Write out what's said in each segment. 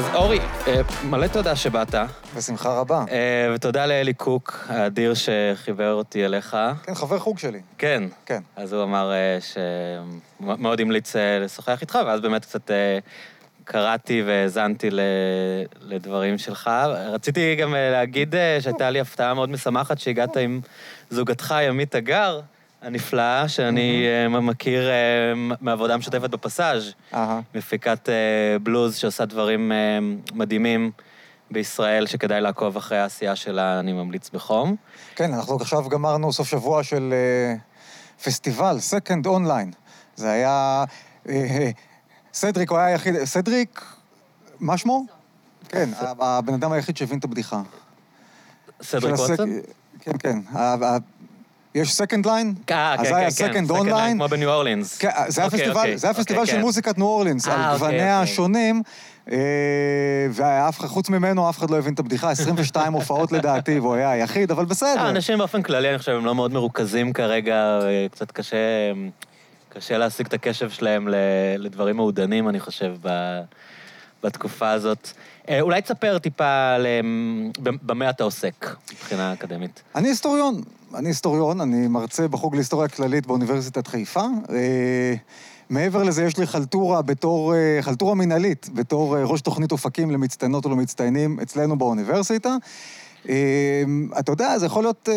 אז אורי, אה, מלא תודה שבאת, בשמחה רבה. אה, ותודה לאלי קוק, האדיר שחיבר אותי אליך. כן, חבר חוג שלי. כן. כן. אז הוא אמר אה, שמאוד המליץ לשוחח איתך, ואז באמת קצת קראתי והאזנתי לדברים שלך. רציתי גם להגיד שהייתה לי הפתעה מאוד משמחת שהגעת עם זוגתך, ימית תגר, הנפלאה, שאני אה, מכיר אה, מעבודה משותפת בפסאז'. אהה. מפיקת אה, בלוז שעושה דברים מדהימים בישראל, שכדאי לעקוב אחרי העשייה שלה, אני ממליץ בחום. כן, אנחנו עכשיו גמרנו סוף שבוע של פסטיבל, Second Online. זה היה... סדריק הוא היה היחיד... סדריק, מה שמו? כן, הבן אדם היחיד שהבין את הבדיחה. סדריק ווטסון? כן, כן. יש Second Line? אה, אז כן, היה כן, כן, Second Second Line, Online. כמו בניו אורלינס. כן, זה היה אוקיי, פסטיבל, אוקיי, זה היה פסטיבל אוקיי, של כן. מוזיקת ניו אורלינס, אה, על גווניה. השונים, אה, ואף אחד, חוץ ממנו, אף אחד לא הבין את הבדיחה, 22 הופעות לדעתי, והוא היה היחיד, אבל בסדר. אה, אנשים באופן כללי, אני חושב, הם לא מאוד מרוכזים כרגע, אה, קצת קשה, קשה להשיג את הקשב שלהם לדברים מעודנים, אני חושב, ב- בתקופה הזאת. אה, אולי תספר טיפה אה, במה אתה עוסק מבחינה אקדמית. אני היסטוריון, אני היסטוריון, אני מרצה בחוג להיסטוריה כללית באוניברסיטת חיפה. אה, מעבר לזה, יש לי חלטורה בתור, אה, חלטורה מינהלית, בתור אה, ראש תוכנית אופקים למצטיינות ולמצטיינים אצלנו באוניברסיטה. אתה יודע, זה יכול להיות,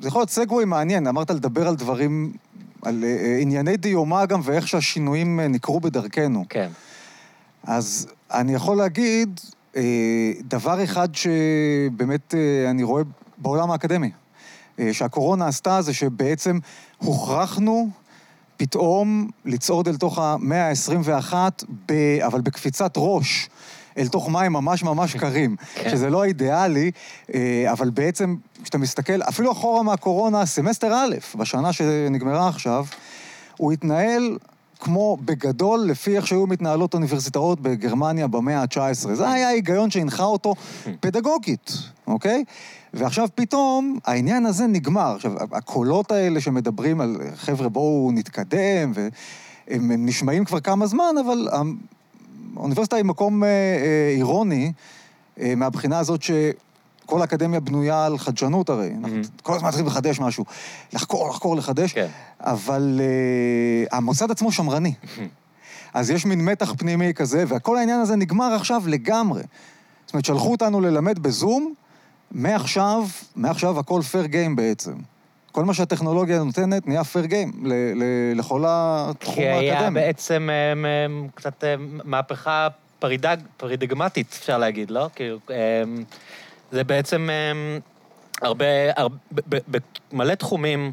זה יכול להיות סגווי מעניין, אמרת לדבר על דברים, על ענייני דיומא גם, ואיך שהשינויים ניכרו בדרכנו. כן. אז אני יכול להגיד דבר אחד שבאמת אני רואה בעולם האקדמי, שהקורונה עשתה, זה שבעצם הוכרחנו פתאום לצעוד אל תוך המאה ה-21, ב, אבל בקפיצת ראש. אל תוך מים ממש ממש קרים, כן. שזה לא אידיאלי, אה, אבל בעצם, כשאתה מסתכל, אפילו אחורה מהקורונה, סמסטר א', בשנה שנגמרה עכשיו, הוא התנהל כמו בגדול, לפי איך שהיו מתנהלות אוניברסיטאות בגרמניה במאה ה-19. זה היה ההיגיון שהנחה אותו פדגוגית, אוקיי? ועכשיו פתאום העניין הזה נגמר. עכשיו, הקולות האלה שמדברים על, חבר'ה, בואו נתקדם, והם הם נשמעים כבר כמה זמן, אבל האוניברסיטה היא מקום אה, אה, אירוני, אה, מהבחינה הזאת ש... כל האקדמיה בנויה על חדשנות הרי. אנחנו Mhm. כל הזמן צריכים לחדש משהו. לחקור, לחקור, לחדש. כן. אבל uh, המוסד עצמו שמרני. אז יש מין מתח פנימי כזה, וכל העניין הזה נגמר עכשיו לגמרי. זאת אומרת, שלחו אותנו ללמד בזום, מעכשיו, מעכשיו הכל פייר גיים בעצם. כל מה שהטכנולוגיה נותנת נהיה פייר גיים לכל התחום כי היה האקדמי. בעצם אמ, אמ, קצת אמ, מהפכה פרידג, פרידגמטית, אפשר להגיד, לא? כאילו, אמ, זה בעצם אמ, הרבה, הרבה, במלא תחומים,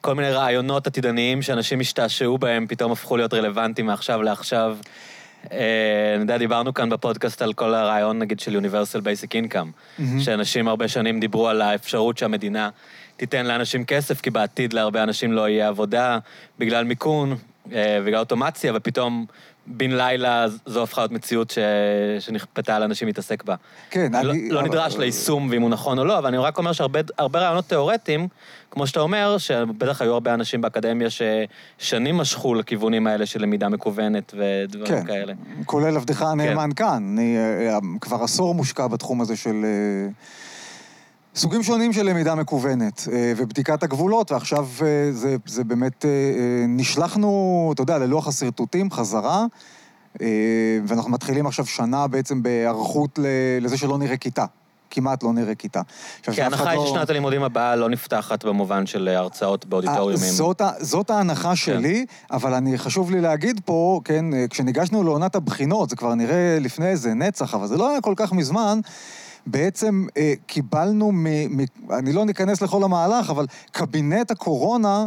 כל מיני רעיונות עתידניים שאנשים השתעשעו בהם, פתאום הפכו להיות רלוונטיים מעכשיו לעכשיו. אה, אני יודע, דיברנו כאן בפודקאסט על כל הרעיון, נגיד, של Universal Basic Income. שאנשים הרבה שנים דיברו על האפשרות שהמדינה תיתן לאנשים כסף, כי בעתיד להרבה אנשים לא יהיה עבודה בגלל מיכון, אה, בגלל אוטומציה, ופתאום בן לילה זו הפכה להיות מציאות ש... שנכפתה על אנשים להתעסק בה. כן, לא, אני... לא אבל- נדרש ליישום ואם הוא נכון או לא, אבל אני רק אומר שהרבה הרבה רעיונות תיאורטיים, כמו שאתה אומר, שבטח היו הרבה אנשים באקדמיה ששנים משכו לכיוונים האלה של למידה מקוונת ודברים כן, כאלה. כולל עבדך הנאמן כאן. אני אה, אה, כבר עשור מושקע בתחום הזה של אה, סוגים שונים של למידה מקוונת אה, ובדיקת הגבולות, ועכשיו אה, זה, זה באמת, אה, נשלחנו, אתה יודע, ללוח השרטוטים חזרה, ואנחנו מתחילים עכשיו שנה בעצם בהיערכות לזה שלא נראה כיתה. כמעט לא נראה כיתה. כי ההנחה היא לא- ששנת הלימודים הבאה לא נפתחת במובן של הרצאות באודיטוריומים. זאת, זאת ההנחה שלי, אבל אני, חשוב לי להגיד פה, כן, כשניגשנו לעונת הבחינות, זה כבר נראה לפני איזה נצח, אבל זה לא היה כל כך מזמן, בעצם אה, קיבלנו, מ, מ, אני לא ניכנס לכל המהלך, אבל קבינט הקורונה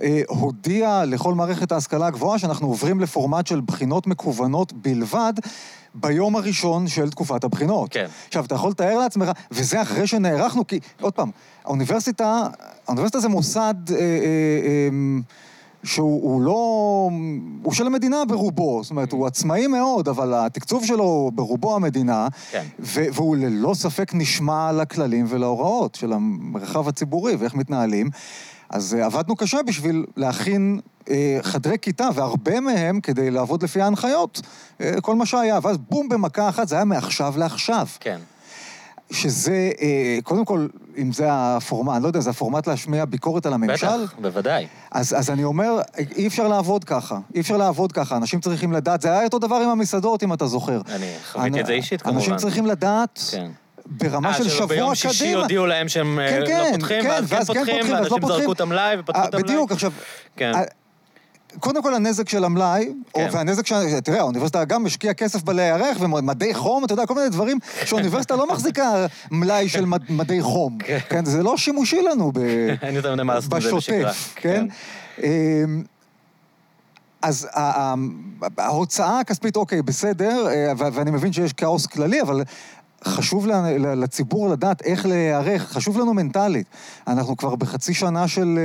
אה, הודיע לכל מערכת ההשכלה הגבוהה שאנחנו עוברים לפורמט של בחינות מקוונות בלבד. ביום הראשון של תקופת הבחינות. כן. עכשיו, אתה יכול לתאר לעצמך, וזה אחרי שנערכנו, כי, עוד פעם, האוניברסיטה, האוניברסיטה זה מוסד אה, אה, אה, שהוא הוא לא... הוא של המדינה ברובו, זאת אומרת, הוא עצמאי מאוד, אבל התקצוב שלו ברובו המדינה, כן. והוא ללא ספק נשמע לכללים ולהוראות של המרחב הציבורי ואיך מתנהלים. אז אה, עבדנו קשה בשביל להכין אה, חדרי כיתה, והרבה מהם כדי לעבוד לפי ההנחיות, אה, כל מה שהיה. ואז בום, במכה אחת, זה היה מעכשיו לעכשיו. כן. שזה, אה, קודם כל, אם זה הפורמט, אני לא יודע, זה הפורמט להשמיע ביקורת על הממשל? בטח, בוודאי. אז, אז אני אומר, אי אפשר לעבוד ככה. אי אפשר לעבוד ככה. אנשים צריכים לדעת, זה היה אותו דבר עם המסעדות, אם אתה זוכר. אני חוויתי את זה אישית, כמובן. אנשים צריכים לדעת, כן. ברמה של שבוע קדימה. ביום שישי הודיעו להם שהם כן, אה, כן, לא פותחים, כן, ואז כן כן פותחים, פותחים, לא ואנשים פותחים. זרקו את המלאי ופתחו אה, את המלאי. בדיוק, עכשיו... כן. אה, קודם כל הנזק של המלאי, כן. או- והנזק ש... תראה, האוניברסיטה גם משקיעה כסף בלהיערך, ומדי חום, אתה יודע, כל מיני דברים שהאוניברסיטה לא מחזיקה מלאי של מד- מדי חום. כן. כן, זה לא שימושי לנו ב... אין יותר מדי מה לעשות עם זה בשגרה. בשוטף, כן? אמ, אז ההוצאה הכספית, אוקיי, בסדר, אה, ואני מבין שיש כאוס כללי, אבל חשוב לציבור לדעת איך להיערך, חשוב לנו מנטלית. אנחנו כבר בחצי שנה של...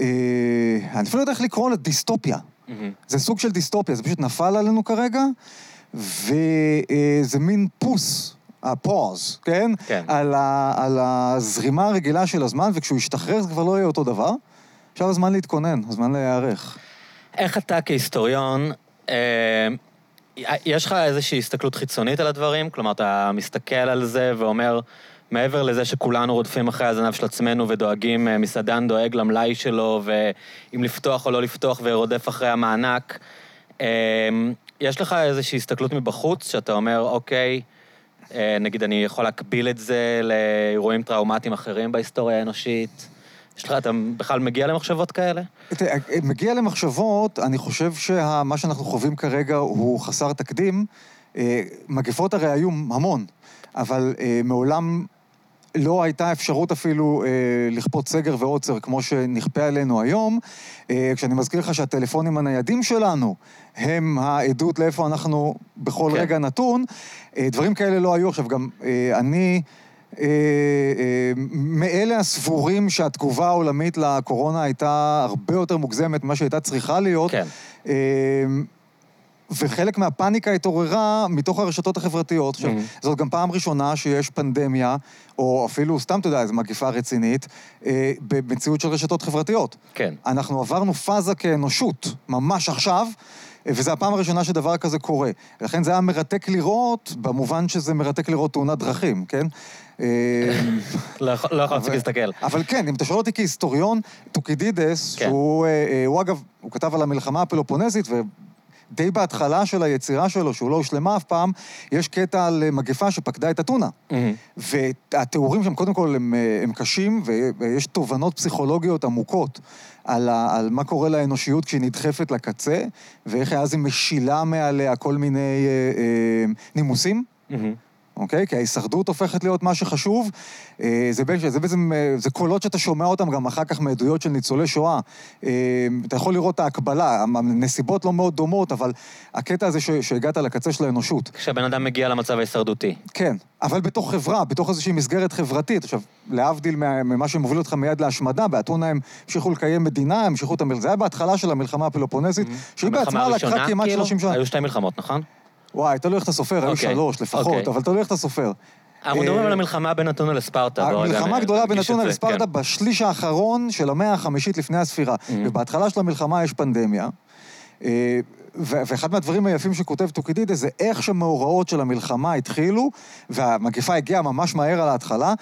אה, אה, אני אפילו לא יודע איך לקרוא לה דיסטופיה. מהמם. זה סוג של דיסטופיה, זה פשוט נפל עלינו כרגע, וזה מין פוס, הפוז, כן? כן. על, ה, על הזרימה הרגילה של הזמן, וכשהוא ישתחרר זה כבר לא יהיה אותו דבר. עכשיו הזמן להתכונן, הזמן להיערך. איך אתה כהיסטוריון, אה, יש לך איזושהי הסתכלות חיצונית על הדברים? כלומר, אתה מסתכל על זה ואומר, מעבר לזה שכולנו רודפים אחרי הזנב של עצמנו ודואגים, אה, מסעדן דואג למלאי שלו, ואם לפתוח או לא לפתוח ורודף אחרי המענק, אה, יש לך איזושהי הסתכלות מבחוץ, שאתה אומר, אוקיי, אה, נגיד אני יכול להקביל את זה לאירועים טראומטיים אחרים בהיסטוריה האנושית? יש לך, אתה בכלל מגיע למחשבות כאלה? תראה, מגיע למחשבות, אני חושב שמה שאנחנו חווים כרגע הוא חסר תקדים. אה, מגפות הרי היו המון, אבל אה, מעולם לא הייתה אפשרות אפילו אה, לכפות סגר ועוצר כמו שנכפה עלינו היום. אה, כשאני מזכיר לך שהטלפונים הניידים שלנו הם העדות לאיפה אנחנו בכל כן. רגע נתון, אה, דברים כאלה לא היו. עכשיו, גם אה, אני... אה, אה, מאלה הסבורים שהתגובה העולמית לקורונה הייתה הרבה יותר מוגזמת ממה שהייתה צריכה להיות. כן. אה, וחלק מהפאניקה התעוררה מתוך הרשתות החברתיות. עכשיו, Mhm. זאת גם פעם ראשונה שיש פנדמיה, או אפילו, סתם, אתה יודע, איזו מגיפה רצינית, אה, במציאות של רשתות חברתיות. כן. אנחנו עברנו פאזה כאנושות, ממש עכשיו, וזו הפעם הראשונה שדבר כזה קורה. לכן זה היה מרתק לראות, במובן שזה מרתק לראות תאונת דרכים, כן? אה, לא יכול לא יכול להפסיק אבל- להסתכל. אבל כן, אם אתה שואל אותי כהיסטוריון, טוקידידס, כן. שהוא, אה, אה, אגב, הוא כתב על המלחמה הפלופונסית, ודי בהתחלה של היצירה שלו, שהוא לא הושלמה אף פעם, יש קטע על אה, מגפה שפקדה את אתונה. מהמם. והתיאורים שם, קודם כל, הם, אה, הם קשים, ויש תובנות פסיכולוגיות עמוקות על, ה, על מה קורה לאנושיות כשהיא נדחפת לקצה, ואיך אז היא משילה מעליה כל מיני אה, אה, נימוסים. מהמם. אוקיי? כי ההישרדות הופכת להיות מה שחשוב. אה, זה, בעצם, זה בעצם, אה, זה קולות שאתה שומע אותם גם אחר כך מעדויות של ניצולי שואה. אה, אתה יכול לראות את ההקבלה, הנסיבות לא מאוד דומות, אבל הקטע הזה ש, שהגעת לקצה של האנושות. כשהבן אדם מגיע למצב ההישרדותי. כן, אבל בתוך חברה, בתוך איזושהי מסגרת חברתית. עכשיו, להבדיל מה- ממה שמוביל אותך מיד להשמדה, באתונה הם המשיכו לקיים מדינה, המשיכו את המלחמה. זה היה בהתחלה של המלחמה הפלופונסית, שהיא המלחמה בעצמה לקחה כמעט כאילו? 30 שנה. היו שתי מלחמות, נכון? וואי, תלוי איך אתה סופר, היו אוקיי, שלוש לפחות, אוקיי. אבל תלוי איך אתה סופר. אנחנו מדברים אה, על המלחמה בין אתונה לספרטה. המלחמה נ- הגדולה בין אתונה לספרטה כן. בשליש האחרון של המאה החמישית לפני הספירה. Mhm. ובהתחלה של המלחמה יש פנדמיה. אה, ואחד מהדברים היפים שכותב טוקידידס זה איך שמאורעות של המלחמה התחילו, והמגפה הגיעה ממש מהר על ההתחלה.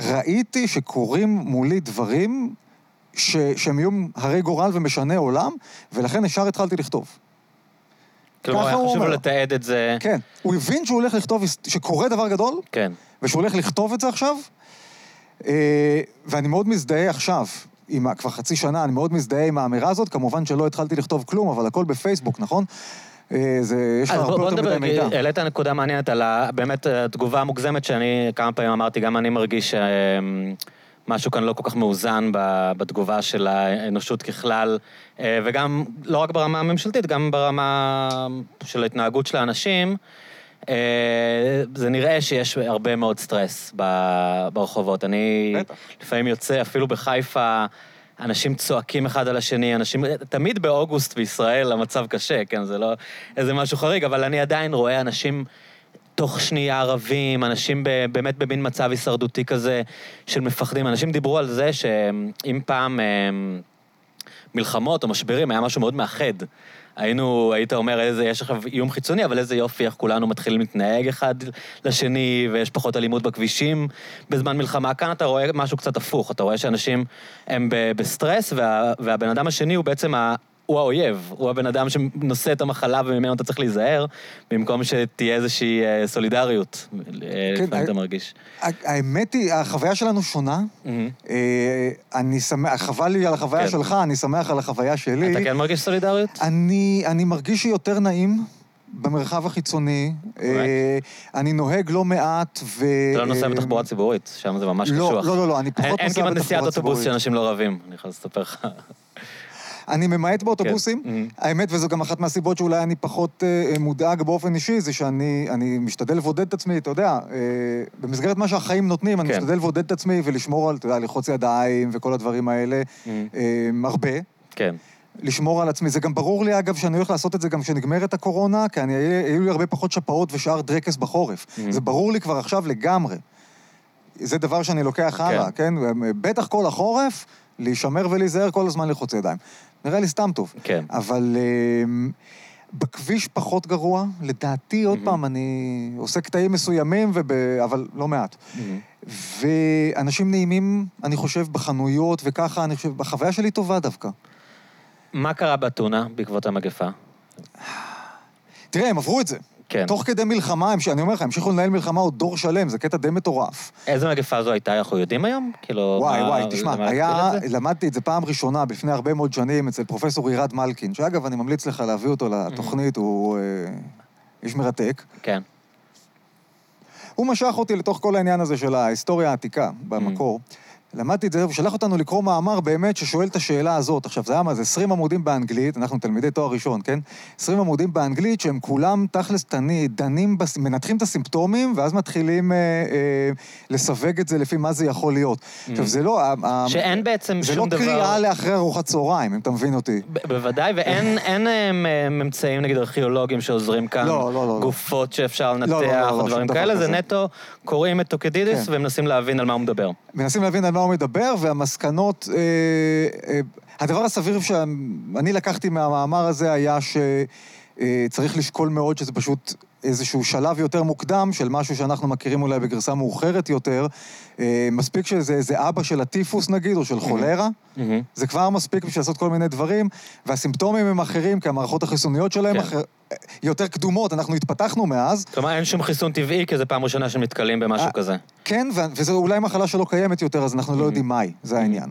ראיתי שקורים מולי דברים ש- שהם יהיו הרי גורל ומשני עולם, ולכן ישר התחלתי לכתוב. כלומר, ככה היה חשוב לו. לתעד את זה. כן, הוא הבין שהוא הולך לכתוב, שקורה דבר גדול, כן. ושהוא הולך לכתוב את זה עכשיו, אה, ואני מאוד מזדהה עכשיו, עם, כבר חצי שנה, אני מאוד מזדהה עם האמירה הזאת, כמובן שלא התחלתי לכתוב כלום, אבל הכל בפייסבוק, נכון? אה, זה, יש לך הרבה יותר מדי מידע. כי העלית נקודה מעניינת על ה- באמת התגובה המוגזמת שאני כמה פעמים אמרתי, גם אני מרגיש שמשהו כאן לא כל כך מאוזן בתגובה של האנושות ככלל, אה, וגם לא רק ברמה הממשלתית, גם ברמה של ההתנהגות של האנשים. אה, זה נראה שיש הרבה מאוד סטרס ברחובות. אני. לפעמים יוצא, אפילו בחיפה, אנשים צועקים אחד על השני, אנשים... תמיד באוגוסט בישראל המצב קשה, כן? זה לא איזה משהו חריג, אבל אני עדיין רואה אנשים תוך שנייה רבים, אנשים ב, באמת במין מצב הישרדותי כזה של מפחדים. אנשים דיברו על זה שאם פעם אמ, מלחמות או משברים היה משהו מאוד מאחד. היינו, היית אומר, איזה, יש עכשיו איום חיצוני, אבל איזה יופי, איך כולנו מתחילים להתנהג אחד לשני, ויש פחות אלימות בכבישים בזמן מלחמה. כאן אתה רואה משהו קצת הפוך, אתה רואה שאנשים הם בסטרס, וה, והבן אדם השני הוא בעצם הוא האויב, הוא הבן אדם שנושא את המחלה וממנו אתה צריך להיזהר, במקום שתהיה איזושהי אה, סולידריות, אה, כן, לפעמים אתה מרגיש. האמת היא, החוויה שלנו שונה. אה, אני שמח, חבל לי על החוויה כן. שלך, אני שמח על החוויה שלי. אתה כן מרגיש סולידריות? אני מרגיש שיותר נעים. במרחב החיצוני, אני נוהג לא מעט ו... אתה לא נוסע בתחבורה ציבורית, שם זה ממש לא, קשוח. לא, לא, לא, אני פחות נוסע בתחבורה ציבורית. אין כמעט נסיעת אוטובוס שאנשים לא רבים, אני יכול לספר לך. אני ממעט באוטובוסים. כן. האמת, וזו גם אחת מהסיבות שאולי אני פחות אה, מודאג באופן אישי, זה שאני משתדל לבודד את עצמי, אתה יודע, אה, במסגרת מה שהחיים נותנים, אני כן. משתדל לבודד את עצמי ולשמור על, אתה יודע, ללחוץ ידיים וכל הדברים האלה. אה, הרבה. כן. לשמור על עצמי. זה גם ברור לי, אגב, שאני הולך לעשות את זה גם כשנגמרת הקורונה, כי אני, היו לי הרבה פחות שפעות ושאר דרקס בחורף. Mm-hmm. זה ברור לי כבר עכשיו לגמרי. זה דבר שאני לוקח כן. הלאה, כן? בטח כל החורף, להישמר ולהיזהר כל הזמן לחוץ ידיים. נראה לי סתם טוב. כן. אבל uh, בכביש פחות גרוע. לדעתי, עוד mm-hmm. פעם, אני עושה קטעים מסוימים, וב... אבל לא מעט. Mm-hmm. ואנשים נעימים, אני חושב, בחנויות וככה, אני חושב, החוויה שלי טובה דווקא. מה קרה באתונה בעקבות המגפה? תראה, הם עברו את זה. כן. תוך כדי מלחמה, אני אומר לך, המשיכו לנהל מלחמה עוד דור שלם, זה קטע די מטורף. איזה מגפה זו הייתה, אנחנו יודעים היום? כאילו, וואי, מה, וואי, תשמע, היה, למדתי את זה פעם ראשונה, לפני הרבה מאוד שנים, אצל פרופסור עירד מלקין, שאגב, אני ממליץ לך להביא אותו לתוכנית, הוא אה, איש מרתק. כן. הוא משך אותי לתוך כל העניין הזה של ההיסטוריה העתיקה, במקור. Mm. למדתי את זה, הוא שלח אותנו לקרוא מאמר באמת ששואל את השאלה הזאת. עכשיו, זה היה מה זה 20 עמודים באנגלית, אנחנו תלמידי תואר ראשון, כן? 20 עמודים באנגלית שהם כולם תכלס תני, דנים, בס... מנתחים את הסימפטומים, ואז מתחילים אה, אה, לסווג את זה לפי מה זה יכול להיות. Mm. עכשיו, זה לא... שאין בעצם שום דבר... זה לא קריאה לאחרי ארוחת צהריים, אם אתה מבין אותי. בוודאי, ואין אין, אין, אה, אמצעים, נגיד, ארכיאולוגיים שעוזרים כאן, לא, לא, לא, גופות שאפשר לנתח, לא, לא, לא, לא, דברים כאלה, זה נטו קוראים את טוקידידס כן. ומנסים להבין על מה הוא מדבר. מנסים להבין על מה הוא מדבר, והמסקנות... אה, אה, הדבר הסביר שאני לקחתי מהמאמר הזה היה שצריך אה, לשקול מאוד שזה פשוט איזשהו שלב יותר מוקדם של משהו שאנחנו מכירים אולי בגרסה מאוחרת יותר. אה, מספיק שזה איזה אבא של הטיפוס נגיד, או של חולרה, mm-hmm. זה כבר מספיק בשביל לעשות כל מיני דברים, והסימפטומים הם אחרים, כי המערכות החיסוניות שלהם כן. אחר... יותר קדומות, אנחנו התפתחנו מאז. כלומר, אין שום חיסון טבעי, כי זו פעם ראשונה שנתקלים במשהו אה, כזה. כן, וזו אולי מחלה שלא קיימת יותר, אז אנחנו לא יודעים מהי, זה העניין.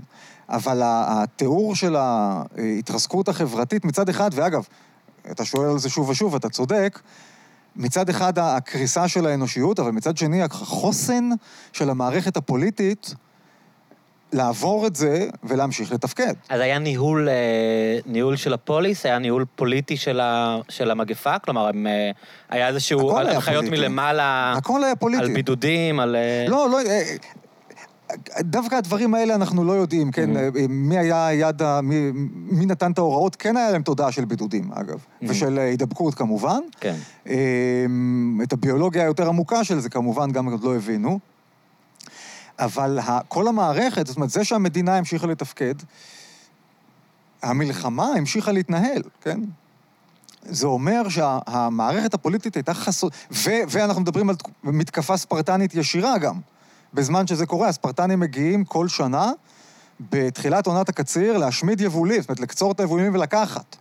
אבל התיאור של ההתרסקות החברתית מצד אחד, ואגב, אתה שואל על זה שוב ושוב, אתה צודק, מצד אחד הקריסה של האנושיות, אבל מצד שני החוסן של המערכת הפוליטית לעבור את זה ולהמשיך לתפקד. אז היה ניהול, אה, ניהול של הפוליס, היה ניהול פוליטי של, ה, של המגפה? כלומר, הם, אה, היה איזשהו הנחיות מלמעלה... הכל היה פוליטי. על בידודים, על... אה, לא, לא, דווקא הדברים האלה אנחנו לא יודעים, כן? Mm-hmm. מי היה יד ה... מי, מי נתן את ההוראות? כן היה להם תודעה של בידודים, אגב. Mm-hmm. ושל הידבקות כמובן. כן. את הביולוגיה היותר עמוקה של זה כמובן גם עוד לא הבינו. אבל כל המערכת, זאת אומרת, זה שהמדינה המשיכה לתפקד, המלחמה המשיכה להתנהל, כן? זה אומר שהמערכת הפוליטית הייתה חסות... ואנחנו מדברים על מתקפה ספרטנית ישירה גם. בזמן שזה קורה, הספרטנים מגיעים כל שנה, בתחילת עונת הקציר, להשמיד יבולים, זאת אומרת, לקצור את היבולים ולקחת.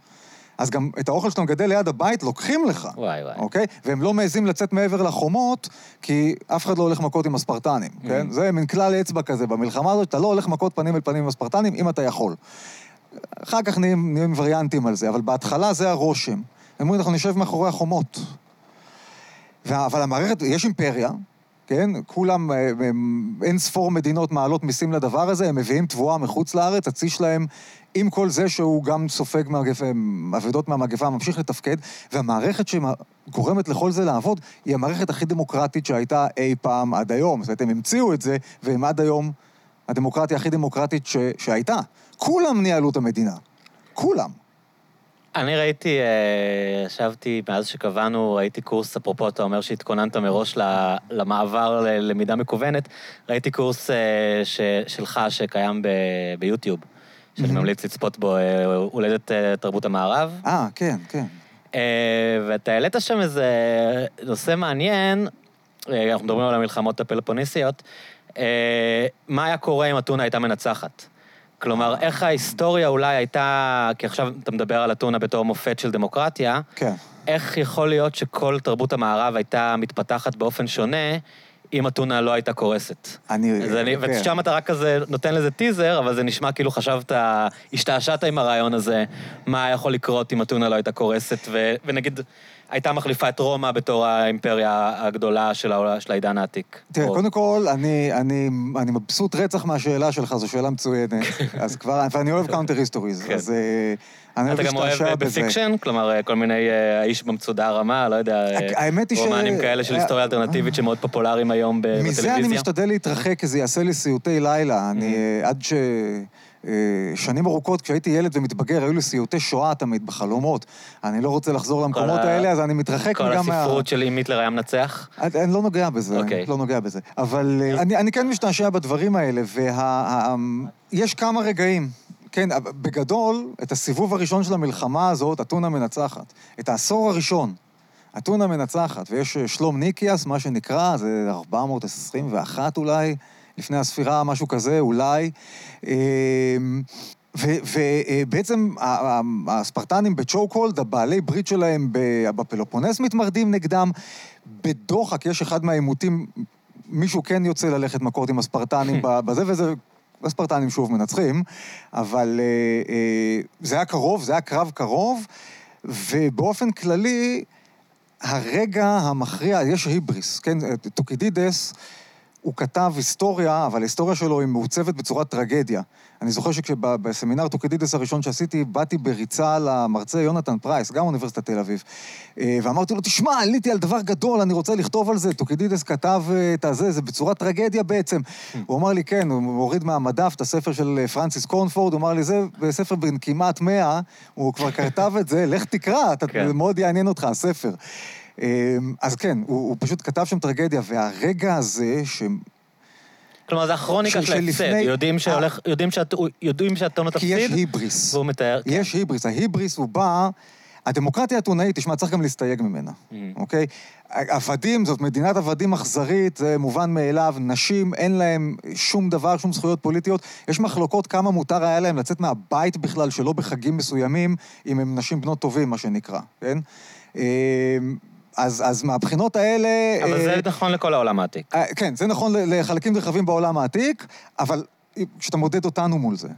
אז גם את האוכל שאתה מגדל ליד הבית לוקחים לך. וואי וואי. אוקיי? והם לא מעזים לצאת מעבר לחומות, כי אף אחד לא הולך מכות עם הספרטנים, mm. כן? זה מין כלל אצבע כזה במלחמה הזאת, אתה לא הולך מכות פנים אל פנים עם הספרטנים, אם אתה יכול. אחר כך נהיים, נהיים וריאנטים על זה, אבל בהתחלה זה הרושם. הם אומרים, אנחנו נשב מאחורי החומות. אבל המערכת, יש אימפריה, כן? כולם, אה, אין ספור מדינות מעלות מיסים לדבר הזה, הם מביאים תבואה מחוץ לארץ, הצי שלהם, עם כל זה שהוא גם סופג אבדות מהמגפה, ממשיך לתפקד, והמערכת שגורמת לכל זה לעבוד, היא המערכת הכי דמוקרטית שהייתה אי פעם עד היום. זאת אומרת, הם המציאו את זה, והם עד היום הדמוקרטיה הכי דמוקרטית ש... שהייתה. כולם ניהלו את המדינה. כולם. אני ראיתי, אה, ישבתי, מאז שקבענו, ראיתי קורס, אפרופו, אתה אומר שהתכוננת מראש למעבר ללמידה מקוונת, ראיתי קורס אה, ש- שלך שקיים ב- ביוטיוב, שאני Mhm. ממליץ לצפות בו, אה, הולדת תרבות המערב. אה, כן, כן. ואתה העלית שם איזה נושא מעניין, אנחנו מדברים על המלחמות הפלופוניסיות, מה היה קורה אם אתונה הייתה מנצחת? כלומר, איך ההיסטוריה אולי הייתה, כי עכשיו אתה מדבר על אתונה בתור מופת של דמוקרטיה, כן. איך יכול להיות שכל תרבות המערב הייתה מתפתחת באופן שונה אם אתונה לא הייתה קורסת? אני... אז אני, כן. ושם אתה רק כזה נותן לזה טיזר, אבל זה נשמע כאילו חשבת, השתעשעת עם הרעיון הזה, מה יכול לקרות אם אתונה לא הייתה קורסת, ו, ונגיד, הייתה מחליפה את רומא בתור האימפריה הגדולה של, העידן העתיק. תראה, קודם כל, אני, אני, אני מבסוט רצח מהשאלה שלך, זו שאלה מצוינת. אז כבר, ואני אוהב counter histories, כן. אז אה, אני אוהב אתה גם להשתעשע אוהב בזה. ב fiction? כלומר, אה, כל מיני אה, האיש במצודה הרמה, לא יודע, אה, רומנים כאלה של היסטוריה אלטרנטיבית שמאוד פופולריים היום בטלוויזיה. מזה אני משתדל להתרחק, כי זה יעשה לי סיוטי לילה. אני. אה, עד ש... אה, שנים ארוכות, כשהייתי ילד ומתבגר, היו לי סיוטי שואה תמיד בחלומות. אני לא רוצה לחזור למקומות האלה, אז אני מתרחק כל גם מה... הספרות של אם היטלר היה מנצח. אני אני לא נוגע בזה, אוקיי. לא נוגע בזה. אבל אה, אני, אני כן משתעשע בדברים האלה, ויש כמה רגעים. כן, בגדול, את הסיבוב הראשון של המלחמה הזאת, אתונה מנצחת. את העשור הראשון, אתונה מנצחת, ויש אה, שלום ניקיאס, מה שנקרא, זה 421 אולי, לפני הספירה, משהו כזה, אולי. ובעצם הספרטנים בצ'וקולד, הבעלי ברית שלהם בפלופונס מתמרדים נגדם. בדוחק יש אחד מהעימותים, מישהו כן יוצא ללכת מכות עם הספרטנים בזה, וזה... הספרטנים שוב מנצחים, אבל אה, אה, זה היה קרוב, זה היה קרב קרוב, ובאופן כללי, הרגע המכריע, יש היבריס, כן? טוקידידס, הוא כתב היסטוריה, אבל ההיסטוריה שלו היא מעוצבת בצורת טרגדיה. אני זוכר שבסמינר טוקידידס הראשון שעשיתי, באתי בריצה למרצה יונתן פרייס, גם אוניברסיטת תל אביב, אה, ואמרתי לו, תשמע, עליתי על דבר גדול, אני רוצה לכתוב על זה. טוקידידס כתב אה, את הזה, זה בצורת טרגדיה בעצם. הוא אמר לי, כן, הוא הוריד מהמדף את הספר של אה, פרנסיס קורנפורד, הוא אמר לי, זה בספר בן כמעט מאה, הוא כבר כתב את זה, לך תקרא, אתה- כן. מאוד יעניין אותך, הספר. אה, אז כן, הוא, הוא פשוט כתב שם טרגדיה, והרגע הזה, ש... כלומר, זה הכרוניקה של ההפסד. יודעים שהולך- יודעים שאת- יודעים שאתונה כי יש תפסיד, היבריס. והוא מתאר... כן. יש היבריס. ההיבריס הוא בא... הדמוקרטיה האתונאית, תשמע, צריך גם להסתייג ממנה, Mm. אוקיי? עבדים, זאת מדינת עבדים אכזרית, זה מובן מאליו. נשים, אין להם שום דבר, שום זכויות פוליטיות. יש מחלוקות כמה מותר היה להם לצאת מהבית בכלל, שלא בחגים מסוימים, אם הם נשים בנות טובים, מה שנקרא, כן? אז, אז מהבחינות האלה... אבל אה, זה נכון לכל העולם העתיק. אה, כן, זה נכון לחלקים נרחבים בעולם העתיק, אבל כשאתה מודד אותנו מול זה.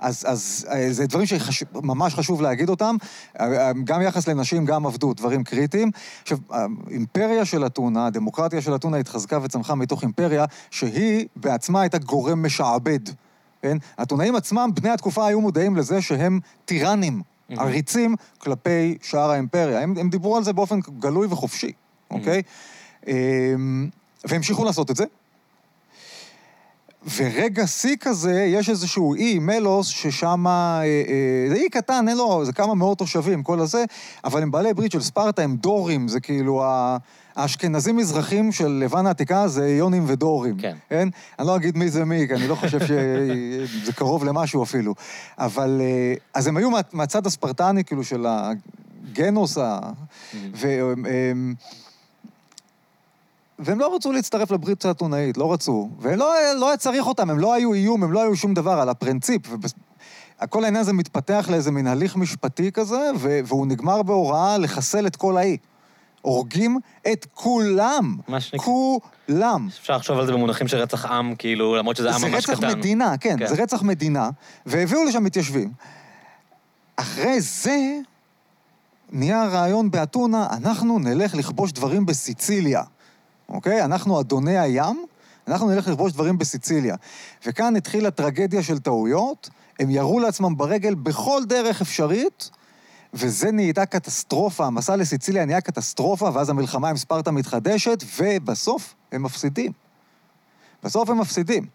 אז, אז אה, זה דברים שממש חשוב להגיד אותם, אה, אה, גם יחס לנשים, גם עבדות, דברים קריטיים. עכשיו, האימפריה של אתונה, הדמוקרטיה של אתונה התחזקה וצמחה מתוך אימפריה שהיא בעצמה הייתה גורם משעבד. כן? האתונאים עצמם, בני התקופה היו מודעים לזה שהם טירנים. עריצים כלפי שאר האימפריה. הם, הם דיברו על זה באופן גלוי וחופשי, אוקיי? אמ, והמשיכו לעשות את זה. ורגע שיא כזה, יש איזשהו אי, מלוס, ששם, אה, אה, זה אי קטן, אין לו, זה כמה מאות תושבים, כל הזה, אבל הם בעלי ברית של ספרטה, הם דורים, זה כאילו ה... האשכנזים מזרחים של לבן העתיקה זה יונים ודורים. כן. כן? אני לא אגיד מי זה מי, כי אני לא חושב שזה קרוב למשהו אפילו. אבל... אה, אז הם היו מה, מהצד הספרטני, כאילו, של הגנוס ה... והם... הם- והם לא רצו להצטרף לברית האתונאית, לא רצו. ולא לא היה צריך אותם, הם לא היו איום, הם לא היו שום דבר על הפרינציפ. ובס... כל העניין הזה מתפתח לאיזה מין הליך משפטי כזה. והוא נגמר בהוראה לחסל את כל האי. הורגים את כולם. מה שנקרא. כולם. אפשר לחשוב על זה במונחים של רצח עם, כאילו, למרות שזה עם זה ממש רצח קטן. מדינה, כן, כן. זה רצח מדינה, והביאו לשם מתיישבים. אחרי זה נהיה הרעיון באתונה, אנחנו נלך לכבוש דברים בסיציליה, אוקיי? אנחנו אדוני הים, אנחנו נלך לכבוש דברים בסיציליה. וכאן התחילה טרגדיה של טעויות, הם ירו לעצמם ברגל בכל דרך אפשרית, וזה נהייתה קטסטרופה, המסע לסיציליה נהיה קטסטרופה, ואז המלחמה עם ספרטה מתחדשת, ובסוף הם מפסידים. בסוף הם מפסידים.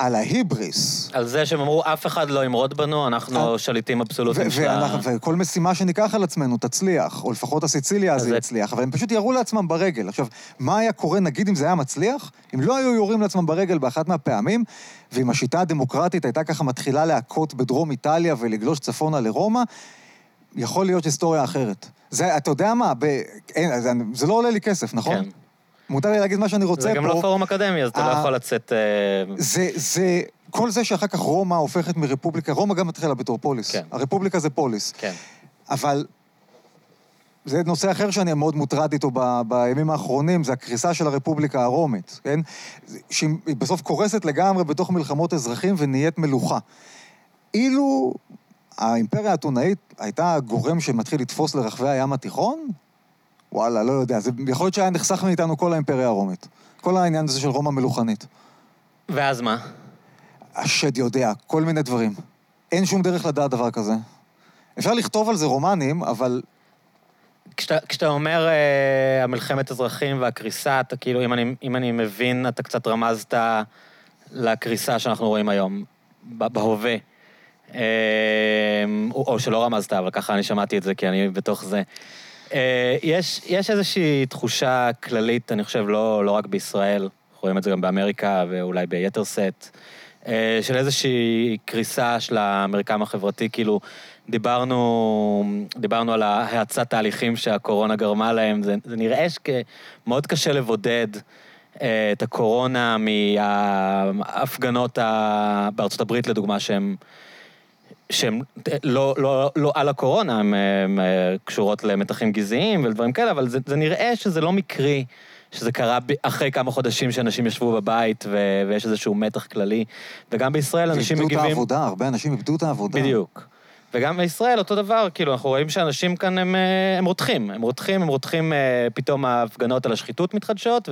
על ההיבריס. על זה שהם אמרו, אף אחד לא ימרוד בנו, אנחנו אה, שליטים אבסולוטיים של ה... וכל משימה שניקח על עצמנו תצליח, או לפחות הסיציליה הזה זה- יצליח, אבל הם פשוט ירו לעצמם ברגל. עכשיו, מה היה קורה, נגיד, אם זה היה מצליח? אם לא היו יורים לעצמם ברגל באחת מהפעמים, ואם השיטה הדמוקרטית הייתה ככה מתחילה להכות בדרום איטליה ולגלוש צפונה לרומא, יכול להיות היסטוריה אחרת. זה, אתה יודע מה, ב... אין, זה, זה לא עולה לי כסף, נכון? כן. מותר לי להגיד מה שאני רוצה זה פה. גם לא פורום אקדמי, אז אתה לא יכול לצאת... אה, זה, זה, כל זה שאחר כך רומא הופכת מרפובליקה, רומא גם התחילה בתור פוליס. כן. הרפובליקה זה פוליס. כן. אבל זה נושא אחר שאני מאוד מוטרד איתו ב, בימים האחרונים, זה הקריסה של הרפובליקה הרומית, כן? שהיא בסוף קורסת לגמרי בתוך מלחמות אזרחים ונהיית מלוכה. אילו האימפריה האתונאית הייתה הגורם שמתחיל לתפוס לרחבי הים התיכון, וואלה, לא יודע, זה יכול להיות שהיה נחסך מאיתנו כל האימפריה הרומית. כל העניין הזה של רומא מלוכנית. ואז מה? השד יודע, כל מיני דברים. אין שום דרך לדעת דבר כזה. אפשר לכתוב על זה רומנים, אבל כשאתה, כשאתה אומר אה, המלחמת אזרחים והקריסה, אתה כאילו, אם אני, אם אני מבין, אתה קצת רמזת לקריסה שאנחנו רואים היום, בהווה. אה, או, או שלא רמזת, אבל ככה אני שמעתי את זה, כי אני בתוך זה. אה, יש, יש איזושהי תחושה כללית, אני חושב, לא, לא רק בישראל, אנחנו רואים את זה גם באמריקה ואולי ביתר שאת, אה, של איזושהי קריסה של המרקם החברתי, כאילו, דיברנו, דיברנו על ההאצת תהליכים שהקורונה גרמה להם, זה, זה נראה שמאוד קשה לבודד אה, את הקורונה מההפגנות. בארצות הברית, לדוגמה, שהן... שהן לא, לא, לא על הקורונה, הן אה, קשורות למתחים גזעיים ולדברים כאלה, אבל זה, זה נראה שזה לא מקרי, שזה קרה אחרי כמה חודשים שאנשים ישבו בבית ו, ויש איזשהו מתח כללי. וגם בישראל אנשים איבדו את מגיבים... העבודה, הרבה אנשים איבדו את העבודה. בדיוק. וגם בישראל אותו דבר, כאילו, אנחנו רואים שאנשים כאן הם, אה, הם רותחים. הם רותחים, הם רותחים, אה, פתאום ההפגנות על השחיתות מתחדשות,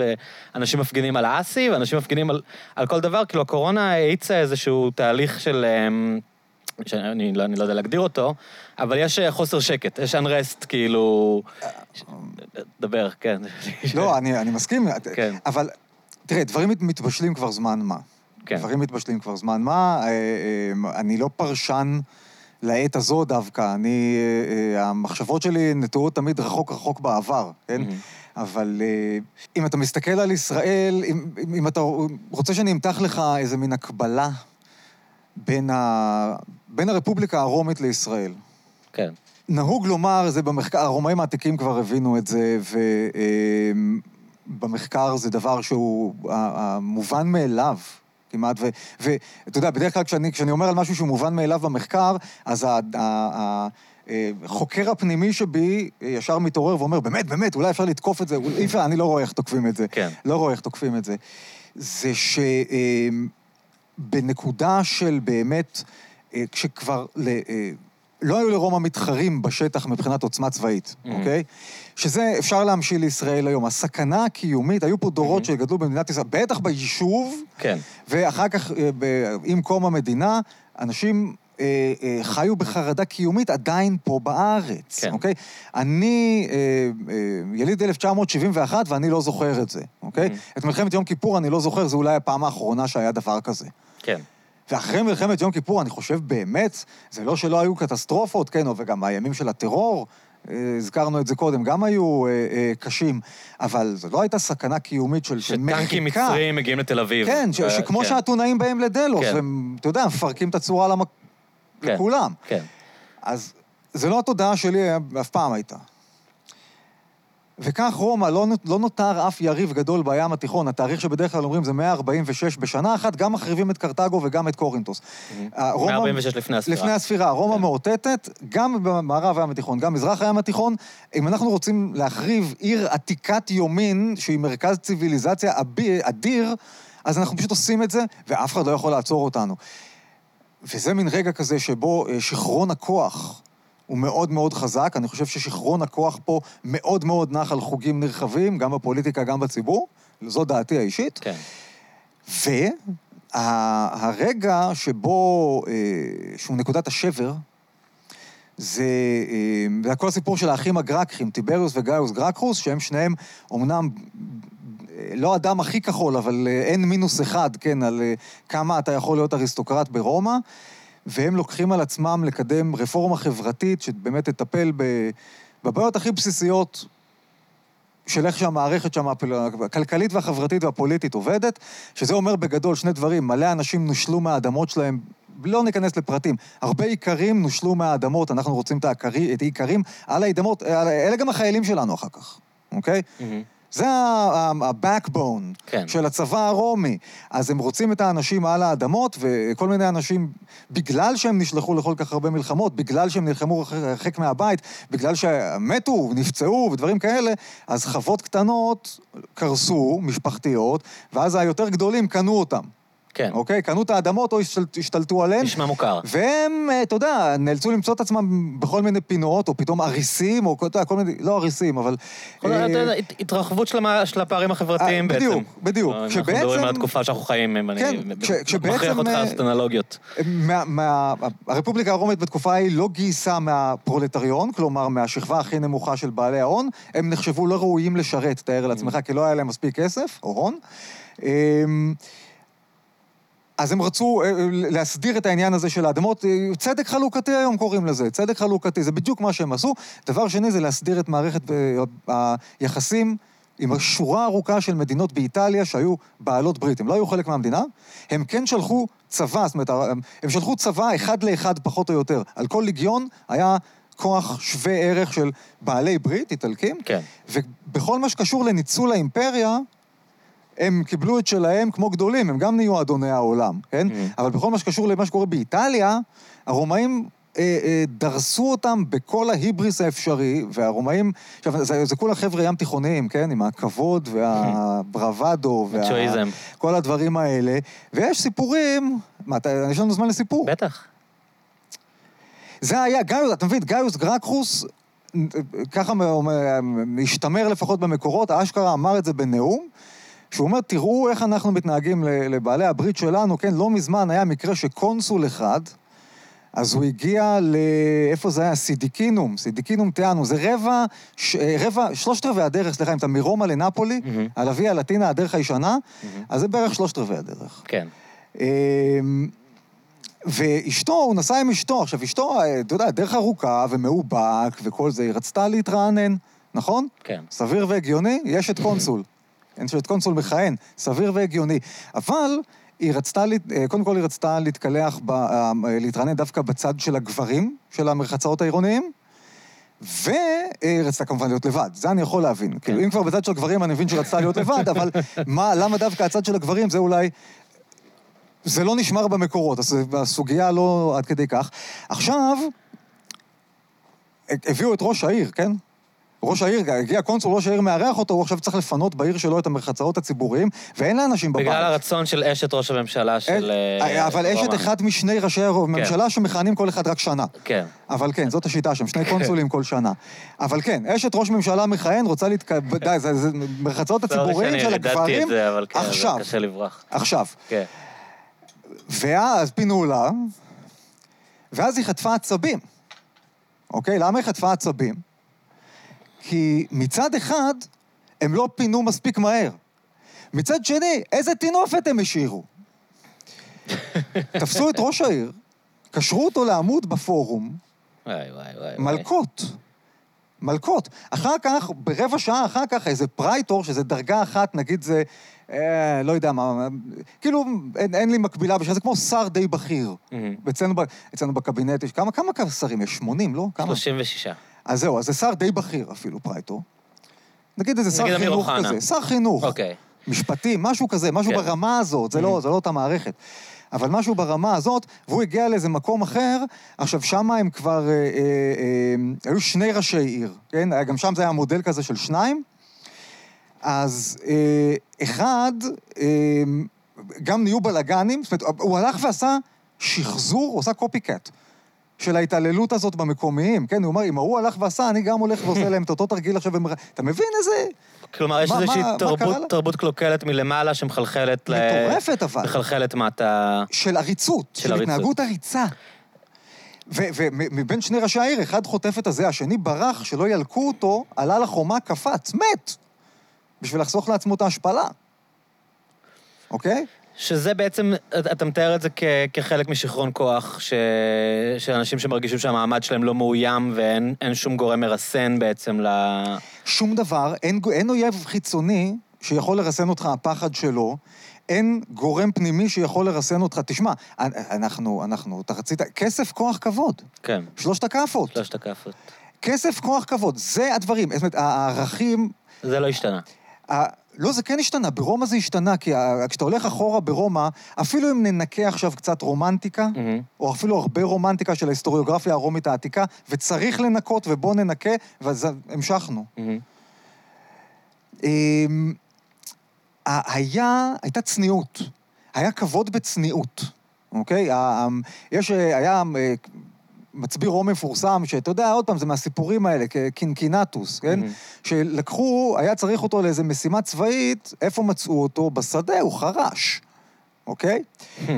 ואנשים מפגינים על האסי, ואנשים מפגינים על, על כל דבר. כאילו, הקורונה האיצה איזשהו תהליך של... שאני לא, אני לא יודע להגדיר אותו, אבל יש אה, חוסר שקט, יש unrest, כאילו... דבר, כן. לא, אני, אני מסכים, כן. אבל תראה, דברים מת- מתבשלים כבר זמן מה. כן. דברים מתבשלים כבר זמן מה. אה, אה, אני לא פרשן לעת הזו דווקא. אני, המחשבות שלי נטועות תמיד רחוק רחוק בעבר, כן? אבל אם אתה מסתכל על ישראל, אם, אם, אם אתה רוצה שאני אמתח לך איזה מין הקבלה בין, ה, בין הרפובליקה הרומית לישראל. כן. נהוג לומר, זה במחקר, הרומאים העתיקים כבר הבינו את זה, ובמחקר זה דבר שהוא המובן מאליו. כמעט, ואתה יודע, בדרך כלל כשאני, כשאני אומר על משהו שהוא מובן מאליו במחקר, אז החוקר הפנימי שבי ישר מתעורר ואומר, באמת, באמת, אולי אפשר לתקוף את זה, אי אפשר, אני לא רואה איך תוקפים את זה. כן. לא רואה איך תוקפים את זה. זה שבנקודה של באמת, אה, כשכבר ל- אה, לא היו לרומא מתחרים בשטח מבחינת עוצמה צבאית, Mhm. אוקיי? שזה אפשר להמשיל לישראל היום. הסכנה הקיומית, היו פה דורות Mhm. שגדלו במדינת ישראל, בטח ביישוב, כן. ואחר כך, אה, עם קום המדינה, אנשים אה, אה, חיו בחרדה קיומית עדיין פה בארץ, כן. אוקיי? אני אה, אה, יליד 1971 ואני לא זוכר את זה, אוקיי? Mhm. את מלחמת יום כיפור אני לא זוכר, זו אולי הפעם האחרונה שהיה דבר כזה. כן. ואחרי מלחמת יום כיפור, אני חושב באמת, זה לא שלא היו קטסטרופות, כן, וגם הימים של הטרור, אה, הזכרנו את זה קודם, גם היו אה, אה, קשים, אבל זו לא הייתה סכנה קיומית של, של מחיקה. שטנקים מצריים מגיעים לתל אביב. כן, ש, ו- שכמו כן. שהאתונאים באים לדלוס, כן. והם, אתה יודע, מפרקים את הצורה למק... כן. לכולם. כן. אז זה לא התודעה שלי, אף פעם הייתה. וכך רומא, לא, לא נותר אף יריב גדול בים התיכון. התאריך שבדרך כלל אומרים זה 146 בשנה אחת, גם מחריבים את קרתגו וגם את קורינטוס. אה, רומא- 146 לפני הספירה. לפני הספירה. רומא כן. מאותתת, גם במערב הים התיכון, גם מזרח הים התיכון. אם אנחנו רוצים להחריב עיר עתיקת יומין, שהיא מרכז ציוויליזציה אדיר, אז אנחנו פשוט עושים את זה, ואף אחד לא יכול לעצור אותנו. וזה מין רגע כזה שבו אה, שיכרון הכוח הוא מאוד מאוד חזק. אני חושב ששיכרון הכוח פה מאוד מאוד נח על חוגים נרחבים, גם בפוליטיקה, גם בציבור. זו דעתי האישית. כן. והרגע שבו, אה, שהוא נקודת השבר, זה, אה, זה כל הסיפור של האחים הגרקחים, טיבריוס וגאיוס גרקרוס, שהם שניהם אומנם לא אדם הכי כחול, אבל אה, אין מינוס אחד, כן, על אה, כמה אתה יכול להיות אריסטוקרט ברומא, והם לוקחים על עצמם לקדם רפורמה חברתית שבאמת תטפל בבעיות הכי בסיסיות של איך שהמערכת שם, הכלכלית והחברתית והפוליטית עובדת, שזה אומר בגדול שני דברים, מלא אנשים נושלו מהאדמות שלהם לא ניכנס לפרטים. הרבה איכרים נושלו מהאדמות, אנחנו רוצים את האיכרים על האדמות, אלה גם החיילים שלנו אחר כך, אוקיי? Mm-hmm. זה ה-backbone כן. של הצבא הרומי. אז הם רוצים את האנשים על האדמות, וכל מיני אנשים, בגלל שהם נשלחו לכל כך הרבה מלחמות, בגלל שהם נלחמו הרחק מהבית, בגלל שמתו, נפצעו ודברים כאלה, אז חוות קטנות קרסו, משפחתיות, ואז היותר גדולים קנו אותם. כן. אוקיי? קנו את האדמות או השתלטו עליהן. נשמע מוכר. והם, אה, אתה יודע, נאלצו למצוא את עצמם בכל מיני פינות, או פתאום אריסים, או כל כל מיני, לא אריסים, אבל... כל אה, התרחבות של הפערים החברתיים אה, בעצם. בדיוק, בדיוק. אנחנו מדברים על התקופה שאנחנו חיים, כן, אני מכריח אותך לעשות אנלוגיות. הרפובליקה הרומית בתקופה ההיא לא גייסה מהפרולטריון, כלומר, מהשכבה הכי נמוכה של בעלי ההון, הם נחשבו לא ראויים לשרת, תאר לעצמך, mm. כי לא היה להם מספיק כסף, או הון. אז הם רצו אה, להסדיר את העניין הזה של האדמות, אה, צדק חלוקתי היום קוראים לזה, צדק חלוקתי, זה בדיוק מה שהם עשו. דבר שני זה להסדיר את מערכת אה, היחסים עם השורה ארוכה של מדינות באיטליה שהיו בעלות ברית. הם לא היו חלק מהמדינה, הם כן שלחו צבא, זאת אומרת, הם שלחו צבא אחד לאחד פחות או יותר. על כל ליגיון היה כוח שווה ערך של בעלי ברית, איטלקים. כן. ובכל מה שקשור לניצול האימפריה, הם קיבלו את שלהם כמו גדולים, הם גם נהיו אדוני העולם, כן? Mm. אבל בכל מה שקשור למה שקורה באיטליה, הרומאים אה, אה, דרסו אותם בכל ההיבריס האפשרי, והרומאים, עכשיו, זה, זה כולה חבר'ה ים תיכוניים, כן? עם הכבוד והברוואדו, וה... כל הדברים האלה, ויש סיפורים, מה, אתה, יש לנו זמן לסיפור. בטח. זה היה, גאיוס, אתה מבין, גאיוס גרקרוס, ככה משתמר לפחות במקורות, אשכרה אמר את זה בנאום, שהוא אומר, תראו איך אנחנו מתנהגים לבעלי הברית שלנו, כן, לא מזמן היה מקרה שקונסול אחד, אז הוא הגיע ל... איפה זה היה? סידיקינום, סידיקינום תיאנו, זה רבע, ש... רבע, שלושת רבעי הדרך, סליחה, אם אתה מרומא לנפולי, mm-hmm. על הוויה הלטינה, הדרך הישנה, mm-hmm. אז זה בערך שלושת רבעי הדרך. כן. אמ, ואשתו, הוא נסע עם אשתו. עכשיו, אשתו, אתה יודע, דרך ארוכה ומאובק וכל זה, היא רצתה להתרענן, נכון? כן. סביר והגיוני, יש את קונסול. אשת קונסול מכהן, סביר והגיוני. אבל היא רצתה, אה, קודם כל היא רצתה להתקלח, ב, אה, להתרענן דווקא בצד של הגברים, של המרחצאות העירוניים, והיא רצתה כמובן להיות לבד, זה אני יכול להבין. כן. כאילו, אם כבר בצד של הגברים, אני מבין שהיא רצתה להיות לבד, אבל מה, למה דווקא הצד של הגברים, זה אולי... זה לא נשמר במקורות, אז הסוגיה לא עד כדי כך. עכשיו, הביאו את ראש העיר, כן? ראש העיר, הגיע קונסול, ראש העיר מארח אותו, הוא עכשיו צריך לפנות בעיר שלו את המרחצאות הציבוריים, ואין לאנשים בבית. בגלל הרצון של אשת ראש הממשלה של... אה, אה, אבל אשת אחד משני ראשי הממשלה כן. שמכהנים כל אחד רק שנה. כן. אבל כן, זאת השיטה שם, שני קונסולים כל שנה. אבל כן, אשת ראש ממשלה מכהן רוצה להתק... די, זה מרחצאות הציבוריים של הגברים, כן, עכשיו. קשה לברוח. עכשיו. כן. ואז פינו לה, ואז היא חטפה עצבים. אוקיי? למה היא חטפה עצבים? כי מצד אחד, הם לא פינו מספיק מהר. מצד שני, איזה טינופת הם השאירו? תפסו את ראש העיר, קשרו אותו לעמוד בפורום, וואי, וואי, וואי. מלקות. מלקות. אחר כך, ברבע שעה אחר כך, איזה פרייטור, שזה דרגה אחת, נגיד זה, אה, לא יודע מה, כאילו, אין, אין לי מקבילה בשביל זה, כמו שר די בכיר. Mm-hmm. אצלנו, אצלנו בקבינט יש כמה, כמה שרים יש? 80, לא? כמה? 36. אז זהו, אז זה שר די בכיר אפילו, פרייטור. נגיד איזה שר חינוך כזה, שר חינוך. אוקיי. משפטים, משהו כזה, משהו כן. ברמה הזאת, זה לא, mm-hmm. זה לא אותה מערכת. אבל משהו ברמה הזאת, והוא הגיע לאיזה מקום אחר, עכשיו שמה הם כבר, אה, אה, אה, היו שני ראשי עיר, כן? גם שם זה היה מודל כזה של שניים. אז אה, אחד, אה, גם נהיו בלאגנים, זאת אומרת, הוא הלך ועשה שחזור, הוא עשה קופי קאט. של ההתעללות הזאת במקומיים, כן? הוא אומר, אם ההוא הלך ועשה, אני גם הולך ועושה להם את אותו תרגיל עכשיו במר... אתה מבין איזה... כלומר, יש איזושהי תרבות, תרבות קלוקלת מלמעלה שמחלחלת ל... מטורפת אבל. מחלחלת מטה... של עריצות, של, של. התנהגות עריצה. ומבין שני ראשי העיר, אחד חוטף את הזה, השני ברח, שלא ילקו אותו, עלה לחומה, קפץ, מת. בשביל לחסוך לעצמו את ההשפלה. אוקיי? שזה בעצם, אתה מתאר את זה כ, כחלק משיכרון כוח, ש, שאנשים שמרגישים שהמעמד שלהם לא מאוים ואין שום גורם מרסן בעצם ל... שום דבר, אין, אין אויב חיצוני שיכול לרסן אותך, הפחד שלו. אין גורם פנימי שיכול לרסן אותך. תשמע, אנחנו, אנחנו, אתה רצית, כסף, כוח, כבוד. כן. שלושת הכאפות. שלושת הכאפות. כסף, כוח, כבוד, זה הדברים. זאת אומרת, הערכים... זה לא השתנה. לא, זה כן השתנה, ברומא זה השתנה, כי כשאתה הולך אחורה ברומא, אפילו אם ננקה עכשיו קצת רומנטיקה, mm-hmm. או אפילו הרבה רומנטיקה של ההיסטוריוגרפיה הרומית העתיקה, וצריך לנקות ובוא ננקה, ואז המשכנו. Mm-hmm. היה, הייתה צניעות, היה כבוד בצניעות, אוקיי? יש, היה אה, מצביא רומי מפורסם, שאתה יודע, עוד פעם, זה מהסיפורים האלה, קינקינטוס, כן? Mm-hmm. שלקחו, היה צריך אותו לאיזה משימה צבאית, איפה מצאו אותו? בשדה, הוא חרש, אוקיי? Mm-hmm.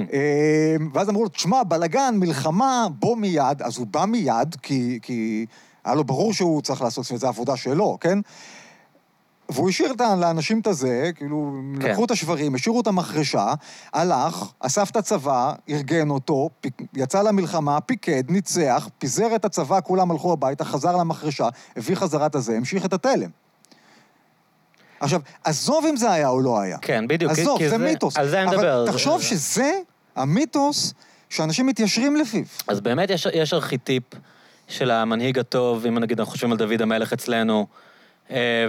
ואז אמרו לו, תשמע, בלאגן, מלחמה, בוא מיד. אז הוא בא מיד, כי, כי היה לו ברור שהוא צריך לעשות, את זה עבודה שלו, כן? והוא השאיר לאנשים את הזה, כאילו, כן. לקחו את השברים, השאירו את המחרשה, הלך, אסף את הצבא, ארגן אותו, פיק, יצא למלחמה, פיקד, ניצח, פיזר את הצבא, כולם הלכו הביתה, חזר למחרשה, הביא חזרה את הזה, המשיך את התלם. עכשיו, עזוב אם זה היה או לא היה. כן, בדיוק. עזוב, כי זה, זה מיתוס. על זה אני מדבר. אבל תחשוב שזה המיתוס שאנשים מתיישרים לפיו. אז באמת יש, יש ארכיטיפ של המנהיג הטוב, אם נגיד אנחנו חושבים על דוד המלך אצלנו,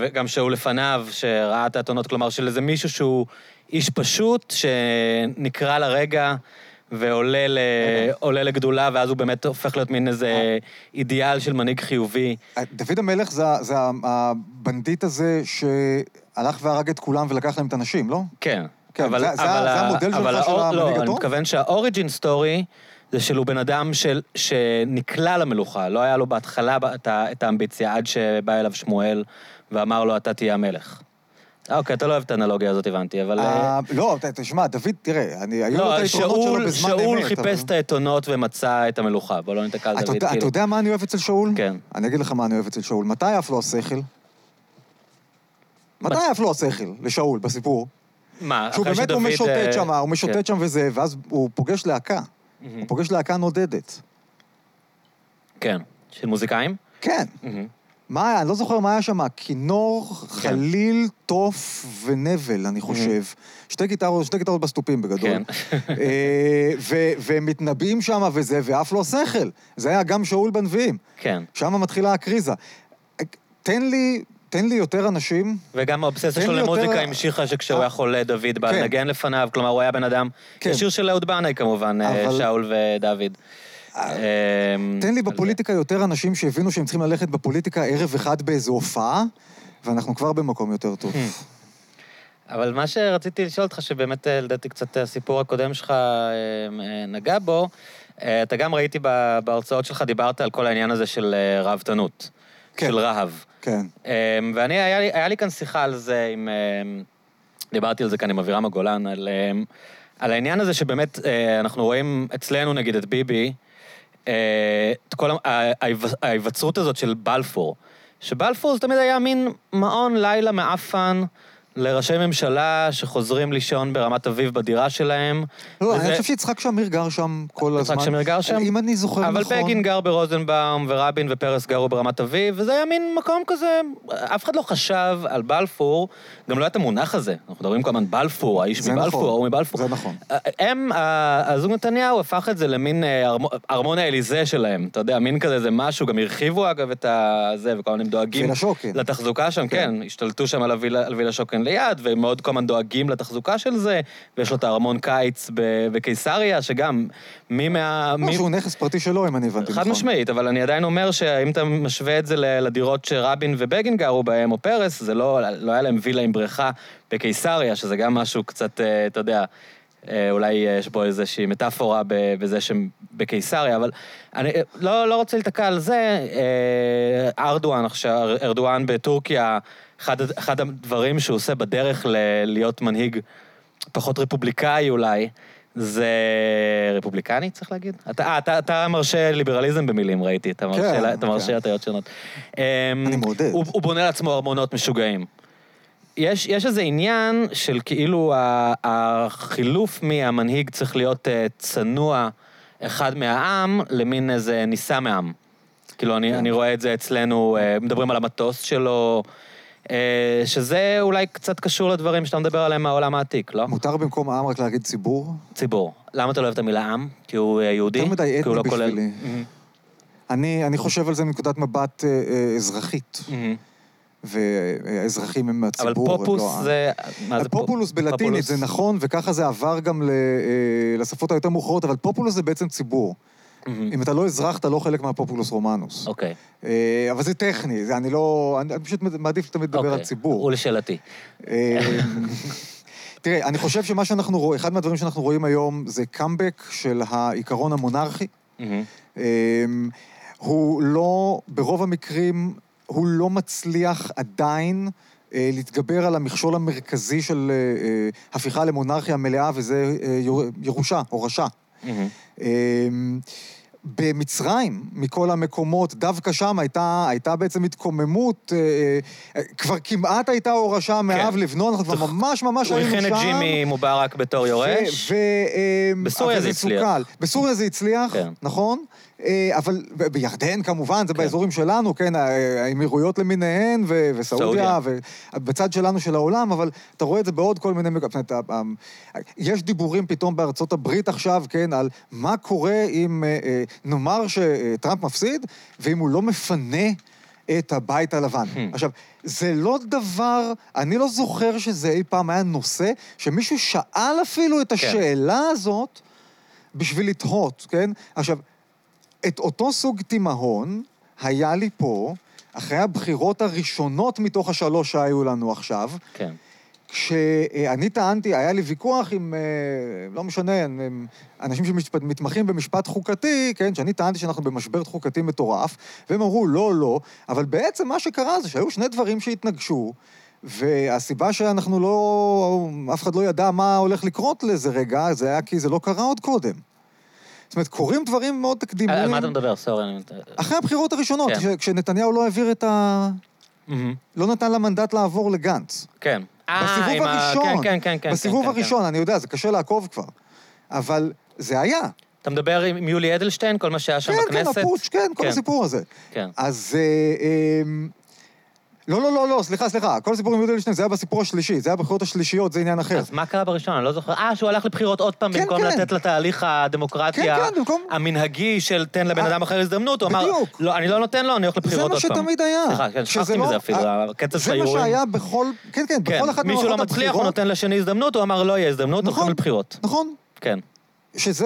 וגם שאול לפניו, שראה את האתונות, כלומר של איזה מישהו שהוא איש פשוט, שנקרא לרגע ועולה ל... לגדולה, ואז הוא באמת הופך להיות מין איזה אה. אידיאל של מנהיג חיובי. אה, דוד המלך זה, זה הבנדיט הזה שהלך והרג את כולם ולקח להם את הנשים, לא? כן. כן, אבל, זה, אבל, זה המודל שלך של המנהיג לא, הטוב? אני מתכוון שה origin story... זה שהוא בן אדם של, שנקלע למלוכה, לא היה לו בהתחלה את, את האמביציה עד שבא אליו שמואל ואמר לו, אתה תהיה המלך. אוקיי, אתה לא אוהב את האנלוגיה הזאת, הבנתי, אבל... אה, לא, תשמע, דוד, תראה, אני, היו לו לא, את היתרונות שלו בזמן אמת. שאול חיפש את האתונות ומצא את המלוכה, בוא לא ניתקע על דוד, כאילו. אתה יודע מה אני אוהב אצל שאול? כן. אני אגיד לך מה אני אוהב אצל שאול. מתי עף לו השכל? מתי עף לו השכל לשאול בסיפור? מה, אחרי שדוד... שהוא באמת, הוא משוטט אה, שם, הוא משוטט כן. שם וזה, ואז הוא פוגש להקה. הוא פוגש להקה נודדת. כן. של מוזיקאים? כן. מה היה? אני לא זוכר מה היה שם, כינור, כן. חליל, תוף ונבל, אני חושב. שתי גיטרות, שתי גיטרות בסטופים בגדול. כן. אה, והם מתנבאים שם וזה, ואף לא שכל. זה היה גם שאול בנביאים. כן. שם מתחילה הקריזה. תן לי תן לי יותר אנשים. וגם האובססיה שלו למוזיקה יותר... המשיכה שכשהוא היה חולה, דוד בא כן. לנגן לפניו, כלומר, הוא היה בן אדם, כן. שיר של אהוד בנאי כמובן, אה, אבל... שאול ודוד. אה, אמ, תן לי בפוליטיקה יותר אנשים שהבינו שהם צריכים ללכת בפוליטיקה ערב אחד באיזו הופעה, ואנחנו כבר במקום יותר טוב. Hmm. אבל מה שרציתי לשאול אותך, שבאמת אה, לדעתי קצת הסיפור הקודם שלך נגע בו, אתה גם ראיתי בהרצאות שלך, דיברת על כל העניין הזה של ראוותנות, כן. של רהב. כן. אמ, ואני, היה לי, היה לי כאן שיחה על זה עם... אמ, דיברתי על זה כאן עם אבירם הגולן, על, אמ, על העניין הזה שבאמת אה, אנחנו רואים אצלנו, נגיד, את ביבי, אה, את כל ההיווצרות הזאת של בלפור. שבלפור זה תמיד היה מין מעון לילה מעפן. לראשי ממשלה שחוזרים לישון ברמת אביב בדירה שלהם. לא, וזה... אני חושב שיצחק שמיר גר שם כל הזמן. יצחק שמיר גר שם? אם אני זוכר אבל נכון. אבל בגין גר ברוזנבאום, ורבין ופרס גרו ברמת אביב, וזה היה מין מקום כזה, אף אחד לא חשב על בלפור, גם לא היה את המונח הזה. אנחנו מדברים כל הזמן בלפור, האיש מבלפור, נכון, ההוא מבלפור. זה נכון. הם, הזוג נתניהו הפך את זה למין אה, ארמון האליזה שלהם, אתה יודע, מין כזה, זה משהו, גם הרחיבו אגב את זה, וכל מיני דואגים לתחזוקה שם, כן, כן השתלטו שם על הווילה שוקן מתכנן ליד, ומאוד כל הזמן דואגים לתחזוקה של זה, ויש לו את הארמון קיץ בקיסריה, שגם מי מה... לא, שהוא נכס פרטי שלו, אם אני הבנתי נכון. חד משמעית, אבל אני עדיין אומר שאם אתה משווה את זה לדירות שרבין ובגין גרו בהם, או פרס, זה לא, לא היה להם וילה עם בריכה בקיסריה, שזה גם משהו קצת, אה, אתה יודע... אה, אולי יש בו איזושהי מטאפורה בזה שהם בקיסריה, אבל אני לא, לא רוצה להתקע על זה. אה, ארדואן עכשיו, ארדואן בטורקיה, אחד, אחד הדברים שהוא עושה בדרך ל- להיות מנהיג פחות רפובליקאי אולי, זה רפובליקני, צריך להגיד? אתה, אה, אתה, אתה מרשה ליברליזם במילים, ראיתי, אתה מרשה, כן, אתה מרשה כן. הטיות שונות. אמ, אני מעודד. הוא, הוא בונה לעצמו ארמונות משוגעים. יש, יש איזה עניין של כאילו החילוף מהמנהיג צריך להיות אה, צנוע אחד מהעם למין איזה נישא מהעם. כאילו, אני, כן. אני רואה את זה אצלנו, אה, מדברים על המטוס שלו, שזה אולי קצת קשור לדברים שאתה מדבר עליהם מהעולם העתיק, לא? מותר במקום העם רק להגיד ציבור? ציבור. למה אתה לא אוהב את המילה עם? כי הוא אה, יהודי? יותר מדי הוא אתני לא כולל- בשבילי. מהמם, אני, אני חושב על זה מנקודת מבט אה, אה, אזרחית, מהמם. והאזרחים הם אבל מהציבור. הם פופוס לא. זה... מה זה פופ- פופולוס בלטינית פופולוס? זה נכון, וככה זה עבר גם ל- אה, לשפות היותר מאוחרות, אבל פופולוס זה בעצם ציבור. מהמם. אם אתה לא אזרח, אתה לא חלק מהפופולוס רומנוס. אוקיי. אה, אבל זה טכני, זה אני לא... אני אני פשוט מעדיף תמיד לדבר על אוקיי. ציבור. ולשאלתי. אה, תראה, אני חושב שמה שאנחנו רואים, אחד מהדברים שאנחנו רואים היום זה קאמבק של העיקרון המונרכי. מהמם. אמ, הוא לא, ברוב המקרים, הוא לא מצליח עדיין אה, להתגבר על המכשול המרכזי של אה, הפיכה למונרכיה מלאה, וזה ירושה, הורשה. מהמם. במצרים, מכל המקומות, דווקא שם הייתה, הייתה בעצם התקוממות, אה, אה, כבר כמעט הייתה הורשה מאב לבנו, אנחנו כבר ממש ממש הוא היינו שם. הכין את ג'ימי מובארק בתור יורש. ו- ו- בסוריה זה הצליח. סוכל. בסוריה זה הצליח, כן. נכון? אה, אבל בירדן כמובן, זה כן. באזורים שלנו, כן, האמירויות למיניהן ו- וסעודיה, ובצד שלנו של העולם, אבל אתה רואה את זה בעוד כל מיני... מק- זאת אומרת, ה- ה- יש דיבורים פתאום בארצות הברית עכשיו, כן, על מה קורה אם אה, אה, נאמר שטראמפ מפסיד, ואם הוא לא מפנה את הבית הלבן. Hmm. עכשיו, זה לא דבר, אני לא זוכר שזה אי פעם היה נושא, שמישהו שאל אפילו את השאלה הזאת בשביל לתהות, כן? עכשיו, את אותו סוג תימהון היה לי פה, אחרי הבחירות הראשונות מתוך השלוש שהיו לנו עכשיו, כן. כשאני טענתי, היה לי ויכוח עם, אה, לא משנה, עם- עם אנשים שמתמחים במשפט חוקתי, כן, שאני טענתי שאנחנו במשבר חוקתי מטורף, והם אמרו, לא, לא, אבל בעצם מה שקרה זה שהיו שני דברים שהתנגשו, והסיבה שאנחנו לא, אף אחד לא ידע מה הולך לקרות לאיזה רגע, זה היה כי זה לא קרה עוד קודם. זאת אומרת, קורים דברים מאוד תקדימיים. על מה אתה מדבר? סורי. אני- אחרי הבחירות הראשונות, כן. כש- כשנתניהו לא העביר את ה... מהמם. לא נתן לה מנדט לעבור לגנץ. כן. אה, בסיבוב עם ה- הראשון. כן, כן, כן, כן. בסיבוב כן, כן, הראשון, אני יודע, זה קשה לעקוב כבר. אבל זה היה. אתה מדבר עם יולי אדלשטיין, כל מה שהיה שם כן, בכנסת? כן, הפוטש, כן, כל כן. הסיפור הזה. כן. אז... אה, אה, לא, לא, לא, לא, סליחה, סליחה. כל הסיפור עם יהודה אדלשטיין זה היה בסיפור השלישי, זה היה בבחירות השלישיות, זה עניין אחר. אז מה קרה בראשון? אני לא זוכר. אה, שהוא הלך לבחירות עוד פעם, כן, במקום כן. לתת לתהליך הדמוקרטיה כן, כן, במקום- המנהגי של תן לבן אה, אדם אחר הזדמנות, הוא אמר, בדיוק. לא, אני לא נותן לו, אני הולך זה לבחירות מה עוד פעם. שתמיד היה. סליחה, כן, שכחתי לא- מזה אפילו, אה, הקטע של זה מה. שהיה בכל... כן, כן, כן, בכל אחת מישהו לא ממערכות מצליח, הוא הבחירות. נותן לשני הזדמנות, הוא אמר, לא יהיה הזדמנות, הולכים נכון. לבחירות. נכון. כן. שזה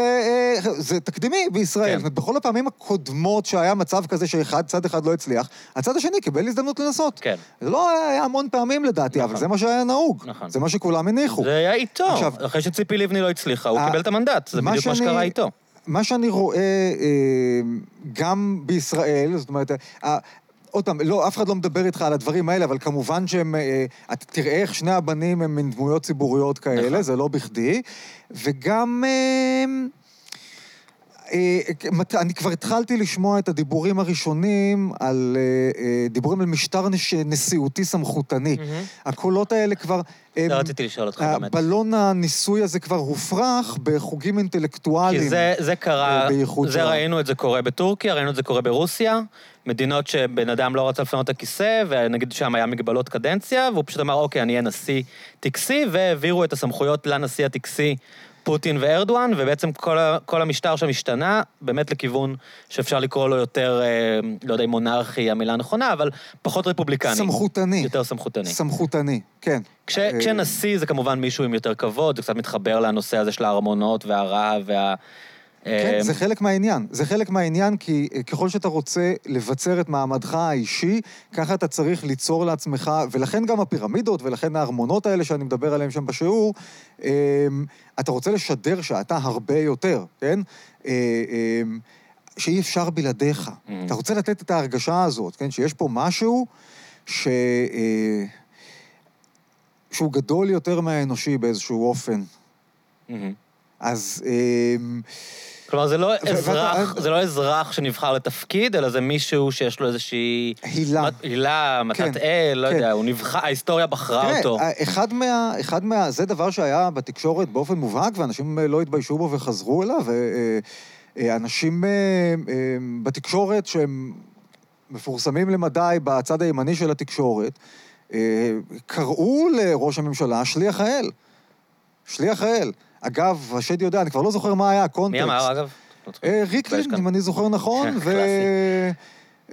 אה, זה תקדימי בישראל. כן. זאת אומרת, בכל הפעמים הקודמות שהיה מצב כזה שאחד, צד אחד לא הצליח, הצד השני קיבל הזדמנות לנסות. כן. זה לא היה, המון פעמים לדעתי, נכון. אבל זה מה שהיה נהוג. נכון. זה מה שכולם הניחו. זה היה איתו. עכשיו- אחרי שציפי לבני לא הצליחה, הוא אה, קיבל את המנדט. זה מה בדיוק מה שאני- שקרה איתו. מה שאני רואה אה, גם בישראל, זאת אומרת, אה, עוד פעם, לא, אף אחד לא מדבר איתך על הדברים האלה, אבל כמובן שהם... אה, אתה תראה איך שני הבנים הם מין דמויות ציבוריות כאלה, נכון. זה לא בכדי. וגם... אה, אה, אני כבר התחלתי לשמוע את הדיבורים הראשונים על... אה, דיבורים על משטר נש- נשיאותי סמכותני. הקולות האלה כבר... זה רציתי לשאול אותך באמת. הבלון הניסוי הזה כבר הופרח בחוגים אינטלקטואליים. כי זה, זה קרה, זה. ראינו את זה קורה בטורקיה, ראינו את זה קורה ברוסיה, מדינות שבן אדם לא רצה לפנות את הכיסא, ונגיד שם היה מגבלות קדנציה, והוא פשוט אמר, אוקיי, אני אהיה נשיא טקסי, והעבירו את הסמכויות לנשיא הטקסי פוטין וארדואן, ובעצם כל, ה, כל המשטר שם השתנה, באמת לכיוון שאפשר לקרוא לו יותר, אה, לא יודע אם מונרכי המילה הנכונה, אבל פחות רפובליקני. סמכותני. יותר סמכותני. סמכותני, כן. כש, אה, כשנשיא זה כמובן מישהו עם יותר כבוד, זה קצת מתחבר לנושא הזה של הארמונות והרעב וה... כן, אה, זה חלק מהעניין. זה חלק מהעניין, כי אה, ככל שאתה רוצה לבצר את מעמדך האישי, ככה אתה צריך ליצור לעצמך, ולכן גם הפירמידות, ולכן הארמונות האלה שאני מדבר עליהם שם בשיעור, אה, אתה רוצה לשדר שאתה הרבה יותר, כן? אה, אה, שאי אפשר בלעדיך. Mm. אתה רוצה לתת את ההרגשה הזאת, כן? שיש פה משהו ש... אה, שהוא גדול יותר מהאנושי באיזשהו אופן. מהמם. אז אמ, כלומר, זה לא אזרח, זה לא אזרח שנבחר לתפקיד, אלא זה מישהו שיש לו איזושהי... הילה. מת- הילה, כן, מתת אל, לא כן. יודע, הוא נבחר, ההיסטוריה בחרה אותו. תראה, אחד מה, אחד מה... זה דבר שהיה בתקשורת באופן מובהק, ואנשים אה, לא התביישו בו וחזרו אליו, ואנשים אה, בתקשורת שהם מפורסמים למדי בצד הימני של התקשורת, אה, קראו לראש הממשלה שליח האל. שליח האל. אגב, השד יודע, אני כבר לא זוכר מה היה הקונטקסט. מי אמר, אגב? אה, יש ריקלין. אם אני זוכר נכון, ו...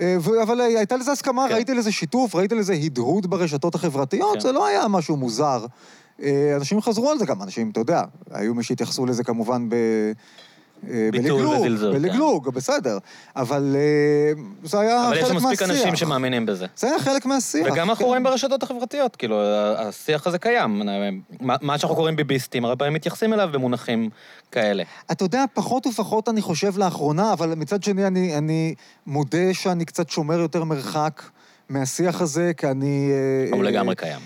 אה, ו- אבל אה, הייתה לזה הסכמה, כן. ראיתי לזה שיתוף, ראיתי לזה הדהוד ברשתות החברתיות, כן. זה לא היה משהו מוזר. אה, אנשים חזרו על זה גם, אנשים, אתה יודע, היו מי שהתייחסו לזה כמובן ב... אה, בלגלוג, כן. בלגלוג, בסדר. אבל אה, זה היה אבל יש חלק מספיק מהשיח. אנשים שמאמינים בזה. זה היה חלק מהשיח. וגם אנחנו כן. רואים ברשתות החברתיות, כאילו, השיח הזה קיים. מה מה שאנחנו קוראים ביביסטים, הרבה פעמים מתייחסים אליו במונחים כאלה. אתה יודע, פחות ופחות אני חושב לאחרונה, אבל מצד שני אני, אני מודה שאני קצת שומר יותר מרחק מהשיח הזה, כי אני... אה, הוא אה, לגמרי קיים.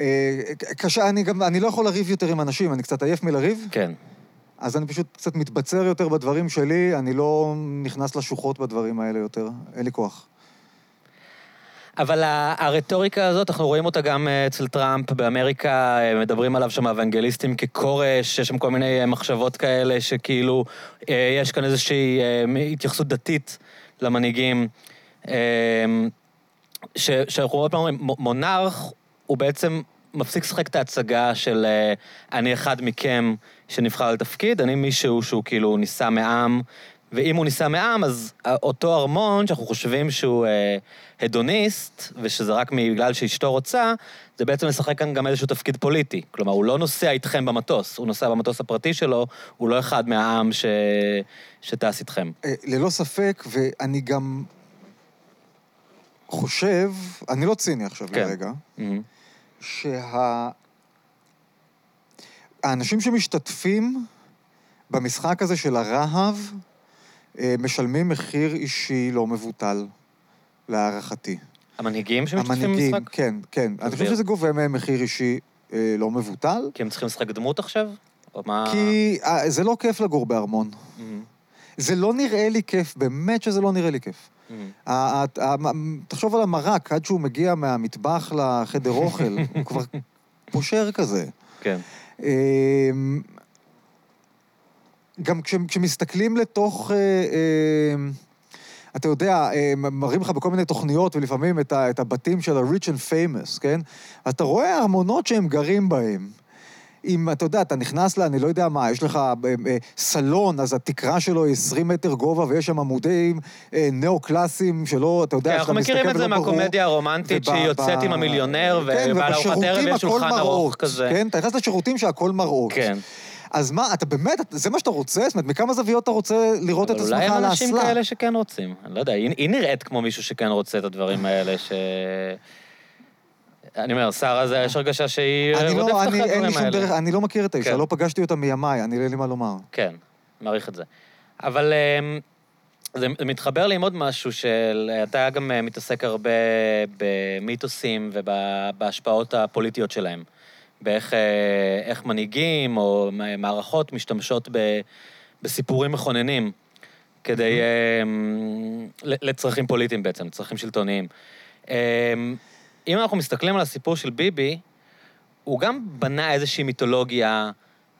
אה, קשה, אני גם, אני לא יכול לריב יותר עם אנשים, אני קצת עייף מלריב, כן. אז אני פשוט קצת מתבצר יותר בדברים שלי, אני לא נכנס לשוחות בדברים האלה יותר, אין לי כוח. אבל הרטוריקה הזאת, אנחנו רואים אותה גם אה, אצל טראמפ באמריקה, אה, מדברים עליו שם אוונגליסטים ככורש, יש שם כל מיני אה, מחשבות כאלה שכאילו יש כאן איזושהי התייחסות דתית למנהיגים. שאנחנו עוד פעם אומרים, מ- מונרך הוא בעצם מפסיק לשחק את ההצגה של אה, אני אחד מכם שנבחר לתפקיד, אני מישהו שהוא כאילו נישא מעם, ואם הוא נישא מעם, אז אותו ארמון, שאנחנו חושבים שהוא אה, הדוניסט, ושזה רק בגלל שאשתו רוצה, זה בעצם לשחק כאן גם איזשהו תפקיד פוליטי. כלומר, הוא לא נוסע איתכם במטוס, הוא נוסע במטוס הפרטי שלו, הוא לא אחד מהעם ש... שטס איתכם. אה, ללא ספק, ואני גם חושב, אני לא ציני עכשיו כן. לרגע, מהמם. שה... האנשים שמשתתפים במשחק הזה של הרהב, אה, משלמים מחיר אישי לא מבוטל, להערכתי. המנהיגים שמשתתפים המנהיגים, במשחק? כן, כן. אני חושב. שזה גובה מהם מחיר אישי אה, לא מבוטל, כי הם צריכים לשחק דמות עכשיו? או מה... כי אה, זה לא כיף לגור בארמון. מהמם. זה לא נראה לי כיף, באמת שזה לא נראה לי כיף. תחשוב על המרק, עד שהוא מגיע מהמטבח לחדר אוכל, הוא כבר פושר כזה. כן. אמ, גם כש- כשמסתכלים לתוך... אה, אה, אתה יודע, אה, מראים לך בכל מיני תוכניות, ולפעמים את, ה, את הבתים של ה-rich and famous, כן? אתה רואה ארמונות שהם גרים בהם. אם, אתה יודע, אתה נכנס לה, אני לא יודע מה, יש לך אה, אה, סלון, אז התקרה שלו היא 20 מטר גובה, ויש שם עמודים אה, ניאו-קלאסיים שלא, אתה יודע, כן, שאתה אנחנו מכירים את מסתכל זה ולא ברור. מהקומדיה הרומנטית שהיא יוצאת עם המיליונר, כן, ובא לארוחת ערב יש שולחן ארוך כזה. כן, אתה נכנס לשירותים שהכל מראות. כן. אז מה, אתה באמת, זה מה שאתה רוצה? זאת אומרת, מכמה זוויות אתה רוצה לראות את עצמך אולי על הם אנשים האסלה? כאלה שכן רוצים. אני לא יודע, היא נראית כמו מישהו שכן רוצה את הדברים האלה, ש... אני אומר, שרה, זה יש הרגשה שהיא אני רודפת לא, אחרי הדברים האלה. דרך, אני לא מכיר את האישה, כן. לא פגשתי אותה מימיי, אני לא אין לי מה לומר. כן, מעריך את זה. אבל אמ, זה מתחבר לי עם עוד משהו של... אתה גם אה, מתעסק הרבה במיתוסים ובהשפעות הפוליטיות שלהם. באיך אה, מנהיגים או מערכות משתמשות ב, בסיפורים מכוננים כדי... אמ, ל- לצרכים פוליטיים בעצם, צרכים שלטוניים. אם אנחנו מסתכלים על הסיפור של ביבי, הוא גם בנה איזושהי מיתולוגיה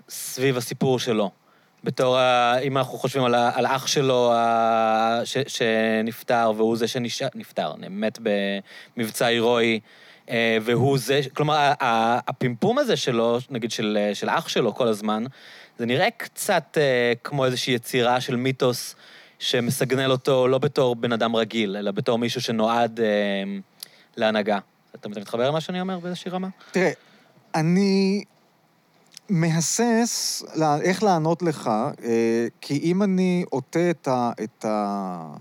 סביב הסיפור שלו. בתור. אם אנחנו חושבים על. על אח שלו. ש... שנפטר, והוא זה שנשאר, נפטר, מת במבצע הירואי, אה, והוא זה, כלומר, הפימפום הזה שלו, נגיד של, של אח שלו כל הזמן, זה נראה קצת אה, כמו איזושהי יצירה של מיתוס שמסגנל אותו לא בתור בן אדם רגיל, אלא בתור מישהו שנועד אה, להנהגה. אתה מתחבר למה שאני אומר באיזושהי רמה? תראה, אני מהסס לה- איך לענות לך, אה, כי אם אני עוטה את ה... את ה...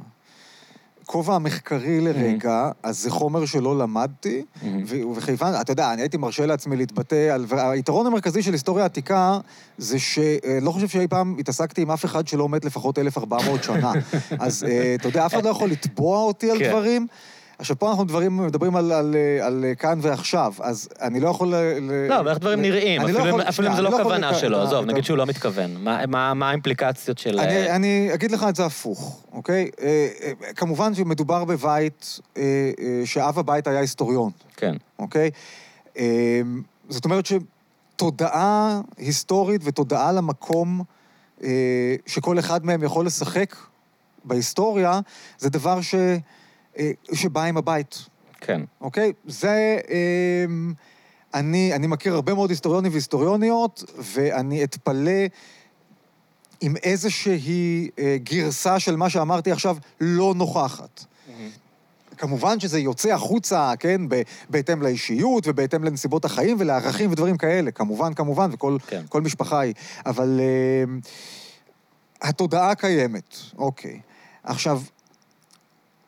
הכובע המחקרי לרגע, אז זה חומר שלא למדתי, ו- וכיוון, אתה יודע, אני הייתי מרשה לעצמי להתבטא על... והיתרון המרכזי של היסטוריה עתיקה זה שלא חושב שאי פעם התעסקתי עם אף אחד שלא מת לפחות 1,400 שנה. אז אה, אתה יודע, אף אחד לא יכול לתבוע אותי על כן. דברים. עכשיו, פה אנחנו דברים, מדברים על, על, על כאן ועכשיו, אז אני לא יכול... ל- לא, אבל איך דברים ל- נראים? לא אפילו אם- יכול- אפילו אם זה לא יכול כוונה לק- שלו, את ה- עזוב, נגיד שהוא לא מתכוון. מה- מה מה האימפליקציות של... אני, אה, אני אגיד לך את זה הפוך, אוקיי? אה, אה, כמובן שמדובר בבית אה, אה, שאב הבית היה היסטוריון, כן, אוקיי? אה, זאת אומרת שתודעה היסטורית ותודעה למקום אה, שכל אחד מהם יכול לשחק בהיסטוריה, זה דבר ש, אה, שבא עם הבית, כן. אוקיי? זה... אמ, אני, אני מכיר הרבה מאוד היסטוריונים והיסטוריוניות, ואני אתפלא אם איזושהי אה, גרסה של מה שאמרתי עכשיו לא נוכחת. כמובן שזה יוצא החוצה, כן, ב- בהתאם לאישיות ובהתאם לנסיבות החיים ולערכים ודברים כאלה, כמובן, כמובן, וכל כן. כל משפחה היא. אבל אה, התודעה קיימת, אוקיי. עכשיו,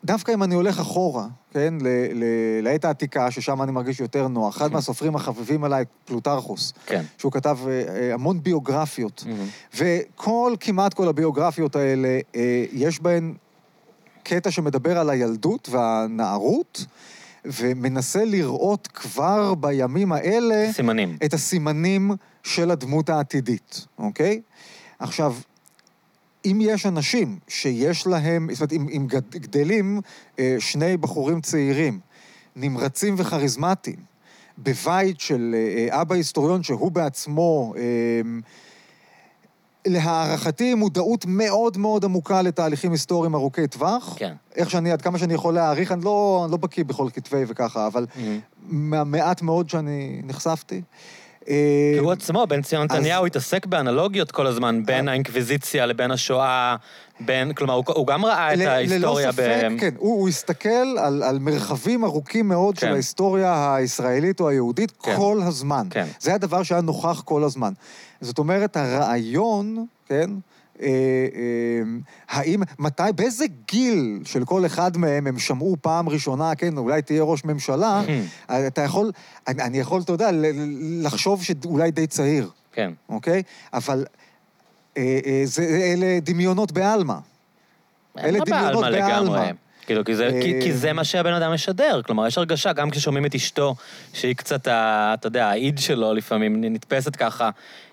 דווקא אם אני הולך אחורה, כן, ל- ל- לעת העתיקה, ששם אני מרגיש יותר נוח, אחד מהסופרים החביבים עליי, פלוטרכוס, כן. שהוא כתב אה, אה, המון ביוגרפיות, מהמם. וכל, כמעט כל הביוגרפיות האלה, אה, יש בהן קטע שמדבר על הילדות והנערות, ומנסה לראות כבר בימים האלה סימנים. את הסימנים של הדמות העתידית, אוקיי? עכשיו, אם יש אנשים שיש להם, זאת אומרת, אם, אם גד- גדלים אה, שני בחורים צעירים, נמרצים וכריזמטיים, בבית של אה, אה, אבא היסטוריון שהוא בעצמו, אה, להערכתי, מודעות מאוד מאוד עמוקה לתהליכים היסטוריים ארוכי טווח. כן. איך שאני, עד כמה שאני יכול להעריך, אני לא, אני לא בקיא בכל כתבי וככה, אבל מהמם. מהמעט מאוד שאני נחשפתי. הוא עצמו, בן ציון נתניהו, התעסק באנלוגיות כל הזמן, בין האינקוויזיציה לבין השואה, בין, כלומר, הוא- הוא גם ראה את ההיסטוריה ללא ספק, כן. הוא, הוא הסתכל על, על מרחבים ארוכים מאוד של כן. ההיסטוריה הישראלית או היהודית כן. כל הזמן. כן. זה הדבר שהיה נוכח כל הזמן. זאת אומרת, הרעיון, כן, אה, אה, האם, מתי, באיזה גיל של כל אחד מהם הם שמעו פעם ראשונה, כן, אולי תהיה ראש ממשלה, אתה יכול, אני, אני יכול, אתה יודע, לחשוב שאולי די צעיר, כן. אוקיי? אבל אה, אה, זה, אלה דמיונות בעלמא. אלה דמיונות בעלמא לגמרי. כאילו, כי זה, כי, כי זה מה שהבן אדם משדר. כלומר, יש הרגשה, גם כששומעים את אשתו, שהיא קצת, ה, אתה יודע, האיד שלו לפעמים, נתפסת ככה,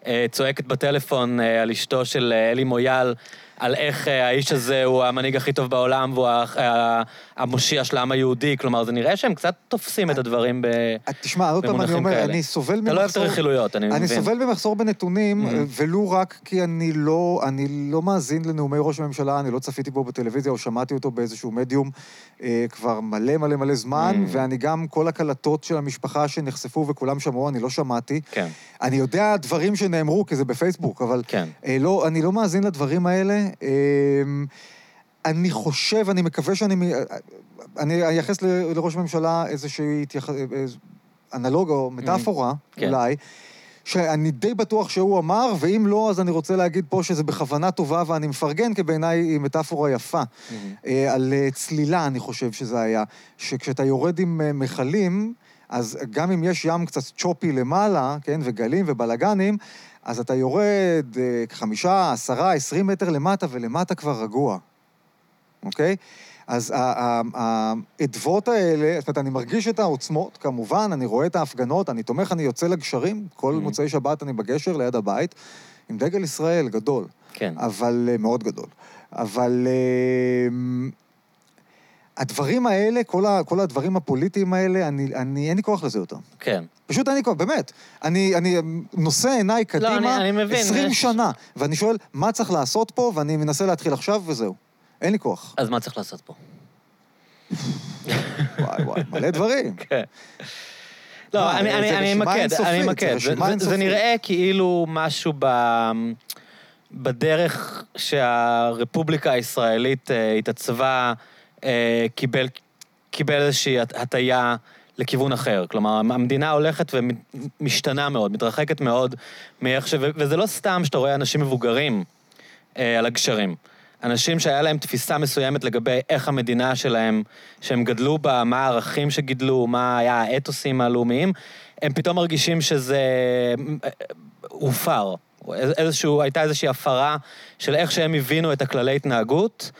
אה, צועקת בטלפון אה, על אשתו של אה, אלי מויאל, על איך אה, האיש הזה הוא המנהיג הכי טוב בעולם והוא ה- ה- המושיע של העם היהודי. כלומר, זה נראה שהם קצת תופסים את הדברים. אה, תשמע, עוד פעם אני אומר. אני סובל ממחסור... אתה לא אוהב את הרכילויות, אני אני מבין. סובל ממחסור בנתונים. ולו רק כי אני לא, אני לא מאזין לנאומי ראש הממשלה, אני לא צפיתי בו בטלוויזיה או שמעתי אותו באיזשהו מדיום אה, כבר מלא מלא מלא זמן, Mhm. ואני גם, כל הקלטות של המשפחה שנחשפו וכולם שמעו, אני לא שמעתי. כן, אני יודע דברים שנאמרו, כי זה בפייסבוק, אבל כן. אה, לא, אני לא מאזין לדברים האלה. אה, אני חושב, אני מקווה שאני... מ- אה, אני אייחס לראש הממשלה איזושהי התייח... אנלוג או מטאפורה, כן. אולי, שאני די בטוח שהוא אמר, ואם לא, אז אני רוצה להגיד פה שזה בכוונה טובה ואני מפרגן, כי בעיניי היא מטאפורה יפה. אה, על אה, צלילה, אני חושב שזה היה. שכשאתה יורד עם אה, מכלים, אז גם אם יש ים קצת צ'ופי למעלה, כן, וגלים ובלגנים, אז אתה יורד חמישה, עשרה, עשרים מטר למטה, ולמטה כבר רגוע, אוקיי? אז האדוות האלה, זאת אומרת, אני מרגיש את העוצמות, כמובן, אני רואה את ההפגנות, אני תומך, אני יוצא לגשרים, כל Mhm. מוצאי שבת אני בגשר ליד הבית, עם דגל ישראל גדול. כן. אבל אה, מאוד גדול. אבל אה, הדברים האלה, כל, ה, כל הדברים הפוליטיים האלה, אני, אני, אין לי כוח לזה יותר. כן. פשוט אין לי כוח, באמת. אני, אני נושא עיניי קדימה אני- אני מבין, 20 יש- שנה, ואני שואל, מה צריך לעשות פה, ואני מנסה להתחיל עכשיו, וזהו. אין לי כוח. אז מה צריך לעשות פה? וואי וואי, מלא דברים. כן. לא, אני, אמקד, אינסופית, אני אמקד. זה. נראה כאילו משהו ב... בדרך שהרפובליקה הישראלית אה, התעצבה, אה, קיבל, קיבל איזושהי הט- הטיה לכיוון אחר. כלומר, המדינה הולכת ומשתנה מאוד, מתרחקת מאוד מאיך ש... וזה לא סתם שאתה רואה אנשים מבוגרים אה, על הגשרים. אנשים שהיה להם תפיסה מסוימת לגבי איך המדינה שלהם, שהם גדלו בה, מה הערכים שגידלו, מה היה האתוסים הלאומיים, הם פתאום מרגישים שזה אה, הופר. איזשהו, הייתה איזושהי הפרה של איך שהם הבינו את הכללי התנהגות,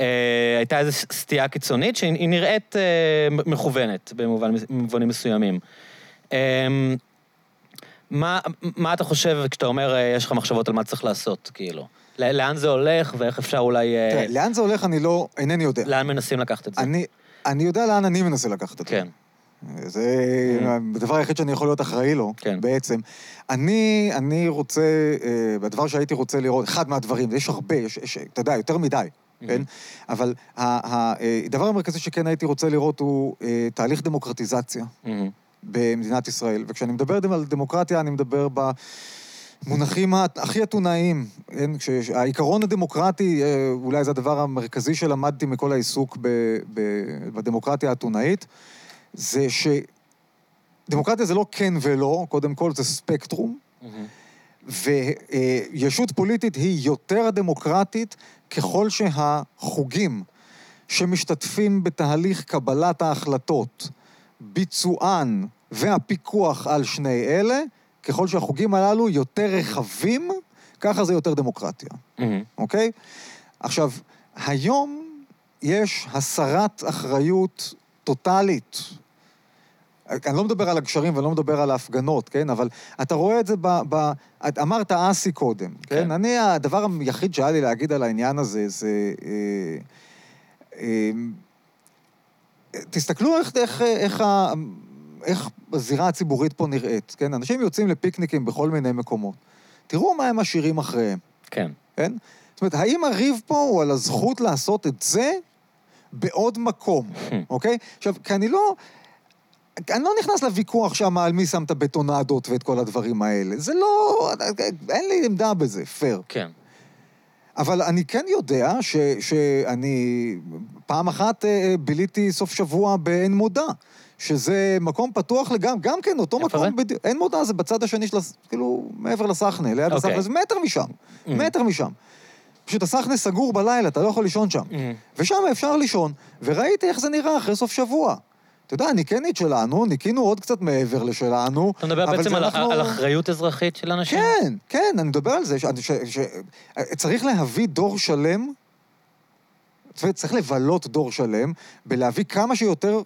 אה, הייתה איזו סטייה קיצונית שהיא נראית אה, מכוונת במובנים מסוימים. אה, מה, מה אתה חושב כשאתה אומר, אה, יש לך מחשבות על מה צריך לעשות, כאילו? לאן זה הולך ואיך אפשר אולי... אה, תראה, לאן זה הולך אני לא, אינני יודע. לאן מנסים לקחת את זה? אני, אני יודע לאן אני מנסה לקחת את זה. כן. זה הדבר היחיד שאני יכול להיות אחראי לו, כן. בעצם. אני, אני רוצה, אה, הדבר שהייתי רוצה לראות, אחד מהדברים, יש הרבה, יש, יש, אתה יודע, יותר מדי, כן? אבל אה, הדבר המרכזי שכן הייתי רוצה לראות הוא תהליך דמוקרטיזציה מהמם. במדינת ישראל. וכשאני מדבר על דמוקרטיה, אני מדבר במונחים ה- הכי אתונאיים. כן? העיקרון הדמוקרטי, אה, אולי זה הדבר המרכזי שלמדתי מכל העיסוק ב, ב, בדמוקרטיה האתונאית, זה שדמוקרטיה זה לא כן ולא, קודם כל זה ספקטרום, מהמם. וישות פוליטית היא יותר דמוקרטית ככל שהחוגים שמשתתפים בתהליך קבלת ההחלטות, ביצוען והפיקוח על שני אלה, ככל שהחוגים הללו יותר רחבים, ככה זה יותר דמוקרטיה, מהמם. אוקיי? עכשיו, היום יש הסרת אחריות טוטאלית. אני לא מדבר על הגשרים ואני לא מדבר על ההפגנות, כן? אבל אתה רואה את זה ב... ב את אמרת אסי קודם, כן? כן. אני, הדבר היחיד שהיה לי להגיד על העניין הזה זה... אה, אה, תסתכלו איך, איך, איך, איך הזירה הציבורית פה נראית, כן? אנשים יוצאים לפיקניקים בכל מיני מקומות. תראו מה הם משאירים אחריהם, כן. כן? זאת אומרת, האם הריב פה הוא על הזכות לעשות את זה בעוד מקום, אוקיי? עכשיו, כי אני לא... אני לא נכנס לוויכוח שם על מי שם את הבטונדות ואת כל הדברים האלה. זה לא... אין לי עמדה בזה, פייר. כן. אבל אני כן יודע ש, שאני פעם אחת אה, ביליתי סוף שבוע בעין מודע, שזה מקום פתוח לגמרי, גם כן, אותו מקום, זה? בדיוק, עין מודע זה בצד השני של, כאילו, מעבר לסחנה, ליד אוקיי. הסחנה, זה מטר משם, Mm. מטר משם. פשוט הסחנה סגור בלילה, אתה לא יכול לישון שם. מהמם. ושם אפשר לישון, וראיתי איך זה נראה אחרי סוף שבוע. אתה יודע, ניקנית שלנו, ניקינו עוד קצת מעבר לשלנו. אתה מדבר בעצם על, אנחנו- על אחריות אזרחית של אנשים? כן, כן, אני מדבר על זה. ש... ש... ש... צריך להביא דור שלם, צריך לבלות דור שלם בלהביא כמה שיותר,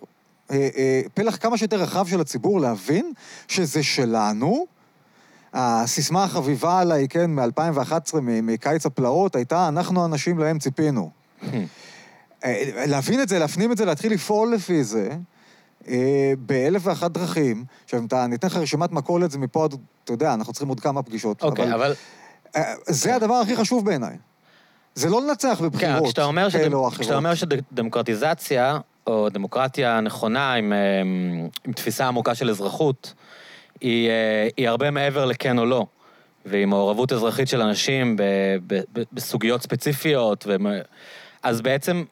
פלח כמה שיותר רחב של הציבור להבין שזה שלנו. הסיסמה החביבה עליי, כן, מ-2011, מקיץ הפלאות, הייתה, אנחנו אנשים להם ציפינו. אה, להבין את זה, להפנים את זה, להתחיל לפעול לפי זה, אה, באלף ואחת דרכים. עכשיו, אם אתה, אני אתן לך רשימת מכולת, זה מפה עד, אתה יודע, אנחנו צריכים עוד כמה פגישות. אוקיי, אבל... אה, זה הדבר הכי חשוב בעיניי. זה לא לנצח כן, בבחירות שדמ... כאלה או אחרות. כשאתה אומר שדמוקרטיזציה, או דמוקרטיה נכונה עם, אה, עם תפיסה עמוקה של אזרחות, היא, אה, היא הרבה מעבר לכן או לא. ועם מעורבות אזרחית של אנשים ב, ב, ב, בסוגיות ספציפיות, ומ... אז בעצם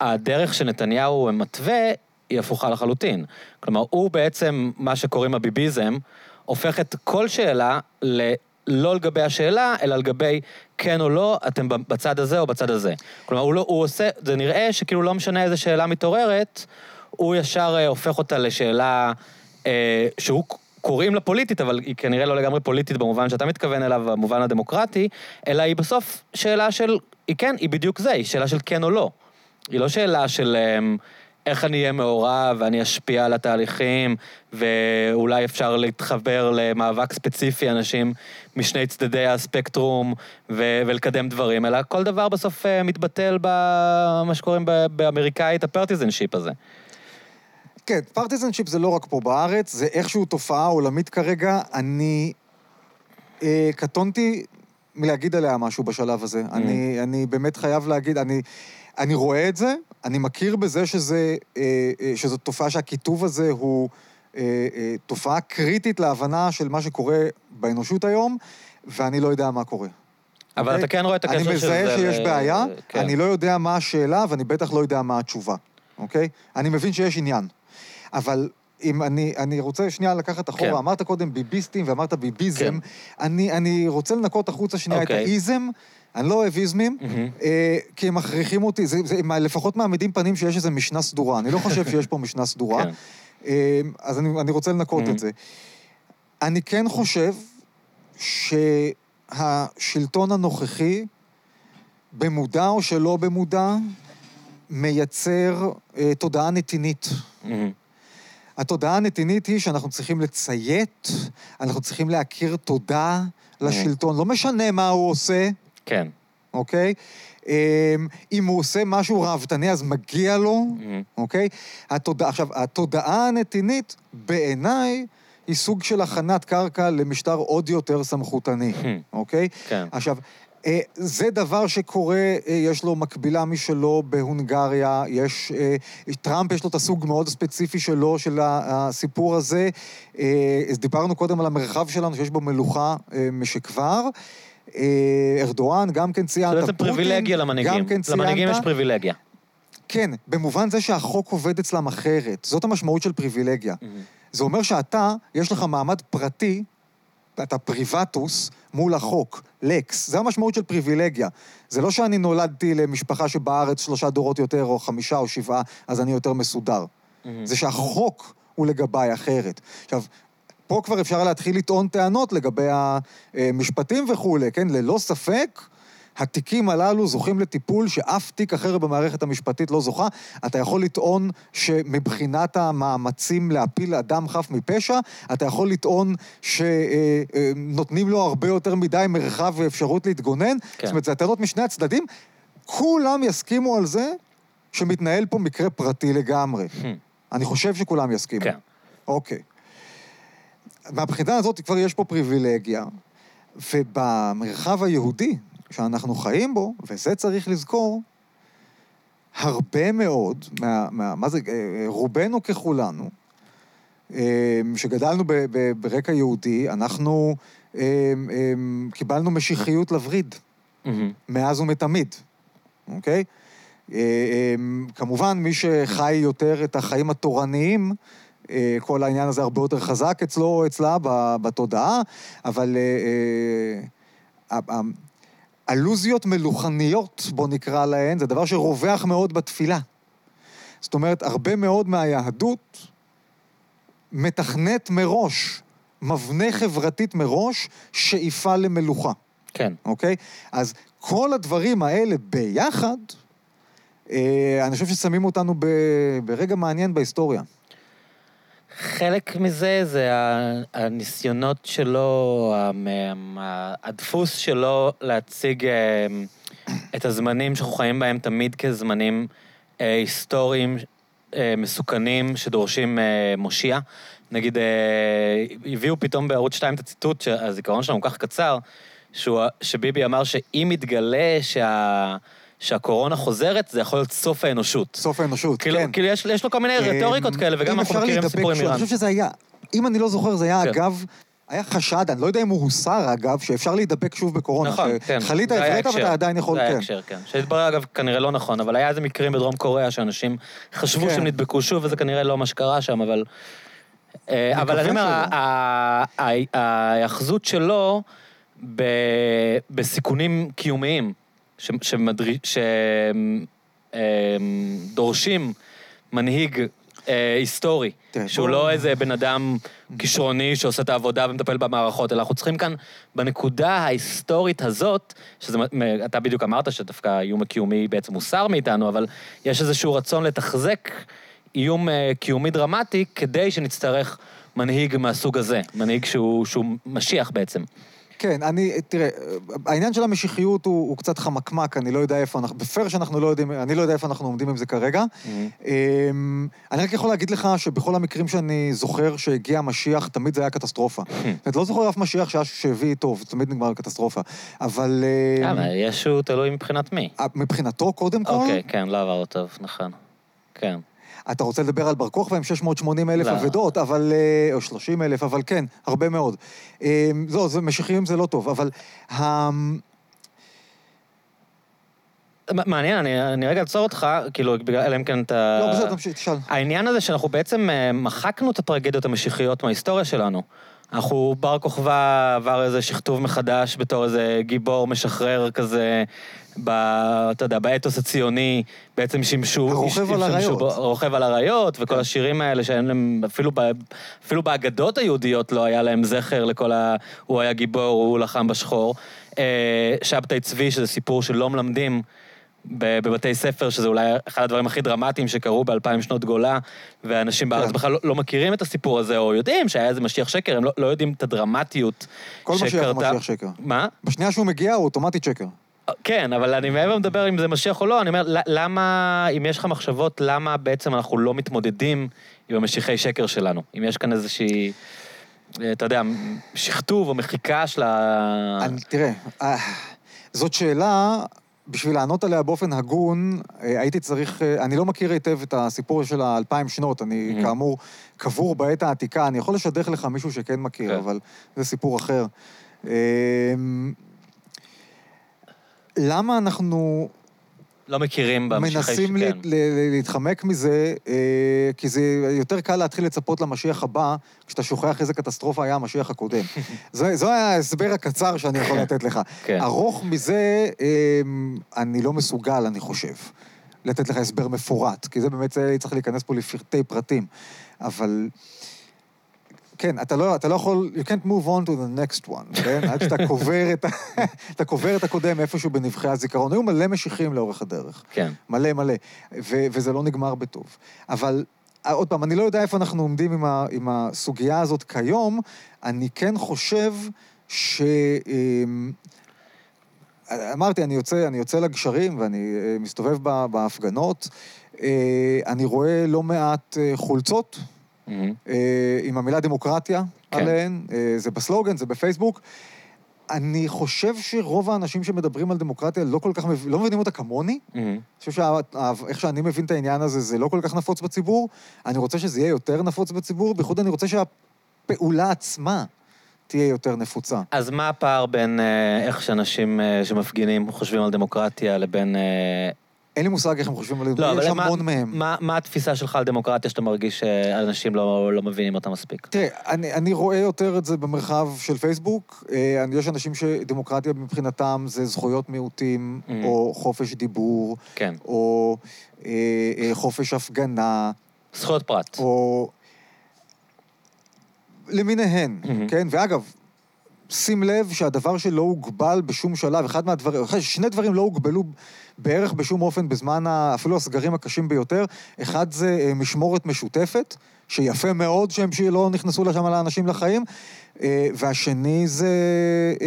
הדרך שנתניהו מתווה היא הפוכה לחלוטין. כלומר, הוא בעצם, מה שקוראים הביביזם, הופך את כל שאלה ל... לא לגבי השאלה, אלא לגבי כן או לא, אתם בצד הזה או בצד הזה. כלומר, הוא, לא, הוא עושה, זה נראה שכאילו לא משנה איזה שאלה מתעוררת, הוא ישר אה, הופך אותה לשאלה אה, שהוא קוראים לה פוליטית, אבל היא כנראה לא לגמרי פוליטית במובן שאתה מתכוון אליו, במובן הדמוקרטי, אלא היא בסוף שאלה של, היא כן, היא בדיוק זה, היא שאלה של כן או לא. היא לא שאלה של אמ, איך אני אהיה מעורב ואני אשפיע על התהליכים, ואולי אפשר להתחבר למאבק ספציפי, אנשים משני צדדי הספקטרום, ו- ולקדם דברים, אלא כל דבר בסוף אה, מתבטל במה שקוראים באמריקאית ה partisanship הזה. כן, partisanship זה לא רק פה בארץ, זה איכשהו תופעה עולמית כרגע. אני אה, קטונתי מלהגיד עליה משהו בשלב הזה. Mm. אני, אני באמת חייב להגיד, אני, אני רואה את זה, אני מכיר בזה שזה, אה, אה, שזו תופעה שהקיטוב הזה הוא אה, תופעה קריטית להבנה של מה שקורה באנושות היום, ואני לא יודע מה קורה. אבל אוקיי? אתה כן רואה את הקשר של זה... אני מזהה שיש ל- בעיה, כן. אני לא יודע מה השאלה, ואני בטח לא יודע מה התשובה, אוקיי? אני מבין שיש עניין. אבל אם אני, אני רוצה שנייה לקחת אחורה, כן. אמרת קודם ביביסטים ואמרת ביביזם, כן. אני, אני רוצה לנקות החוצה שנייה את אוקיי. האיזם, אני לא אוהב איזמים. אה, כי הם מכריחים אותי, זה, זה, הם לפחות מעמידים פנים שיש איזו משנה סדורה, אני לא חושב שיש פה משנה סדורה, כן. אה, אז אני, אני רוצה לנקות. את זה. אני כן חושב שהשלטון הנוכחי במודע או שלא במודע, מייצר אה, תודעה נתינית. התודעה הנתינית היא שאנחנו צריכים לציית, אנחנו צריכים להכיר תודה לשלטון, לא משנה מה הוא עושה, כן. אוקיי? אמ, אם הוא עושה משהו ראוותני, אז מגיע לו, מהמם. אוקיי? התודעה, עכשיו, התודעה הנתינית, בעיניי, היא סוג של הכנת קרקע למשטר עוד יותר סמכותני, אוקיי? כן. עכשיו, אה, זה דבר שקורה, אה, יש לו מקבילה משלו בהונגריה, יש... אה, טראמפ יש לו את הסוג מאוד ספציפי שלו, של הסיפור הזה. דיברנו קודם על המרחב שלנו, שיש בו מלוכה משכבר. אה, ארדואן, גם כן ציינת. זה בעצם פוטין, פריבילגיה למנהיגים. כן ציינת. למנהיגים יש פריבילגיה. כן, במובן זה שהחוק עובד אצלם אחרת. זאת המשמעות של פריבילגיה. זה אומר שאתה, יש לך מעמד פרטי, אתה פריבטוס, מול החוק, לקס. זה המשמעות של פריבילגיה. זה לא שאני נולדתי למשפחה שבארץ שלושה דורות יותר, או חמישה או שבעה, אז אני יותר מסודר. זה שהחוק הוא לגביי אחרת. עכשיו, פה כבר אפשר להתחיל לטעון טענות לגבי המשפטים וכולי, כן? ללא ספק, התיקים הללו זוכים לטיפול שאף תיק אחר במערכת המשפטית לא זוכה. אתה יכול לטעון שמבחינת המאמצים להפיל אדם חף מפשע, אתה יכול לטעון שנותנים לו הרבה יותר מדי מרחב ואפשרות להתגונן. כן. זאת אומרת, זה הטענות משני הצדדים. כולם יסכימו על זה שמתנהל פה מקרה פרטי לגמרי. אני חושב שכולם יסכימו. כן. אוקיי. מהבחינה הזאת כבר יש פה פריבילגיה, ובמרחב היהודי שאנחנו חיים בו, וזה צריך לזכור, הרבה מאוד, מה, מה, מה זה, אה, רובנו ככולנו, אה, שגדלנו ב, ב, ברקע יהודי, אנחנו אה, אה, קיבלנו משיחיות לווריד. מהמם. מאז ומתמיד, אוקיי? אה, אה, כמובן, מי שחי יותר את החיים התורניים, אה, כל העניין הזה הרבה יותר חזק אצלו או אצלה בתודעה, אבל אה, אה, ה- ה- אלוזיות מלוכניות, בוא נקרא להן, זה דבר שרווח מאוד בתפילה. זאת אומרת, הרבה מאוד מהיהדות מתכנת מראש, מבנה חברתית מראש, שאיפה למלוכה. כן. אוקיי? אז כל הדברים האלה ביחד, אה, אני חושב ששמים אותנו ב, ברגע מעניין בהיסטוריה. חלק מזה זה הניסיונות שלו, הדפוס שלו להציג אה, את הזמנים שאנחנו חיים בהם תמיד כזמנים אה, היסטוריים אה, מסוכנים שדורשים מושיע. נגיד, הביאו פתאום בערוץ 2 את הציטוט, שהזיכרון שלנו כל כך קצר, שהוא, שביבי אמר שאם יתגלה שה, שהקורונה חוזרת, זה יכול להיות סוף האנושות. סוף האנושות, כאילו, כן. כאילו יש, יש לו כל מיני רטוריקות אה, כאלה, וגם אנחנו מכירים סיפורים שוב, איראן. אני חושב שזה היה, אם אני לא זוכר, זה היה כן. אגב, היה חשד, אני לא יודע אם הוא הוסר אגב, שאפשר להידבק שוב בקורונה. נכון, כן. חלית זה היה הברית, אבל הקשר. אתה עדיין יכול, זה היה כן. הקשר, כן. שהתברר, אגב, כנראה לא נכון, אבל היה איזה מקרים בדרום קוריאה שאנשים חשבו כן. שהם נדבקו שוב, וזה כנראה לא מה שקרה שם, אבל... אה, אבל אני אומר, ההיאחזות שלו בסיכונים קיומיים, ש- שדורשים מנהיג אה, היסטורי, תראה, שהוא בוא- לא איזה בן אדם כישרוני שעושה את העבודה ומטפל במערכות, אלא אנחנו צריכים כאן, בנקודה ההיסטורית הזאת, שזה, מ- אתה בדיוק אמרת שדווקא האיום הקיומי בעצם הוסר מאיתנו, אבל יש איזשהו רצון לתחזק איום אה, קיומי דרמטי, כדי שנצטרך מנהיג מהסוג הזה, מנהיג שהוא, שהוא משיח בעצם. כן, אני, תראה, העניין של המשיחיות הוא, הוא קצת חמקמק, אני לא יודע איפה אנחנו, בפייר שאנחנו לא יודעים, אני לא יודע איפה אנחנו עומדים עם זה כרגע. אמ, אני רק יכול להגיד לך שבכל המקרים שאני זוכר שהגיע המשיח, תמיד זה היה קטסטרופה. זאת אומרת, לא זוכר אף משיח שהיה שהביא טוב, תמיד נגמר קטסטרופה. אבל אמ, למה? ישו תלוי מבחינת מי. מבחינתו, קודם כל, אוקיי, כן, לא עבר טוב, נכון. כן. אתה רוצה לדבר על בר כוכבא עם 680 אלף לא. אבדות, אבל... אה, או 30 אלף, אבל כן, הרבה מאוד. לא, זה, משיחיים זה לא טוב, אבל... מעניין, אני, אני רגע אעצור אותך, כאילו, אלא אם כן אתה... לא, בסדר, תמשיך, תשאל. העניין הזה שאנחנו בעצם אה, מחקנו את הטרגדיות המשיחיות מההיסטוריה שלנו. אנחנו, בר כוכבא עבר איזה שכתוב מחדש בתור איזה גיבור משחרר כזה, ב, אתה יודע, באתוס הציוני, בעצם שימשו... הרוכב על אריות. הרוכב על אריות, וכל כן. השירים האלה שאין להם, אפילו, ב, אפילו באגדות היהודיות לא היה להם זכר לכל ה... הוא היה גיבור, הוא לחם בשחור. אה, שבתאי צבי, שזה סיפור שלא מלמדים בבתי ספר, שזה אולי אחד הדברים הכי דרמטיים שקרו באלפיים שנות גולה, ואנשים בארץ כן. בכלל לא, לא מכירים את הסיפור הזה, או יודעים שהיה איזה משיח שקר, הם לא, לא יודעים את הדרמטיות כל משיח הוא שקרתה. משיח שקר. מה? בשנייה שהוא מגיע הוא אוטומטית שקר. כן, אבל אני מעבר מדבר אם זה משיח או לא, אני אומר, למה, אם יש לך מחשבות, למה בעצם אנחנו לא מתמודדים עם המשיחי שקר שלנו? אם יש כאן איזושהי, אה, אתה יודע, שכתוב או מחיקה של ה... אני, תראה, אה, זאת שאלה, בשביל לענות עליה באופן הגון, אה, הייתי צריך, אני לא מכיר היטב את הסיפור של האלפיים שנות, אני Mhm. כאמור קבור בעת העתיקה, אני יכול לשדך לך מישהו שכן מכיר, כן. אבל זה סיפור אחר. למה אנחנו לא מכירים במשיחי. מנסים כן. להתחמק מזה, אה, כי זה יותר קל להתחיל לצפות למשיח הבא, כשאתה שוכח איזה קטסטרופה היה המשיח הקודם. זה, זה היה ההסבר הקצר שאני יכול לתת לך. כן. ארוך מזה, אה, אני לא מסוגל, אני חושב, לתת לך הסבר מפורט, כי זה באמת זה צריך להיכנס פה לפרטי פרטים. אבל... כן, אתה לא, אתה לא יכול, you can't move on to the next one, כן? עד שאתה קובר את, אתה קובר את הקודם איפשהו בנבחי הזיכרון. היו מלא משיחים לאורך הדרך. כן. מלא מלא, ו- וזה לא נגמר בטוב. אבל עוד פעם, אני לא יודע איפה אנחנו עומדים עם, ה- עם הסוגיה הזאת כיום, אני כן חושב ש... אמ, אמרתי, אני יוצא, אני יוצא לגשרים ואני אה, מסתובב בהפגנות, אה, אני רואה לא מעט אה, חולצות מהמם. אה, עם המילה דמוקרטיה כן. עליהן, אה, זה בסלוגן, זה בפייסבוק. אני חושב שרוב האנשים שמדברים על דמוקרטיה לא כל כך, מב- לא מבינים אותה כמוני. מהמם. אני חושב שאיך שאני מבין את העניין הזה, זה לא כל כך נפוץ בציבור. אני רוצה שזה יהיה יותר נפוץ בציבור, בייחוד אני רוצה שהפעולה עצמה תהיה יותר נפוצה. אז מה הפער בין אה, איך שאנשים שמפגינים חושבים על דמוקרטיה לבין... אה, אין לי מושג איך הם חושבים על לא, זה, יש אבל מה, המון מהם. מה, מה התפיסה שלך על דמוקרטיה שאתה מרגיש שאנשים לא, לא מבינים אותה מספיק? תראה, אני, אני רואה יותר את זה במרחב של פייסבוק. אה, יש אנשים שדמוקרטיה מבחינתם זה זכויות מיעוטים, Mhm. או חופש דיבור, כן. או אה, אה, חופש הפגנה, זכויות פרט. או... למיניהן, Mhm. כן? ואגב, שים לב שהדבר שלא הוגבל בשום שלב, אחד מהדברים, שני דברים לא הוגבלו בערך בשום אופן בזמן, ה- אפילו הסגרים הקשים ביותר. אחד זה אה, משמורת משותפת, שיפה מאוד שהם שלא נכנסו לשם לאנשים לחיים, אה, והשני זה אה,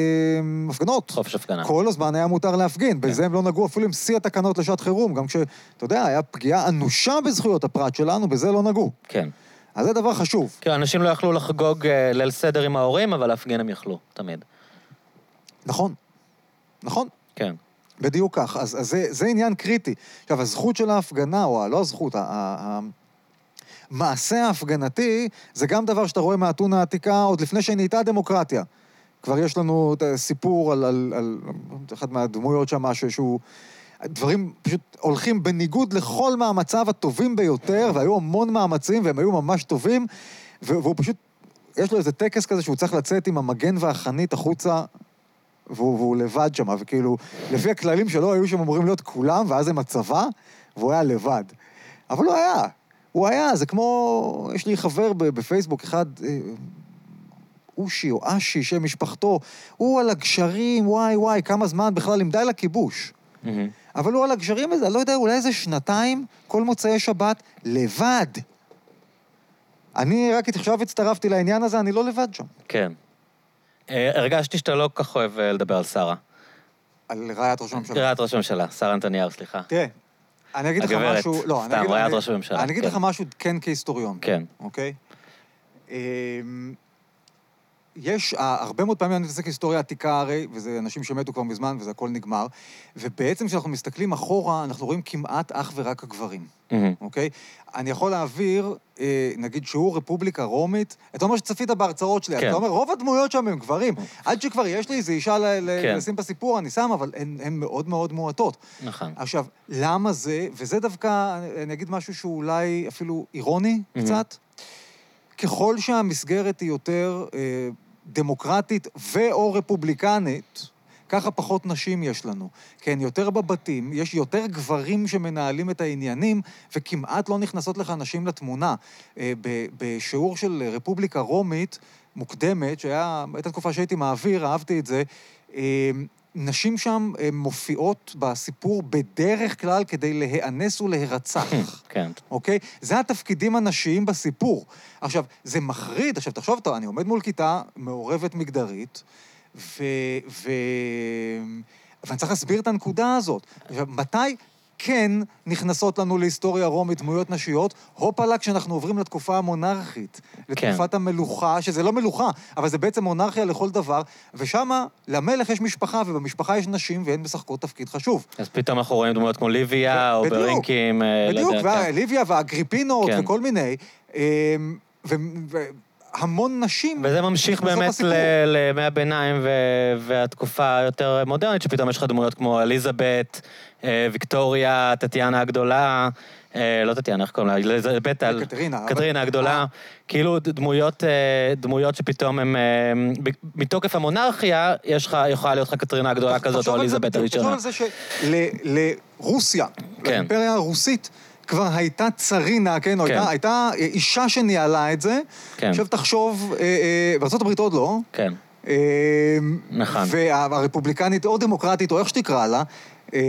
הפגנות. חופש הפגנה. כל הזמן היה מותר להפגין, בזה הם לא נגעו אפילו עם שיא התקנות לשעת חירום, גם כש, אתה יודע, היה פגיעה אנושה בזכויות הפרט שלנו, בזה לא נגעו. כן. אז זה דבר חשוב. כאילו, אנשים לא יכלו לחגוג ליל סדר עם ההורים, אבל להפגין הם יכלו, תמיד. נכון, נכון, כן. בדיוק כך. אז, אז זה, זה עניין קריטי. עכשיו, הזכות של ההפגנה, או ה- לא הזכות, ה- ה- המעשה ההפגנתי, זה גם דבר שאתה רואה מאתונה העתיקה עוד לפני שנהייתה דמוקרטיה. כבר יש לנו את הסיפור על, על, על אחת מהדמויות שם, שהוא... דברים פשוט הולכים בניגוד לכל מאמציו הטובים ביותר, והיו המון מאמצים, והם היו ממש טובים, והוא פשוט, יש לו איזה טקס כזה שהוא צריך לצאת עם המגן והחנית החוצה, והוא, והוא לבד שם, וכאילו, לפי הכללים שלו היו שם אמורים להיות כולם, ואז הם הצבא, והוא היה לבד. אבל הוא היה, הוא היה, זה כמו, יש לי חבר בפייסבוק, אחד, אה, אושי או אשי, שם משפחתו, הוא על הגשרים, וואי וואי, כמה זמן בכלל, עם די לכיבוש. אבל הוא על הגשרים הזה, אני לא יודע, אולי איזה שנתיים, כל מוצאי שבת, לבד. אני רק עכשיו הצטרפתי לעניין הזה, אני לא לבד שם. כן. אה, הרגשתי שאתה לא כל כך אוהב אה, לדבר על שרה. על רעיית ראש הממשלה. רעיית ראש הממשלה, שרה נתניהו, סליחה. תראה, אני אגיד לך הגברת, משהו... לא, אני סתם, רעיית ראש הממשלה, אני אגיד כן. לך משהו כן כהיסטוריון, כן. אוקיי? יש, הרבה מאוד פעמים אני מתעסק היסטוריה עתיקה הרי, וזה אנשים שמתו כבר מזמן וזה הכל נגמר, ובעצם כשאנחנו מסתכלים אחורה, אנחנו רואים כמעט אך ורק הגברים, מהמם. אוקיי? אני יכול להעביר, אה, נגיד שיעור רפובליקה רומית, אתה אומר שצפית בהרצאות שלי, כן. אתה אומר, רוב הדמויות שם הם גברים. עד שכבר יש לי איזו אישה ל- ל- כן. לשים בסיפור, אני שם, אבל הן הן מאוד מאוד מועטות. נכון. עכשיו, למה זה, וזה דווקא, אני אגיד משהו שהוא אולי אפילו אירוני Mhm. קצת, ככל שהמסגרת היא יותר אה, דמוקרטית ו/או רפובליקנית, ככה פחות נשים יש לנו. כן, יותר בבתים, יש יותר גברים שמנהלים את העניינים, וכמעט לא נכנסות לך נשים לתמונה. אה, בשיעור של רפובליקה רומית, מוקדמת, שהיה, הייתה תקופה שהייתי מעביר, אהבתי את זה, אה, נשים שם אה, מופיעות בסיפור בדרך כלל כדי להיאנס ולהירצח. כן. אוקיי? זה התפקידים הנשיים בסיפור. עכשיו, זה מחריד, עכשיו תחשוב, אתה, אני עומד מול כיתה מעורבת מגדרית, ו... ו... ואני צריך להסביר את הנקודה הזאת. עכשיו, מתי כן נכנסות לנו להיסטוריה רומית דמויות נשיות? הופלה כשאנחנו עוברים לתקופה המונרכית, לתקופת המלוכה, שזה לא מלוכה, אבל זה בעצם מונרכיה לכל דבר, ושם למלך יש משפחה, ובמשפחה יש נשים, והן משחקות תפקיד חשוב. אז פתאום אנחנו רואים דמויות כמו ליביה, או בדיוק, ברינקים, אה, לא בדיוק, יודע, כן. וליביה והאגריפינות כן. וכל מיני. אמ, ו- והמון נשים... וזה ממשיך באמת לימי הביניים והתקופה היותר מודרנית, שפתאום יש לך דמויות כמו אליזבת, אה, ויקטוריה, טטיאנה הגדולה, אה, לא טטיאנה, איך קוראים לה? אליזבת, על- קטרינה, קטרינה הגדולה. כאילו ד- דמויות, אה, דמויות שפתאום. אה, ב- מתוקף המונרכיה, יש לך, יכולה להיות לך קטרינה הגדולה כזאת, או אליזבת הראשונה. תחשוב על זה שלרוסיה, כן. לאימפריה הרוסית, כבר הייתה צרינה, כן? כן. הייתה, הייתה אישה שניהלה את זה. כן. עכשיו תחשוב, אה, אה, בארה"ב עוד לא. כן, אה, נכון. והרפובליקנית או דמוקרטית, או איך שתקרא לה, אה,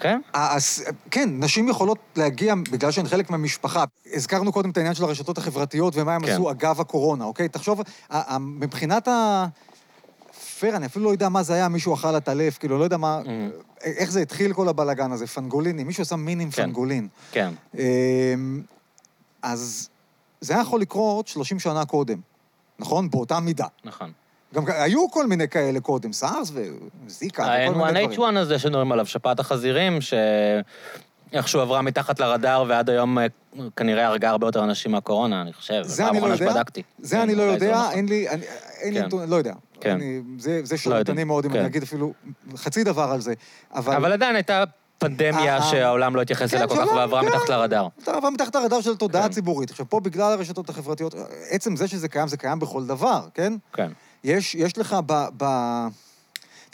כן? אז, כן, נשים יכולות להגיע בגלל שהן חלק מהמשפחה. הזכרנו קודם את העניין של הרשתות החברתיות ומה הם כן. עשו אגב הקורונה, אוקיי? תחשוב, מבחינת ה... פייר, אני אפילו לא יודע מה זה היה, מישהו אכל עטלף, כאילו, לא יודע מה... איך זה התחיל כל הבלגן הזה, פנגולינים, מישהו עשה מין עם כן. פנגולין. כן. אמ, אז זה היה יכול לקרות 30 שנה קודם, נכון? באותה מידה. נכון. גם היו כל מיני כאלה קודם, סארס וזיקה וכל מיני דברים. ה-N1H1 הזה שמדברים עליו, שפעת החזירים, שאיכשהו עברה מתחת לרדאר, ועד היום אה, כנראה הרגה הרבה יותר אנשים מהקורונה, אני חושב. זה אני לא יודע, שבדקתי. זה כן, אני לא זה יודע. אין לי, אין לי כן. נתון, לא יודע. כן. זה לא שרלטני מאוד אם כן. אני אגיד אפילו חצי דבר על זה. אבל... עדיין הייתה פנדמיה אה, אה. שהעולם לא התייחס כן, אליה כל כך, ועברה כן. מתחת לרדאר. אתה עבר מתחת הרדאר של התודעה כן. הציבורית. עכשיו, פה בגלל הרשתות החברתיות, עצם זה שזה קיים, זה קיים בכל דבר, כן? כן. יש לך ב...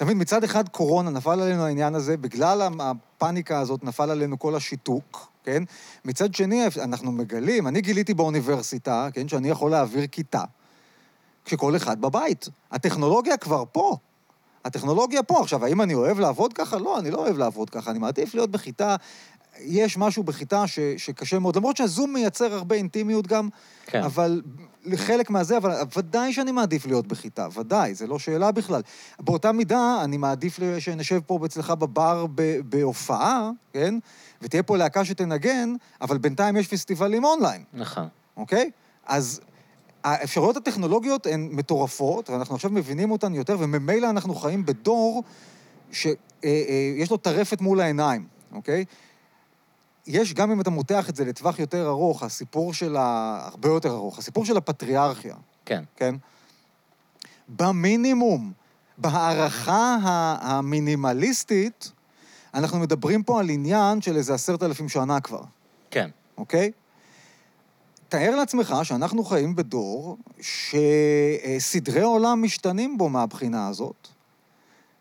אתה מבין, מצד אחד קורונה, נפל עלינו העניין הזה, בגלל הפאניקה הזאת נפל עלינו כל השיתוק, כן? מצד שני, אנחנו מגלים, אני גיליתי באוניברסיטה, כן, שאני יכול להעביר כיתה, כשכל אחד בבית. הטכנולוגיה כבר פה. הטכנולוגיה פה. עכשיו, האם אני אוהב לעבוד ככה? לא, אני לא אוהב לעבוד ככה. אני מעדיף להיות בכיתה... יש משהו בכיתה ש, שקשה מאוד, למרות שהזום מייצר הרבה אינטימיות גם, כן. אבל חלק מהזה, אבל ודאי שאני מעדיף להיות בכיתה, ודאי, זו לא שאלה בכלל. באותה מידה, אני מעדיף שנשב פה אצלך בבר בהופעה, כן? ותהיה פה להקה שתנגן, אבל בינתיים יש פסטיבלים אונליין, נכון. אוקיי? אז האפשרויות הטכנולוגיות הן מטורפות, ואנחנו עכשיו מבינים אותן יותר, וממילא אנחנו חיים בדור שיש לו טרפת מול העיניים, אוקיי? יש, גם אם אתה מותח את זה לטווח יותר ארוך, הסיפור של ה... הרבה יותר ארוך, הסיפור של הפטריארכיה, כן. כן? במינימום, בהערכה המינימליסטית, אנחנו מדברים פה על עניין של איזה עשרת אלפים שנה כבר, כן. אוקיי? תאר לעצמך שאנחנו חיים בדור שסדרי עולם משתנים בו מהבחינה הזאת,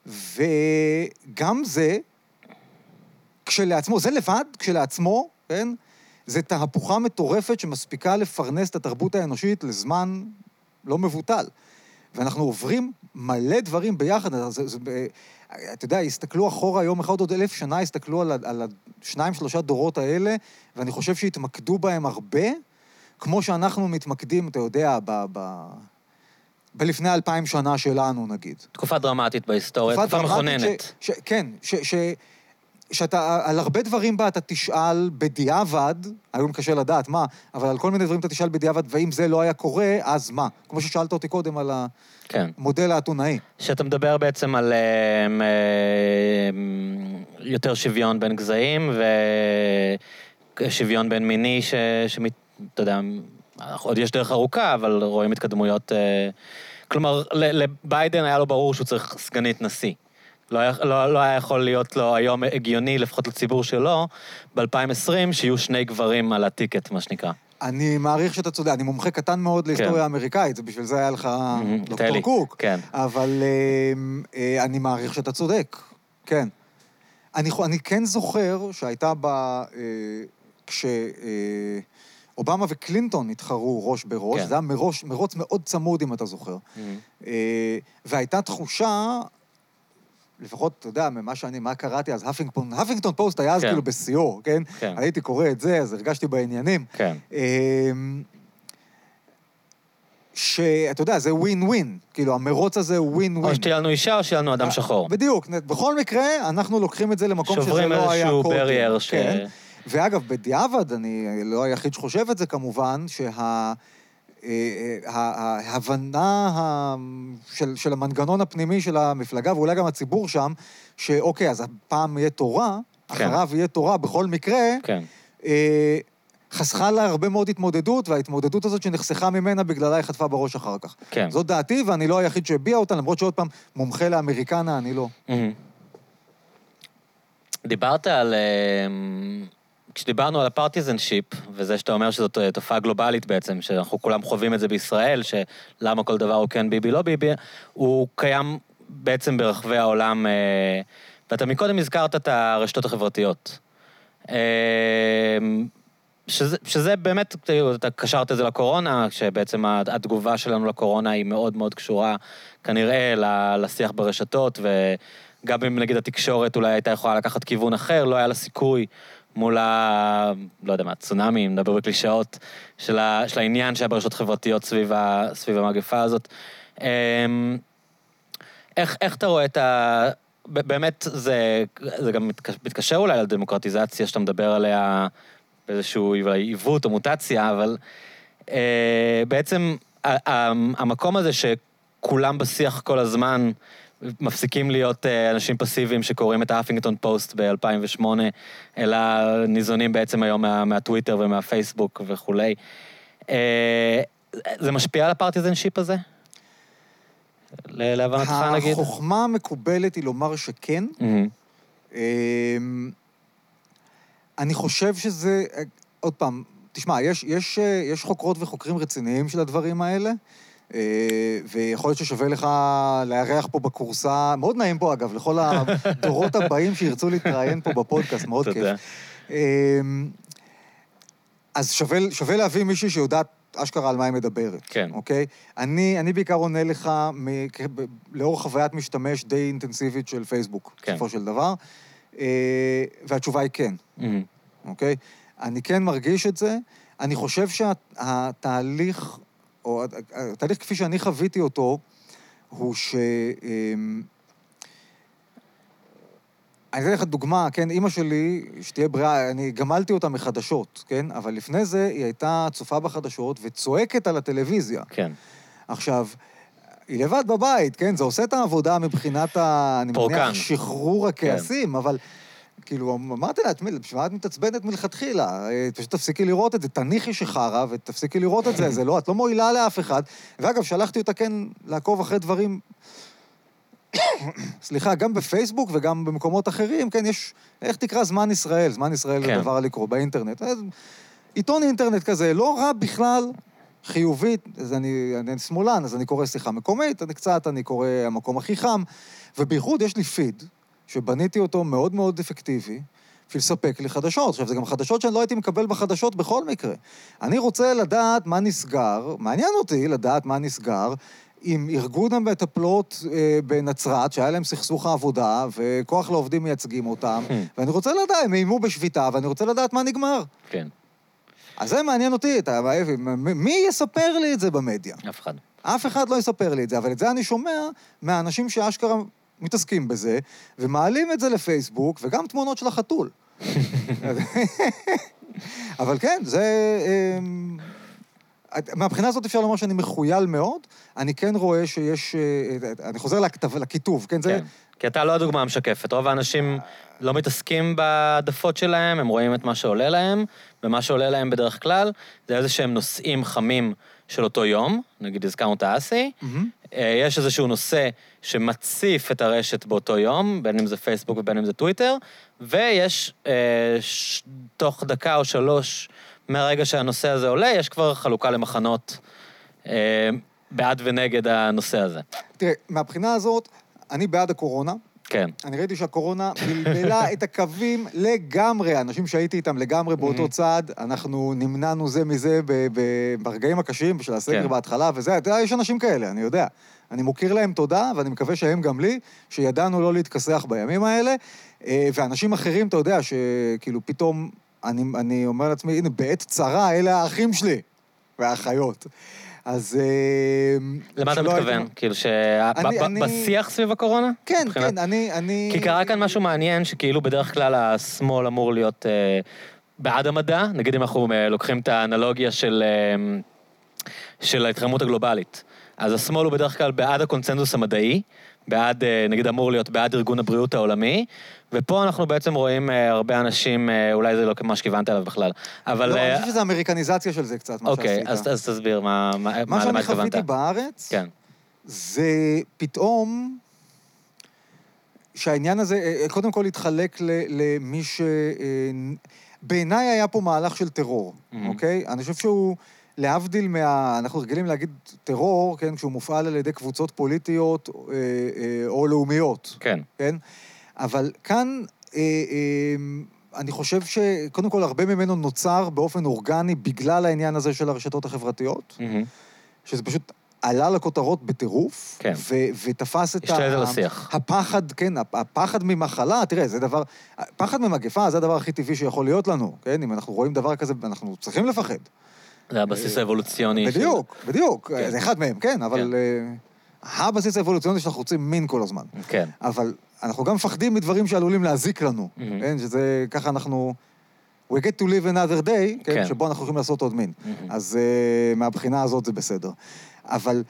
וגם זה, כשלעצמו, זה לבד, כשלעצמו, כן? זה תהפוכה מטורפת שמספיקה לפרנס את התרבות האנושית לזמן לא מבוטל. ואנחנו עוברים מלא דברים ביחד. אז זה, זה, ב- אתה יודע, הסתכלו אחורה יום אחד, עוד אלף שנה, הסתכלו על, על השניים, שלושה דורות האלה, ואני חושב שהתמקדו בהם הרבה, כמו שאנחנו מתמקדים, אתה יודע, ב... ב בלפני אלפיים שנה שלנו, נגיד. תקופה דרמטית בהיסטוריה, תקופה דרמטית מכוננת. ש, ש, כן, ש, ש, שאתה, על הרבה דברים בה אתה תשאל בדיעבד, היום קשה לדעת מה, אבל על כל מיני דברים אתה תשאל בדיעבד, ואם זה לא היה קורה, אז מה? כמו ששאלת אותי קודם על כן. המודל האתונאי. שאתה מדבר בעצם על אה, אה, יותר שוויון בין גזעים ושוויון בין מיני, ש... שמת... אתה יודע, עוד יש דרך ארוכה, אבל רואים התקדמויות... אה, כלומר, לביידן היה לו ברור שהוא צריך סגנית נשיא. לא היה, לא, לא היה יכול להיות לו היום הגיוני, לפחות לציבור שלו, ב-2020, שיהיו שני גברים על הטיקט, מה שנקרא. אני מעריך שאתה צודק, אני מומחה קטן מאוד להיסטוריה האמריקאית, זה בשביל זה היה לך דוקטור קוק. כן. אבל אה, אה, אני מעריך שאתה צודק, כן. אני, אני כן זוכר שהייתה ב... אה, כש... אה, וקלינטון התחרו ראש בראש, כן. זה היה מרוץ מאוד צמוד, אם אתה זוכר. והייתה תחושה, לפחות, אתה יודע, ממה שאני, מה קראתי אז, Huffington, Huffington Post היה אז כן. כאילו בשיאו, כן? כן. הייתי קורא את זה, אז הרגשתי בעניינים. כן. אמ, שאתה יודע, זה ווין ווין. כאילו, המרוץ הזה הוא ווין ווין. או שתהיה לנו אישה או שיהיה לנו אדם שחור. בדיוק. בכל מקרה, אנחנו לוקחים את זה למקום שזה שוברים לא היה איזשהו קודם. barrier ש- כן. ואגב, בדיעבד, אני לא היחיד שחושב את זה כמובן, שה... אה, אה, ההבנה של, של המנגנון הפנימי של המפלגה, ואולי גם הציבור שם, שאוקיי, אז הפעם יהיה תורה, כן. אחריו יהיה תורה בכל מקרה, כן. אה, חסכה לה הרבה מאוד התמודדות, וההתמודדות הזאת שנחסכה ממנה, בגללה היא חטפה בראש אחר כך. כן. זאת דעתי, ואני לא היחיד שהביע אותה, למרות שעוד פעם, מומחה לאמריקנה, אני לא. מהמם. דיברת על... אמ, כשדיברנו על הפרטיזנשיפ, וזה שאתה אומר שזאת אה, תופעה גלובלית בעצם, שאנחנו כולם חווים את זה בישראל, שלמה כל דבר הוא כן ביבי, לא ביבי, הוא קיים בעצם ברחבי העולם, אה, ואתה מקודם הזכרת את הרשתות החברתיות. אמ, שזה, שזה באמת, אתה קשרת את זה לקורונה, שבעצם התגובה שלנו לקורונה היא מאוד מאוד קשורה כנראה לשיח ברשתות, וגם אם נגיד התקשורת אולי הייתה יכולה לקחת כיוון אחר, לא היה לה סיכוי מול ה... לא יודע מה, צונאמי, נדבר בקלישאות, של, ה, של העניין שהיה ברשתות חברתיות סביב, ה, סביב המגפה הזאת. אמ, איך, איך אתה רואה את ה... באמת, זה, זה גם מתקשר, אולי לדמוקרטיזציה שאתה מדבר עליה באיזשהו עיוות או מוטציה, אבל אה, בעצם ה- ה- המקום הזה שכולם בשיח כל הזמן, מפסיקים להיות אה, אנשים פסיביים שקוראים את האפינגטון פוסט ב-2008, אלא ניזונים בעצם היום מה, מהטוויטר ומהפייסבוק וכולי. אה, זה משפיע על הפרטיזנשיפ הזה? להבנתך נגיד? החוכמה המקובלת היא לומר שכן. אמ, אני חושב שזה, אה, עוד פעם, תשמע, יש, יש, יש חוקרות וחוקרים רציניים של הדברים האלה, ויכול להיות ששווה לך לארח פה בכורסה, מאוד נעים פה אגב, לכל הדורות הבאים שירצו להתראיין פה בפודקאסט, מאוד כיף. אמ, אז שווה, שווה להביא מישהי שיודעת אשכרה על מה היא מדברת. כן. אוקיי? אני, אני בעיקר עונה לך מ, לאור חוויית משתמש די אינטנסיבית של פייסבוק, כן. בסופו של דבר, אה, והתשובה היא כן, מהמם. אוקיי? אני כן מרגיש את זה. אני חושב שהתהליך, או התהליך כפי שאני חוויתי אותו, הוא ש... אמ, אני אתן לך דוגמה, כן, אימא שלי, שתהיה בריאה, אני גמלתי אותה מחדשות, כן? אבל לפני זה היא הייתה צופה בחדשות וצועקת על הטלוויזיה. כן. עכשיו, היא לבד בבית, כן? זה עושה את העבודה מבחינת ה... אני. מניח שחרור הכעסים, אבל... כאילו, אמרתי לה, תשמעי, בשביל מה את מתעצבנת מלכתחילה? אה, פשוט תפסיקי לראות את זה, תניחי שחרא ותפסיקי לראות את זה, זה לא, את לא מועילה לאף אחד. ואגב, שלחתי אותה כן לעקוב אחרי דברים... סליחה, גם בפייסבוק וגם במקומות אחרים, כן, יש... איך תקרא זמן ישראל? זמן ישראל כן. זה דבר לקרוא באינטרנט. עיתון אינטרנט כזה, לא רע בכלל, חיובית, אז אני, אני שמאלן, אז אני קורא שיחה מקומית, אני קצת, אני קורא המקום הכי חם, ובייחוד יש לי פיד, שבניתי אותו מאוד מאוד אפקטיבי, בשביל לספק לי חדשות. עכשיו, זה גם חדשות שאני לא הייתי מקבל בחדשות בכל מקרה. אני רוצה לדעת מה נסגר, מעניין אותי לדעת מה נסגר, עם ארגון המטפלות אה, בנצרת, שהיה להם סכסוך העבודה, וכוח לעובדים מייצגים אותם, ואני רוצה לדעת, הם איימו בשביתה, ואני רוצה לדעת מה נגמר. כן. אז זה מעניין אותי, אתה, מ- מי יספר לי את זה במדיה? אף אחד. אף אחד לא יספר לי את זה, אבל את זה אני שומע מהאנשים שאשכרה מתעסקים בזה, ומעלים את זה לפייסבוק, וגם תמונות של החתול. אבל כן, זה... אמ, מהבחינה הזאת אפשר לומר שאני מחוייל מאוד. אני כן רואה שיש... אה, אני חוזר לכתב, לכיתוב, כן? זה... כן. כי אתה לא הדוגמה המשקפת. רוב האנשים לא מתעסקים בהעדפות שלהם, הם רואים את מה שעולה להם, ומה שעולה להם בדרך כלל זה איזה שהם נושאים חמים של אותו יום, נגיד הזכרנו את האסי. אה, יש איזשהו נושא שמציף את הרשת באותו יום, בין אם זה פייסבוק ובין אם זה טוויטר, ויש, אה, ש... תוך דקה או שלוש מהרגע שהנושא הזה עולה, יש כבר חלוקה למחנות אה, בעד ונגד הנושא הזה. תראה, מהבחינה הזאת, אני בעד הקורונה. כן. אני ראיתי שהקורונה בלבלה את הקווים לגמרי. אנשים שהייתי איתם לגמרי באותו צד, אנחנו נמנענו זה מזה ברגעים הקשים של הסגר כן. בהתחלה, וזה, אתה יודע, יש אנשים כאלה, אני יודע. אני מוקיר להם תודה, ואני מקווה שהם גם לי, שידענו לא להתכסח בימים האלה. אה, ואנשים אחרים, אתה יודע, שכאילו פתאום, אני, אני אומר לעצמי, הנה, בעת צרה, אלה האחים שלי, והאחיות. אז... אה, למה אתה מתכוון? כאילו שבשיח סביב הקורונה? כן, כן, אני... כי קרה כאן משהו מעניין, שכאילו בדרך כלל השמאל אמור להיות אה, בעד המדע, נגיד אם אנחנו אה, לוקחים את האנלוגיה של, של ההתחממות הגלובלית. אז השמאל הוא בדרך כלל בעד הקונצנזוס המדעי, בעד, אה, נגיד אמור להיות בעד ארגון הבריאות העולמי, ופה אנחנו בעצם רואים אה, הרבה אנשים, אה, אולי זה לא מה שכיוונת אליו בכלל, אבל... לא, אני חושב שזה אמריקניזציה של זה קצת, מה אוקיי, שעשית. אז, אז תסביר מה, מה, מה מה, שאני התכוונת. חוויתי בארץ, כן, זה פתאום שהעניין הזה, קודם כל התחלק ל- למי ש... בעיניי היה פה מהלך של טרור. אוקיי? אני חושב שהוא, להבדיל מה... אנחנו רגילים להגיד טרור, כן? כשהוא מופעל על ידי קבוצות פוליטיות אה, אה, או לאומיות, כן, כן? אבל כאן, אה, אה, אני חושב שקודם כל הרבה ממנו נוצר באופן אורגני בגלל העניין הזה של הרשתות החברתיות. מהמם. שזה פשוט עלה לכותרות בטירוף, כן. ו- ותפס את השיח. הפחד, כן, הפ- הפחד ממחלה, תראה, זה דבר, פחד ממגפה זה הדבר הכי טבעי שיכול להיות לנו, כן? אם אנחנו רואים דבר כזה, אנחנו צריכים לפחד. זה הבסיס האבולוציוני. של- בדיוק, בדיוק, כן. זה אחד מהם, כן, אבל אה, הבסיס האבולוציוני שאנחנו רוצים מין כל הזמן. כן. אבל אנחנו גם מפחדים מדברים שעלולים להזיק לנו, מהמם. כן? שזה, ככה אנחנו... We get to live another day, כן? כן. שבו אנחנו יכולים לעשות עוד מין. מהמם. אז uh, מהבחינה הזאת זה בסדר. אבל...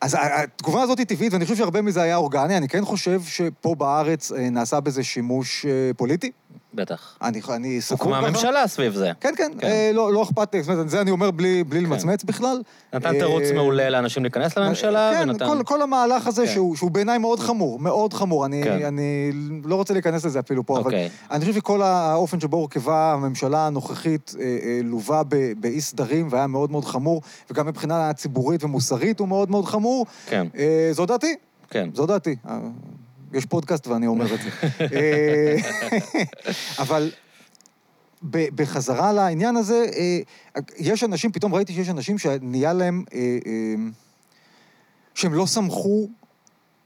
אז התגובה הזאת היא טבעית, ואני חושב שהרבה מזה היה אורגני. אני כן חושב שפה בארץ אה, נעשה בזה שימוש אה, פוליטי. בטח. אני, אני סבור הוקמה. ממשלה סביב זה. כן, כן, כן. אה, לא, לא אכפת לי, זאת אומרת, זה אני אומר בלי, בלי למצמץ בכלל. נתן אה, תירוץ מעולה לאנשים להיכנס לממשלה, כן, ונתן... כל, כל המהלך הזה כן. שהוא, שהוא בעיניי מאוד חמור, מאוד חמור. אני, כן. אני לא רוצה להיכנס לזה אפילו פה, אבל אוקיי. אני חושב שכל האופן שבו הורכבה הממשלה הנוכחית אה, אה, לווה באי סדרים והיה מאוד מאוד חמור, וגם מבחינה ציבורית ומוסרית הוא מאוד מאוד חמור. כן, אה, זו דעתי, כן. זו דעתי. יש פודקאסט ואני אומר את זה. אה, אבל בחזרה לעניין הזה, אה, יש אנשים, פתאום ראיתי שיש אנשים שנהיה להם, אה, שהם לא סמכו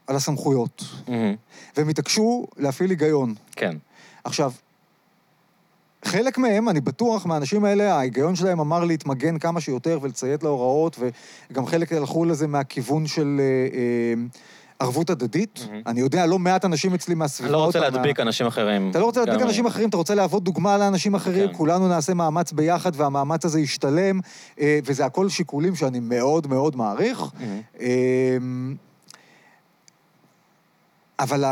על הסמכויות, מהמם. והם התעקשו להפעיל היגיון. כן. עכשיו, חלק מהם, אני בטוח, מהאנשים האלה, ההיגיון שלהם אמר להתמגן כמה שיותר ולציית להוראות, וגם חלק הלכו לזה מהכיוון של אה, אה, ערבות הדדית. אני יודע, לא מעט אנשים אצלי אני מהסביבה... לא רוצה להדביק אנשים אחרים. אתה לא רוצה להדביק אנשים אחרים, אתה רוצה להוות דוגמה לאנשים אחרים, כן. כולנו נעשה מאמץ ביחד והמאמץ הזה ישתלם, אה, וזה הכל שיקולים שאני מאוד מאוד מעריך. אמ, אבל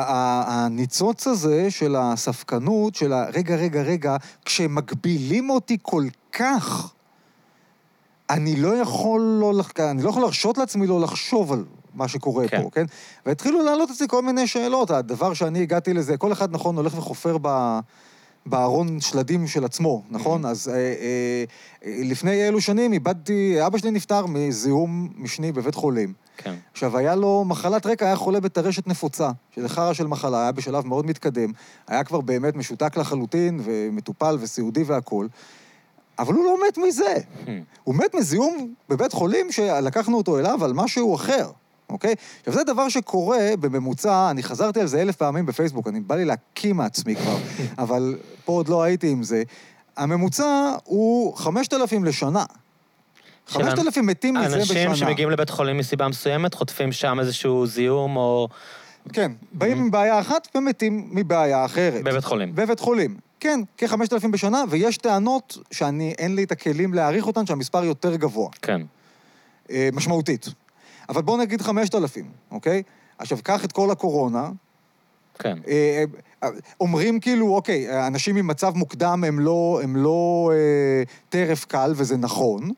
הניצוץ הזה של הספקנות, של ה... רגע, רגע, כשמגבילים אותי כל כך, אני לא יכול לא... אני לא יכול להרשות לעצמי לא לחשוב על מה שקורה כן. פה, כן? והתחילו לעלות אצלי כל מיני שאלות. הדבר שאני הגעתי לזה, כל אחד, נכון, הולך וחופר ב... בארון שלדים של עצמו, נכון? אז אה, אה, אה, לפני אלו שנים איבדתי, אבא שלי נפטר מזיהום משני בבית חולים. כן. עכשיו, היה לו מחלת רקע, היה חולה בטרשת נפוצה, שזה חרא של מחלה, היה בשלב מאוד מתקדם, היה כבר באמת משותק לחלוטין, ומטופל וסיעודי והכול, אבל הוא לא מת מזה. מהמם. הוא מת מזיהום בבית חולים שלקחנו אותו אליו על משהו אחר, אוקיי? עכשיו, זה דבר שקורה בממוצע, אני חזרתי על זה אלף פעמים בפייסבוק, אני בא לי להקים מעצמי כבר, אבל פה עוד לא הייתי עם זה. הממוצע הוא 5,000 לשנה. של 5,000 מתים מזה בשנה. אנשים שמגיעים לבית חולים מסיבה מסוימת, חוטפים שם איזשהו זיהום או... כן, באים עם בעיה אחת ומתים מבעיה אחרת. בבית חולים. בבית חולים. כן, כ-5,000 בשנה, ויש טענות שאני, אין לי את הכלים להעריך אותן, שהמספר יותר גבוה, כן. אה, משמעותית. אבל בואו נגיד 5,000, אוקיי? עכשיו, קח את כל הקורונה, כן. אה, אה, אומרים כאילו, אוקיי, אנשים ממצב מוקדם הם לא, הם לא אה, טרף קל, וזה נכון.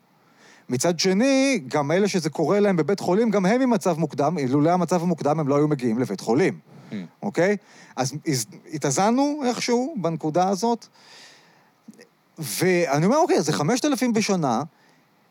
מצד שני, גם אלה שזה קורה להם בבית חולים, גם הם ממצב מוקדם, אילולא המצב המוקדם הם לא היו מגיעים לבית חולים, Mm. אוקיי? אז התאזנו איכשהו בנקודה הזאת, ואני אומר, אוקיי, זה 5,000 בשנה,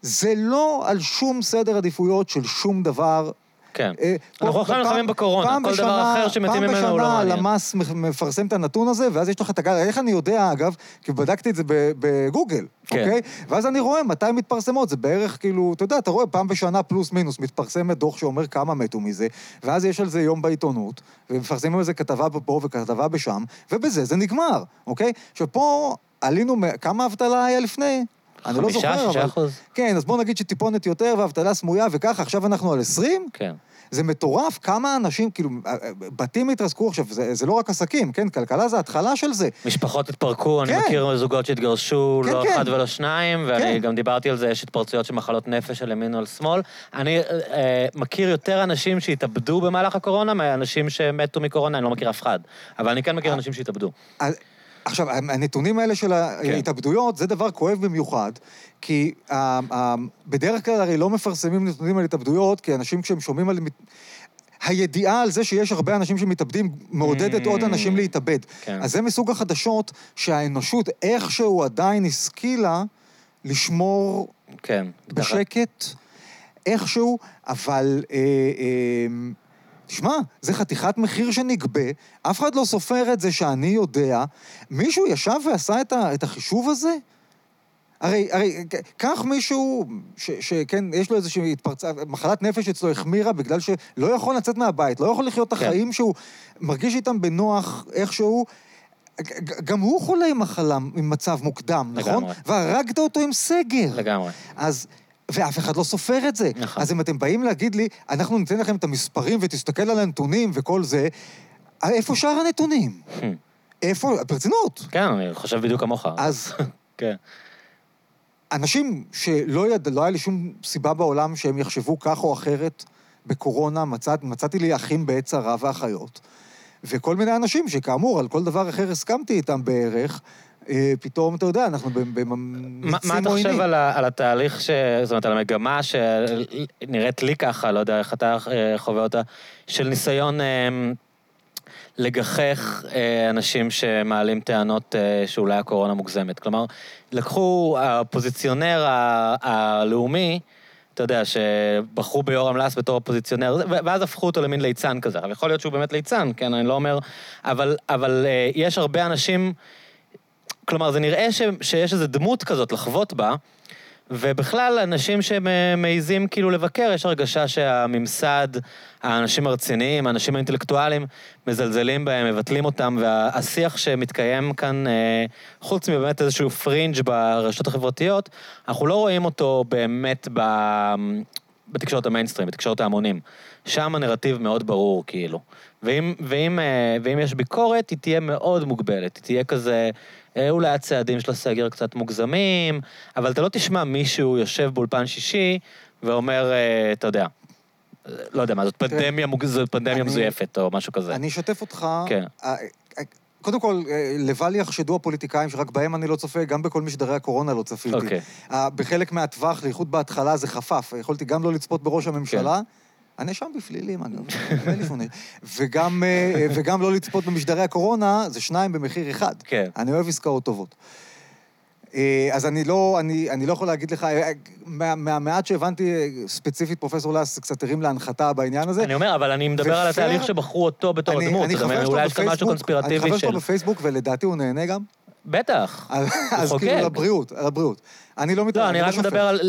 זה לא על שום סדר עדיפויות של שום דבר. כן. אה, אנחנו עכשיו פעם- נלחמים בקורונה, פעם כל דבר אחר שמתים ממנו הוא לא פעם מעניין. בשנה הלמ"ס מפרסם את הנתון הזה, ואז יש לך את הגל, איך אני יודע, אגב, כי בדקתי את זה בגוגל, כן. אוקיי? ואז אני רואה מתי מתפרסמות, זה בערך כאילו, אתה יודע, אתה רואה פעם בשנה פלוס מינוס, מתפרסמת דוח שאומר כמה מתו מזה, ואז יש על זה יום בעיתונות, ומפרסמים על זה כתבה פה וכתבה בשם, ובזה זה נגמר, אוקיי? עכשיו פה עלינו, כמה אבטלה היה לפני? אני לא חמישה, זוכר, שישה אבל... אחוז? כן, אז בוא נגיד שטיפונת יותר ואבטלה סמויה וככה, עכשיו אנחנו על 20? כן. זה מטורף כמה אנשים, כאילו, בתים התרסקו עכשיו, זה, זה לא רק עסקים, כן? כלכלה זה התחלה של זה. משפחות התפרקו, אני כן. מכיר זוגות שהתגרשו, כן, לא כן. אחד ולא שניים, ואני כן. גם דיברתי על זה, יש התפרצויות של מחלות נפש על ימין או על שמאל. אני אה, מכיר יותר אנשים שהתאבדו במהלך הקורונה מאנשים שמתו מקורונה, אני לא מכיר אף אחד. אבל אני כן אה. מכיר אנשים שהתאבדו. עכשיו, הנתונים האלה של ההתאבדויות, זה דבר כואב במיוחד, כי בדרך כלל הרי לא מפרסמים נתונים על התאבדויות, כי אנשים כשהם שומעים על... הידיעה על זה שיש הרבה אנשים שמתאבדים מעודדת Mm. עוד אנשים להתאבד. כן. אז זה מסוג החדשות שהאנושות איכשהו עדיין השכילה לשמור כן. בשקט, איכשהו, אבל... אה, אה, תשמע, זה חתיכת מחיר שנגבה, אף אחד לא סופר את זה שאני יודע. מישהו ישב ועשה את, ה, את החישוב הזה? הרי, הרי, קח מישהו ש, שכן, יש לו איזושהי התפרצה, מחלת נפש אצלו החמירה בגלל שלא יכול לצאת מהבית, לא יכול לחיות את כן. החיים שהוא מרגיש איתם בנוח איכשהו. גם הוא חולה עם מחלה, עם מצב מוקדם, נכון? לגמרי. והרגת אותו עם סגר. לגמרי. אז... ואף אחד לא סופר את זה. נכון. אז אם אתם באים להגיד לי, אנחנו ניתן לכם את המספרים ותסתכל על הנתונים וכל זה, איפה שאר הנתונים? Hmm. איפה, ברצינות. כן, אני חושב בדיוק כמוך. אז כן. אנשים שלא יד... לא היה לי שום סיבה בעולם שהם יחשבו כך או אחרת בקורונה, מצאת, מצאתי לי אחים בעת צרה ואחיות, וכל מיני אנשים שכאמור, על כל דבר אחר הסכמתי איתם בערך, אה, פתאום, אתה יודע, אנחנו מה, במיצים מה אתה עוינים. חושב על, ה, על התהליך, ש, זאת אומרת, על המגמה שנראית לי ככה, לא יודע איך אתה אה, חווה אותה, של ניסיון אה, לגחך אה, אנשים שמעלים טענות אה, שאולי הקורונה מוגזמת. כלומר, לקחו האופוזיציונר ה- הלאומי, אתה יודע, שבחרו ביורם לס בתור אופוזיציונר, ו- ואז הפכו אותו למין ליצן כזה. אבל יכול להיות שהוא באמת ליצן, כן, אני לא אומר... אבל, אבל אה, יש הרבה אנשים... כלומר, זה נראה ש, שיש איזו דמות כזאת לחוות בה, ובכלל, אנשים שמעיזים כאילו לבקר, יש הרגשה שהממסד, האנשים הרציניים, האנשים האינטלקטואליים, מזלזלים בהם, מבטלים אותם, והשיח שמתקיים כאן, אה, חוץ מבאמת איזשהו פרינג' ברשתות החברתיות, אנחנו לא רואים אותו באמת ב... בתקשורת המיינסטרים, בתקשורת ההמונים. שם הנרטיב מאוד ברור, כאילו. ואם, ואם, אה, ואם יש ביקורת, היא תהיה מאוד מוגבלת. היא תהיה כזה, אה, אולי הצעדים של הסגר קצת מוגזמים, אבל אתה לא תשמע מישהו יושב באולפן שישי ואומר, אה, אתה יודע, אה, לא יודע מה, זאת פנדמיה. זאת פנדמיה אני- מזויפת או משהו כזה. אני אשתף אותך. כן. אה, אה, קודם כל, אה, לבל יחשדו הפוליטיקאים שרק בהם אני לא צופה, גם בכל משדרי הקורונה לא צפיתי. אוקיי. אה, בחלק מהטווח, בייחוד בהתחלה, זה חפף. יכולתי גם לא לצפות בראש הממשלה. כן. הנאשם בפלילים, שום נאשם. וגם, אה, וגם לא לצפות במשדרי הקורונה, זה שניים במחיר אחד. כן. אני אוהב עסקאות טובות. אה, אז אני לא, אני, אני לא יכול להגיד לך, אה, מה- מהמעט שהבנתי, ספציפית פרופסור לס קצת הרים להנחתה בעניין הזה. אני אומר, אבל אני מדבר על ופייר- התהליך שבחרו אותו בתור אני- הדמות. אני חבר? שלו בפייסבוק, אני חבר של... שלו בפייסבוק, ולדעתי הוא נהנה גם. בטח. אז, הוא אז חוגג. כאילו לבריאות, על הבריאות. אני לא מתאר, לא, אני רק שופט. מדבר על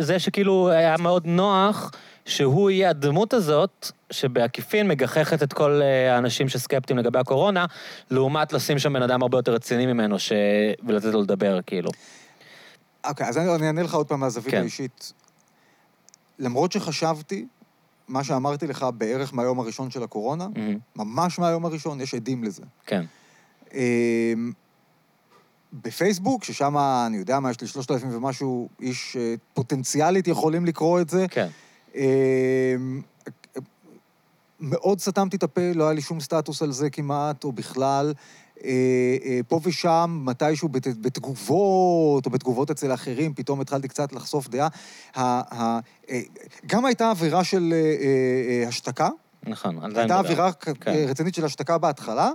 זה שכאילו היה מאוד נוח שהוא יהיה הדמות הזאת, שבעקיפין מגחכת את כל אה, האנשים שסקפטיים לגבי הקורונה, לעומת לשים שם בן אדם הרבה יותר רציני ממנו, ש... ולתת לו לדבר, כאילו. אוקיי, אז אני, אני אענה לך עוד פעם מהזווית כן. האישית. למרות שחשבתי, מה שאמרתי לך בערך מהיום הראשון של הקורונה, מהמם. ממש מהיום הראשון, יש עדים לזה. כן. אמ, בפייסבוק, ששם, אני יודע מה, יש לי 3,000 ומשהו איש אה, פוטנציאלית יכולים לקרוא את זה. כן. אמ, מאוד סתמתי את הפה, לא היה לי שום סטטוס על זה כמעט, או בכלל. אה, אה, פה ושם, מתישהו בת, בתגובות, או בתגובות אצל אחרים, פתאום התחלתי קצת לחשוף דעה. אה, גם הייתה אווירה של השתקה, נכון, אני הייתה. אווירה כן. רצינית של השתקה בהתחלה.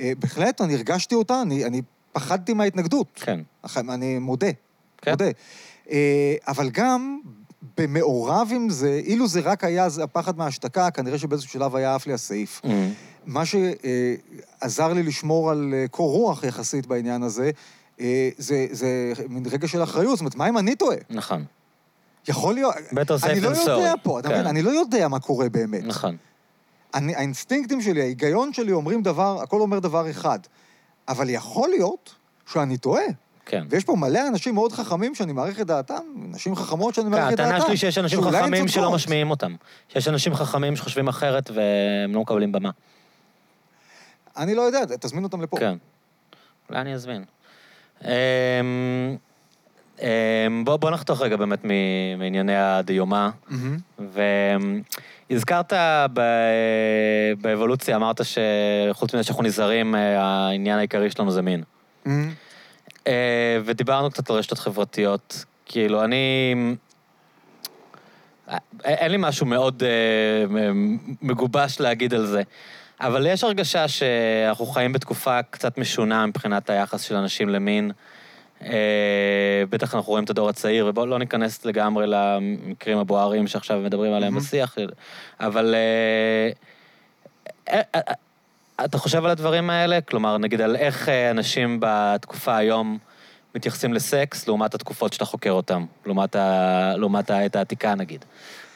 בהחלט, אני הרגשתי אותה, אני, אני פחדתי מההתנגדות. כן. אני מודה, כן. מודה. אבל גם במעורב עם זה, אילו זה רק היה הפחד מההשתקה, כנראה שבאיזשהו שלב היה עף לי הסעיף. Mm. מה שעזר לי לשמור על אה, קור רוח יחסית בעניין הזה, אה, זה, זה מין רגע של אחריות. זאת אומרת, מה אם אני טועה? נכון, יכול להיות... אני לא יודע. פה, אתה כן. מבין? אני לא יודע מה קורה באמת. נכון. אני, האינסטינקטים שלי, ההיגיון שלי אומרים דבר, הכל אומר דבר אחד. אבל יכול להיות שאני טועה. כן. ויש פה מלא אנשים מאוד חכמים שאני מעריך את דעתם, נשים חכמות שאני כן, מעריך את דעתם. הטענה שלי שיש אנשים חכמים שלא. משמיעים אותם. שיש אנשים חכמים שחושבים אחרת והם לא מקבלים במה. אני לא יודע, תזמין אותם לפה. כן. אולי אני אזמין. אמ, אמ, בוא בוא נחתוך רגע באמת מענייני הדיומה. מהמם. והזכרת ב- באבולוציה, אמרת שחוץ מזה שאנחנו נזהרים, אה, העניין העיקרי שלנו זה מין. מהמם. אה, ודיברנו קצת על רשתות חברתיות. כאילו, אני... אה, אין לי משהו מאוד אה, מ- מגובש להגיד על זה, אבל יש הרגשה שאנחנו חיים בתקופה קצת משונה מבחינת היחס של אנשים למין. אה, בטח אנחנו רואים את הדור הצעיר, ובואו לא ניכנס לגמרי למקרים הבוערים שעכשיו מדברים עליהם מהמם. בשיח, אבל... אה, אה, אה, אתה חושב על הדברים האלה? כלומר, נגיד על איך אה, אנשים בתקופה היום מתייחסים לסקס לעומת התקופות שאתה חוקר אותם, לעומת, ה... לעומת העת העתיקה נגיד.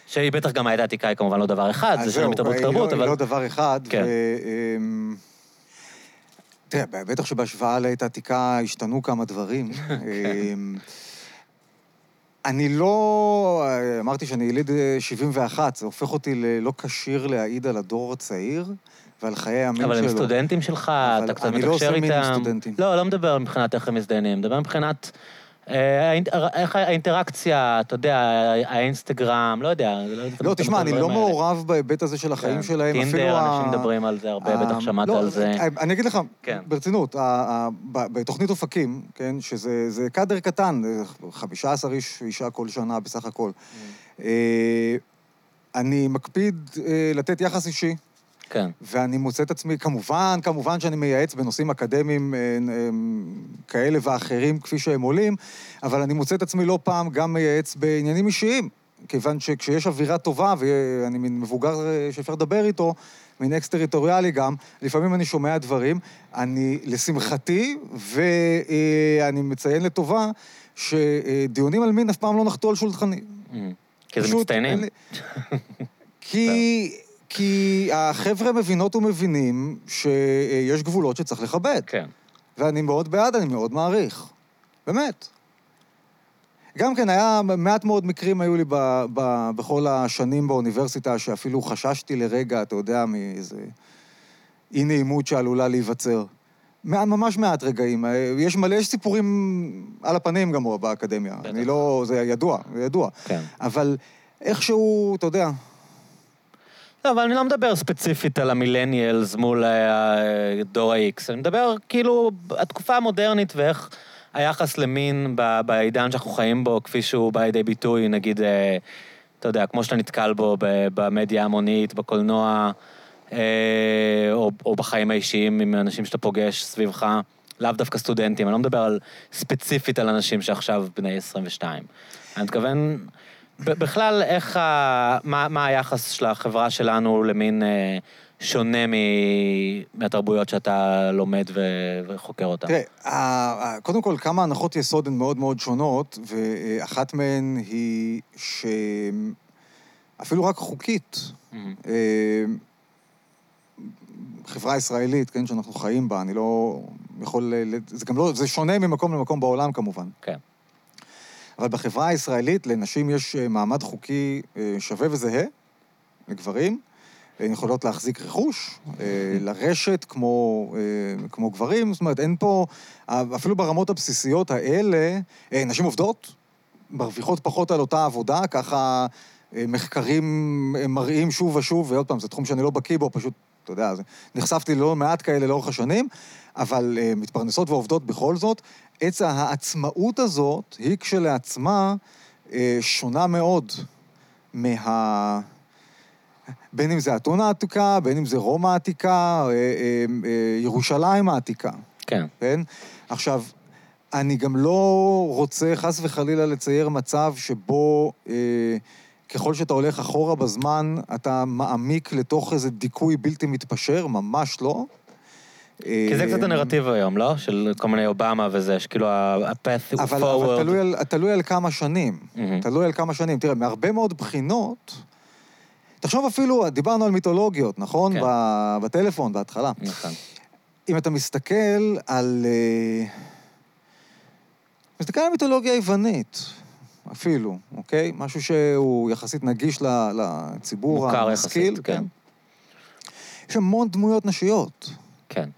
שהיא בטח גם העת העתיקה היא כמובן לא דבר אחד, זה שינוי מתרבות תרבות, לא- אבל... היא לא דבר אחד, כן. ו... אמ, תראה, בטח שבהשוואה לעת העתיקה השתנו כמה דברים. אמ, אני לא... אמרתי שאני יליד אה, 71, זה הופך אותי ללא כשיר להעיד על הדור הצעיר ועל חיי הימים שלו. אבל הם סטודנטים שלך, אתה קצת אני לא מתקשר עושה מין איתם. סטודנטים. לא, לא מדבר מבחינת איך הם מזדיינים, מדבר מבחינת... אה, איך האינטראקציה, אתה יודע, האינסטגרם, לא יודע. לא, תשמע, אני לא. מעורב בהיבט הזה של החיים כן. שלהם, אפילו... טינדר, אנשים מדברים על זה הרבה, בטח שמעת לא, על זה. אני אגיד לך, כן. ברצינות, בתוכנית אופקים, כן, שזה זה קאדר קטן, אה, 15 איש אישה כל שנה בסך הכל. Mm. אה, אני מקפיד אה, לתת יחס אישי, כן. ואני מוצא את עצמי, כמובן, כמובן שאני מייעץ בנושאים אקדמיים אה, אה, כאלה ואחרים כפי שהם עולים, אבל אני מוצא את עצמי לא פעם גם מייעץ בעניינים אישיים, כיוון שכשיש אווירה טובה, ואני מין מבוגר אה, שאפשר לדבר איתו, מין אקס-טריטוריאלי גם, לפעמים אני שומע דברים. אני, לשמחתי, ואני מציין לטובה, שדיונים על מין אף פעם לא נחתו על שולחני. Mm. כי זה מצטיינים. כי, כי החבר'ה מבינות ומבינים שיש גבולות שצריך לכבד. כן. ואני מאוד בעד, אני מאוד מעריך. באמת. גם כן, היה מעט מאוד מקרים היו לי ב, ב, בכל השנים באוניברסיטה, שאפילו חששתי לרגע, אתה יודע, מאיזה אי-נעימות שעלולה להיווצר. ממש מעט רגעים. יש מלא, יש סיפורים על הפנים גם באקדמיה. בטח. אני לא, זה ידוע, זה ידוע. כן. אבל איכשהו, אתה יודע, אבל אני לא מדבר ספציפית על המילניאלס מול אה, דור ה-X, אני מדבר כאילו התקופה המודרנית ואיך היחס למין בעידן שאנחנו חיים בו, כפי שהוא בא לידי ביטוי, נגיד, אה, אתה יודע, כמו שאתה נתקל בו במדיה ההמונית, בקולנוע, אה, או, או בחיים האישיים עם אנשים שאתה פוגש סביבך, לאו דווקא סטודנטים, אני לא מדבר על, ספציפית על אנשים שעכשיו בני 22. אני מתכוון... בכלל, איך ה... מה, מה היחס של החברה שלנו למין אה, שונה מ... מהתרבויות שאתה לומד ו... וחוקר אותן? תראה, קודם כל, כמה הנחות יסוד הן מאוד מאוד שונות, ואחת מהן היא שאפילו רק חוקית, מהמם. אה, חברה ישראלית, כן, שאנחנו חיים בה, אני לא יכול... זה גם לא... זה שונה ממקום למקום בעולם, כמובן. כן. אבל בחברה הישראלית לנשים יש אה, מעמד חוקי אה, שווה וזהה לגברים. הן יכולות להחזיק רכוש, אה, לרשת כמו, כמו גברים, זאת אומרת, אין פה, אפילו ברמות הבסיסיות האלה, נשים עובדות, מרוויחות פחות על אותה עבודה, ככה מחקרים מראים שוב ושוב, ועוד פעם, זה תחום שאני לא בקיא בו, פשוט, אתה יודע, נחשפתי ללא מעט כאלה לאורך השנים, אבל מתפרנסות ועובדות בכל זאת. עץ העצמאות הזאת היא כשלעצמה אה, שונה מאוד מה... בין אם זה אתונה העתיקה, בין אם זה רומא העתיקה, אה, אה, ירושלים העתיקה, כן. כן? עכשיו, אני גם לא רוצה חס וחלילה לצייר מצב שבו אה, ככל שאתה הולך אחורה בזמן, אתה מעמיק לתוך איזה דיכוי בלתי מתפשר, ממש לא. כי זה קצת אה, הנרטיב היום, לא? של כל מיני אובמה וזה, שכאילו ה-path forward. אבל תלוי, על, תלוי על כמה שנים. תלוי על כמה שנים. תראה, מהרבה מאוד בחינות, תחשוב אפילו, דיברנו על מיתולוגיות, נכון? כן. בטלפון, בהתחלה. נכון. אם אתה מסתכל על... אה, מסתכל על מיתולוגיה היוונית, אפילו, אוקיי? משהו שהוא יחסית נגיש לציבור מוכר המשכיל. יחסית, כן. יש המון דמויות נשיות. כן.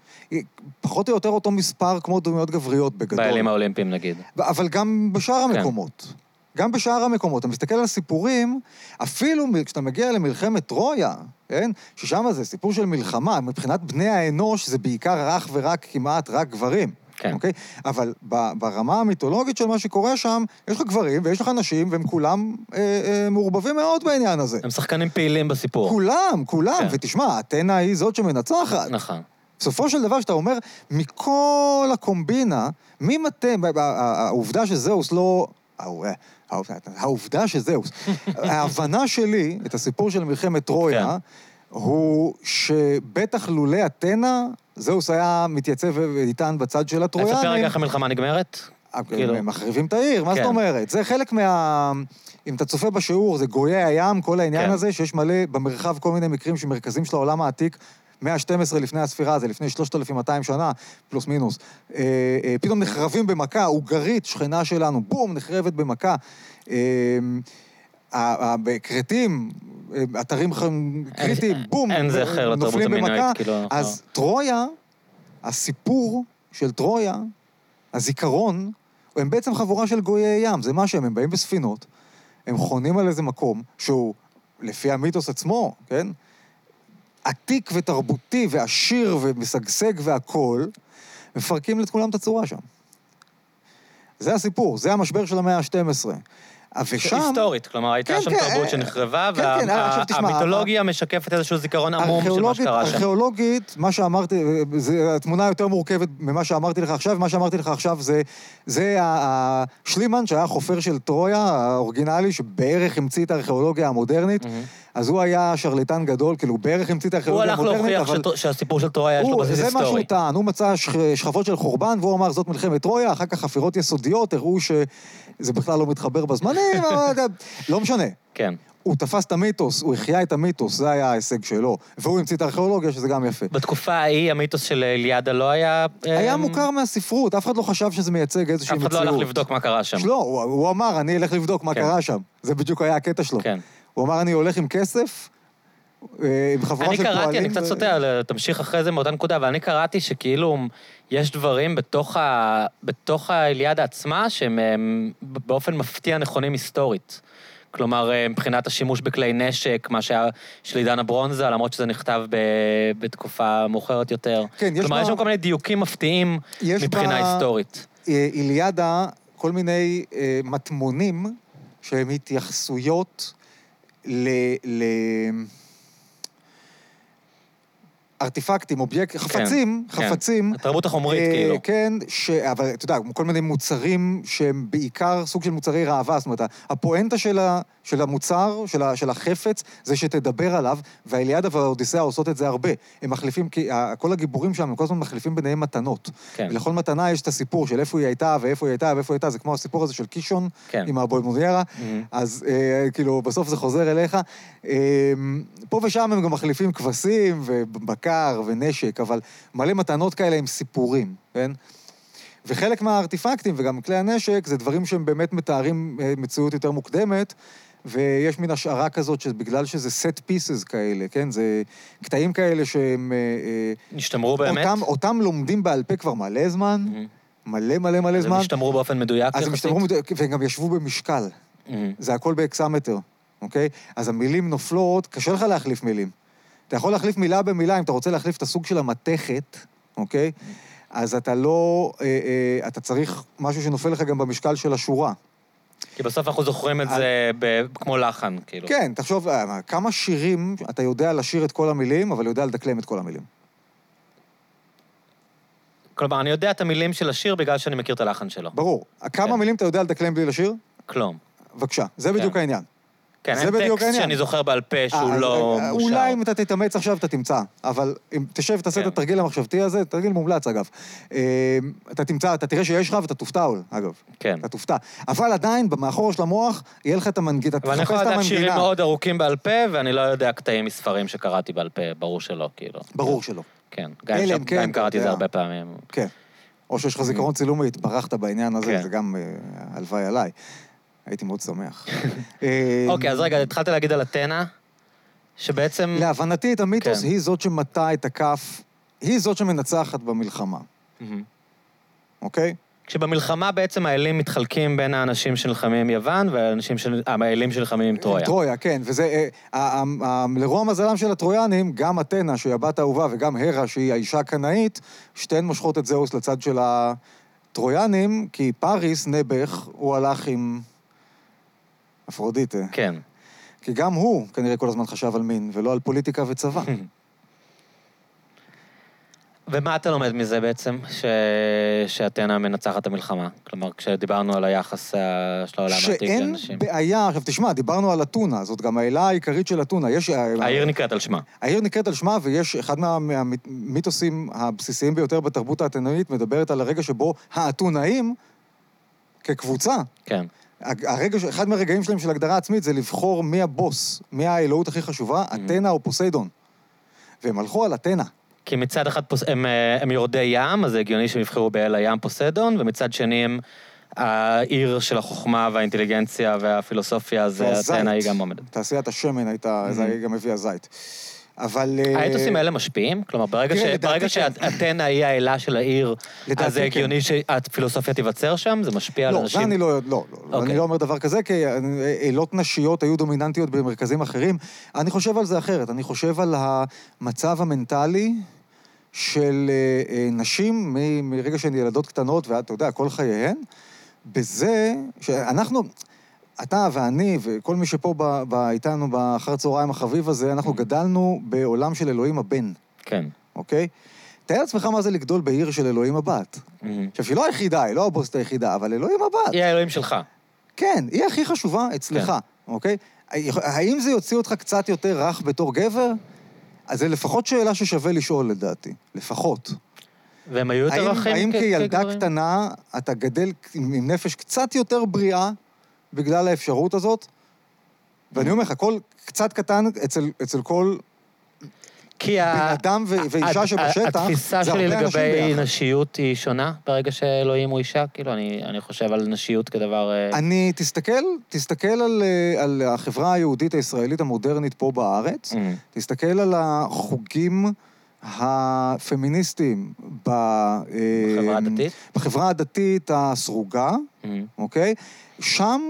פחות או יותר אותו מספר כמו דמויות גבריות בגדול. באלים האולימפיים נגיד. אבל גם בשאר כן. המקומות. גם בשאר המקומות. אתה מסתכל על סיפורים, אפילו כשאתה מגיע למלחמת טרויה, כן? ששם זה סיפור של מלחמה, מבחינת בני האנוש זה בעיקר אך ורק, כמעט רק גברים. כן. אוקיי? אבל ברמה המיתולוגית של מה שקורה שם, יש לך גברים ויש לך נשים, והם כולם אה, אה, מעורבבים מאוד בעניין הזה. הם שחקנים פעילים בסיפור. כולם, כולם. כן. ותשמע, אתנה היא זאת שמנצחת. נכון. בסופו של דבר, שאתה אומר, מכל הקומבינה, מי מטה, העובדה שזהוס לא... העובדה שזהוס, ההבנה שלי, את הסיפור של מלחמת טרויה, כן. הוא שבטח לולא אתנה, זהוס היה מתייצב ואיתן בצד של תספר הטרויאנים. רגע איך המלחמה נגמרת. כאילו. הם מחריבים את העיר, מה כן. זאת אומרת? זה חלק מה... אם אתה צופה בשיעור, זה גויי הים, כל העניין כן. הזה, שיש מלא במרחב כל מיני מקרים שמרכזים של העולם העתיק, מאה ה-12 לפני הספירה, זה לפני 3,200 שנה, פלוס מינוס. אה, אה, פתאום נחרבים במכה, אוגרית, שכנה שלנו, בום, נחרבת במכה. אה, ה- ה- בכרתים, אה, אתרים קריטיים, בום, אין זכר לתרבות נופלים המינואית, במכה. כאילו, אנחנו- אז טרויה, הסיפור של טרויה, הזיכרון, הם בעצם חבורה של גויי ים, זה מה שהם, הם באים בספינות, הם חונים על איזה מקום שהוא, לפי המיתוס עצמו, כן? עתיק ותרבותי ועשיר ומשגשג והכול, מפרקים את כולם את הצורה שם. זה הסיפור, זה המשבר של המאה ה-12. ושם... היסטורית, כלומר, הייתה כן, שם כן, תרבות אה, שנחרבה, כן, כן, עכשיו תשמע, והמיתולוגיה משקפת איזשהו זיכרון עמום של מה ארכיאולוגית, שקרה שם. ארכיאולוגית, מה שאמרתי, זה, התמונה יותר מורכבת ממה שאמרתי לך עכשיו, מה שאמרתי לך עכשיו זה, זה ה- ה- שלימן, שהיה החופר של טרויה, האורגינלי, שבערך המציא את הארכיאולוגיה המודרנית, מהמם. אז הוא היה שרלטן גדול, כאילו, הוא בערך המציא את הוא הארכיאולוגיה הלך המודרנית, להוכיח אבל... שטר- שהסיפור של טרויה יש לו הוא, בסיס זה מה שהוא היסטורי. טען, הוא מצא שכ- שכבות של חורבן, והוא אמר, זאת מלחמת טרויה, אחר כך חפירות יסודיות, הראו שזה בכלל לא מתחבר בזמנים, אבל לא משנה. כן. הוא תפס את המיתוס, הוא החיה את המיתוס, זה היה ההישג שלו. והוא המציא את הארכיאולוגיה, שזה גם יפה. בתקופה ההיא המיתוס של אליאדה לא היה... היה אמ, מוכר מהספרות, אף אחד לא חשב שזה מייצג איזושהי אף מציאות. אחד לא הלך לבדוק מה קרה שם. לא, הוא, הוא אמר, אני אלך לבדוק מה כן. קרה שם. זה בדיוק היה הקטע שלו. כן. הוא אמר, אני הולך עם כסף, אה, עם חבורה אני של פועלים. קראתי, אני קצת סוטה, אבל תמשיך אחרי זה מאותה נקודה, אבל אני קראתי שכאילו יש דברים בתוך, ה... בתוך האליאדה עצמה שהם הם, באופן מפתיע נכונים היסטורית. כלומר, אה, מבחינת השימוש בכלי נשק, מה שהיה של עידן הברונזה, למרות שזה נכתב ב... בתקופה מאוחרת יותר. כן, יש כלומר, בה- יש שם כל מיני דיוקים מפתיעים מבחינה בה- היסטורית. אה, איליאדה, כל מיני אה, מטמונים שהם התייחסויות ל... ל... ארטיפקטים, אובייקט, חפצים, כן. חפצים. התרבות החומרית, אה, כאילו. כן, ש... אבל אתה יודע, כל מיני מוצרים שהם בעיקר סוג של מוצרי ראווה, זאת אומרת, הפואנטה של, ה... של המוצר, של, ה... של החפץ, זה שתדבר עליו, והאליאדה והאודיסאה עושות את זה הרבה. הם מחליפים, כי כל הגיבורים שם, הם כל הזמן מחליפים ביניהם מתנות. כן. ולכל מתנה יש את הסיפור של איפה היא הייתה, ואיפה היא הייתה, ואיפה היא הייתה, זה כמו הסיפור הזה של קישון, כן. עם הבולמוניירה, מהמם. אז אה, כאילו, בסוף זה חוזר אליך. אה, פה ושם הם גם מחליפים כבשים, ובקר, ונשק, אבל מלא מתנות כאלה עם סיפורים, כן? וחלק מהארטיפקטים וגם כלי הנשק זה דברים שהם באמת מתארים אה, מציאות יותר מוקדמת, ויש מין השערה כזאת שבגלל שזה set pieces כאלה, כן? זה קטעים כאלה שהם... אה, אה, השתמרו באמת? אותם, אותם לומדים בעל פה כבר מלא זמן, מהמם. מלא מלא מלא אז הם זמן. השתמרו באופן מדויק אז הם השתמרו, והם גם ישבו במשקל. מהמם. זה הכל באקסמטר, אוקיי? אז המילים נופלות, קשה לך להחליף מילים. אתה יכול להחליף מילה במילה, אם אתה רוצה להחליף את הסוג של המתכת, אוקיי? אז אתה לא... אה, אה, אתה צריך משהו שנופל לך גם במשקל של השורה. כי בסוף אנחנו זוכרים את זה ב- כמו לחן, כאילו. כן, תחשוב, אה, כמה שירים אתה יודע לשיר את כל המילים, אבל יודע לדקלם את כל המילים. כלומר, אני יודע את המילים של השיר בגלל שאני מכיר את הלחן שלו. ברור. כמה כן. מילים אתה יודע לדקלם בלי לשיר? כלום. בבקשה, זה בדיוק כן. העניין. כן, זה אין בדיוק טקסט העניין. שאני זוכר בעל פה שהוא אה, לא אה, מושר. אולי אם אתה תתאמץ עכשיו אתה תמצא, אבל אם תשב ותעשה את כן. התרגיל המחשבתי הזה, תרגיל מומלץ אגב. אה, אתה תמצא, אתה תראה שיש לך ואתה תופתע, אגב. כן. אתה תופתע. אבל עדיין, מאחורה של המוח, יהיה לך את המנגינה, אבל אני יכול את לדעת שירים. מאוד ארוכים בעל פה, ואני לא יודע קטעים מספרים שקראתי בעל פה, ברור שלא, כאילו. ברור שלא. כן, גם אם כן, קראתי את זה. הרבה פעמים. כן. או שיש לך זיכרון צילום והתברכת בעניין הזה, כן. זה גם אה, הלוואי עליי. הייתי מאוד שמח. אה, אוקיי, אז רגע, התחלת להגיד על אתנה, שבעצם... להבנתי, את המיתוס כן. היא זאת שמטה את הכף, היא זאת שמנצחת במלחמה. אוקיי? כשבמלחמה בעצם האלים מתחלקים בין האנשים שנלחמים עם יוון והאנשים של... אה, האלים שנלחמים עם טרויה. טרויה, כן. וזה, אה, ה- ה- ה- לרוע מזלם של הטרויאנים, גם אתנה, שהיא הבת האהובה, וגם הרה, שהיא האישה הקנאית, שתיהן מושכות את זהוס לצד של הטרויאנים, כי פאריס, נעבך, הוא הלך עם אפרודיטה. כן. כי גם הוא כנראה כל הזמן חשב על מין, ולא על פוליטיקה וצבא. ומה אתה לומד מזה בעצם, ש... שאתנה מנצחת את המלחמה? כלומר, כשדיברנו על היחס אה, של העולם העתיק שאין לאנשים. בעיה, עכשיו תשמע, דיברנו על אתונה, זאת גם העילה העיקרית של אתונה. יש... העיר נקראת על שמה. העיר נקראת על שמה, ויש אחד מה- מהמיתוסים הבסיסיים ביותר בתרבות האתנאית, מדברת על הרגע שבו האתונאים, כקבוצה, כן. הרגע, אחד מהרגעים שלהם של הגדרה עצמית זה לבחור מי הבוס, מי האלוהות הכי חשובה, אתנה או פוסיידון. והם הלכו על אתנה. כי מצד אחד פוס... הם, אה, הם יורדי ים, אז זה הגיוני שהם יבחרו באל הים פוסדון, ומצד שני הם העיר של החוכמה והאינטליגנציה והפילוסופיה, אז. אתנה היא גם עומדת. תעשיית השמן הייתה, זה גם הביאה זית. אבל... אה, האתוסים האלה משפיעים? כלומר, ברגע. תראה, כן. שאתנה היא האלה של העיר, אז זה כן. הגיוני שהפילוסופיה תיווצר שם? זה משפיע על לא, אנשים? זה אני לא, לא, לא, אוקיי. אני לא אומר דבר כזה, כי עילות נשיות היו דומיננטיות במרכזים אחרים. אני חושב על זה אחרת, אני חושב על המצב המנטלי של אה, אה, נשים מ- מרגע שהן ילדות קטנות, ואתה יודע, כל חייהן, בזה שאנחנו, אתה ואני וכל מי שפה ב, ב, איתנו באחר הצהריים החביב הזה, אנחנו גדלנו בעולם של אלוהים הבן, כן. אוקיי? תאר לעצמך מה זה לגדול בעיר של אלוהים הבת. מהמם. עכשיו, שהיא לא היחידה, היא לא הבוסט היחידה, אבל אלוהים הבת. היא האלוהים שלך. כן, היא הכי חשובה אצלך, כן. אוקיי? האם זה יוציא אותך קצת יותר רך בתור גבר? אז זה לפחות שאלה ששווה לשאול, לדעתי. לפחות. והם היו יותר האם, רכים האם כ- כילדה כגברים? קטנה אתה גדל עם נפש קצת יותר בריאה בגלל האפשרות הזאת? ואני אומר לך, כל קצת קטן אצל, אצל כל כי ה- בן אדם ו- ואישה ה- שבשטח, התפיסה זה שלי הרבה אנשים לגבי. נשיות היא שונה ברגע שאלוהים הוא אישה? כאילו, אני אני חושב על נשיות כדבר... אה, אני, תסתכל, תסתכל על, אה, על החברה היהודית הישראלית המודרנית פה בארץ, אה, תסתכל על החוגים הפמיניסטיים ב... בחברה הדתית? בחברה הדתית הסרוגה, אה, אוקיי? שם,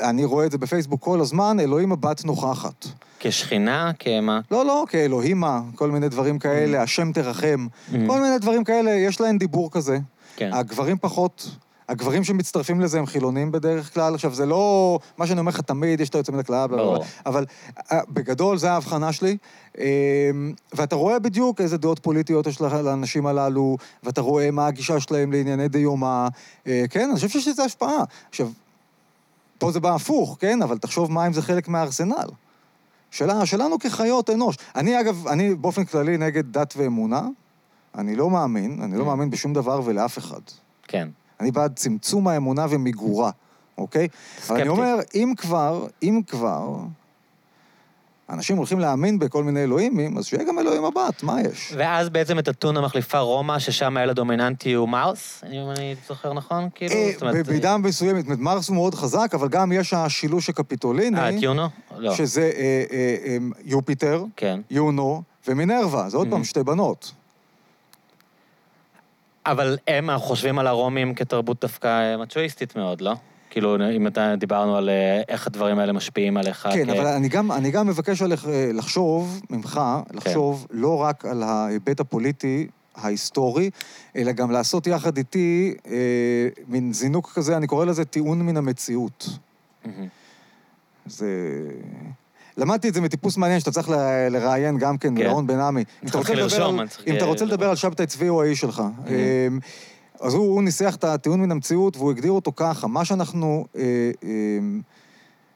אני רואה את זה בפייסבוק כל הזמן, אלוהים הבת נוכחת. כשכינה? כמה? לא, לא, כאלוהימה, כל מיני דברים כאלה, השם תרחם, Mm. כל מיני דברים כאלה, יש להם דיבור כזה. כן. הגברים פחות, הגברים שמצטרפים לזה הם חילונים בדרך כלל. עכשיו, זה לא... מה שאני אומר לך תמיד, יש את היוצא מן הכלל. בלה. אבל אה, בגדול, זו ההבחנה שלי. אה, ואתה רואה בדיוק איזה דעות פוליטיות יש לאנשים הללו, ואתה רואה מה הגישה שלהם לענייני דיומא. אה, כן, אני חושב שיש לזה השפעה. עכשיו, פה זה בא הפוך, כן? אבל תחשוב מה אם זה חלק מהארסנל. שלה, שלנו כחיות אנוש. אני, אגב, אני באופן כללי נגד דת ואמונה. אני לא מאמין, אני לא Mm. מאמין בשום דבר ולאף אחד. כן. אני בעד צמצום האמונה ומיגורה, אוקיי? אבל אני סקפטי. אומר, אם כבר, אם כבר, אנשים הולכים להאמין בכל מיני אלוהימים, אז שיהיה גם אלוהים הבת, מה יש? ואז בעצם את אתונה מחליפה רומא, ששם הילד הדומיננטי הוא מאוס, אם אני זוכר נכון? כאילו, אה, במידה מסוימת, זאת אומרת, מרס הוא מאוד חזק, אבל גם יש השילוש הקפיטוליני, אה, את יונו? לא. שזה אה, אה, אה, יופיטר, כן. יונו ומינרווה, זה עוד פעם Mhm. שתי בנות. אבל הם חושבים על הרומים כתרבות דווקא אה, מצ'ואיסטית מאוד, לא? כאילו, אם אתה דיברנו על אה, איך הדברים האלה משפיעים עליך. כן, כ- אבל אני גם, אני גם מבקש עליך אה, לחשוב, ממך, לחשוב כן. לא רק על ההיבט הפוליטי ההיסטורי, אלא גם לעשות יחד איתי אה, מין זינוק כזה, אני קורא לזה טיעון מן המציאות. מהמם. זה... למדתי את זה מטיפוס מעניין שאתה צריך ל- לראיין גם כן, כן. לירון בן עמי. אם אתה רוצה לדבר לרשום, על- אם אתה אה, רוצה לדבר. על שבתאי צבי הוא האיש שלך. אמ, אז הוא הוא ניסח את הטיעון מן המציאות והוא הגדיר אותו ככה, מה שאנחנו אה, אמ,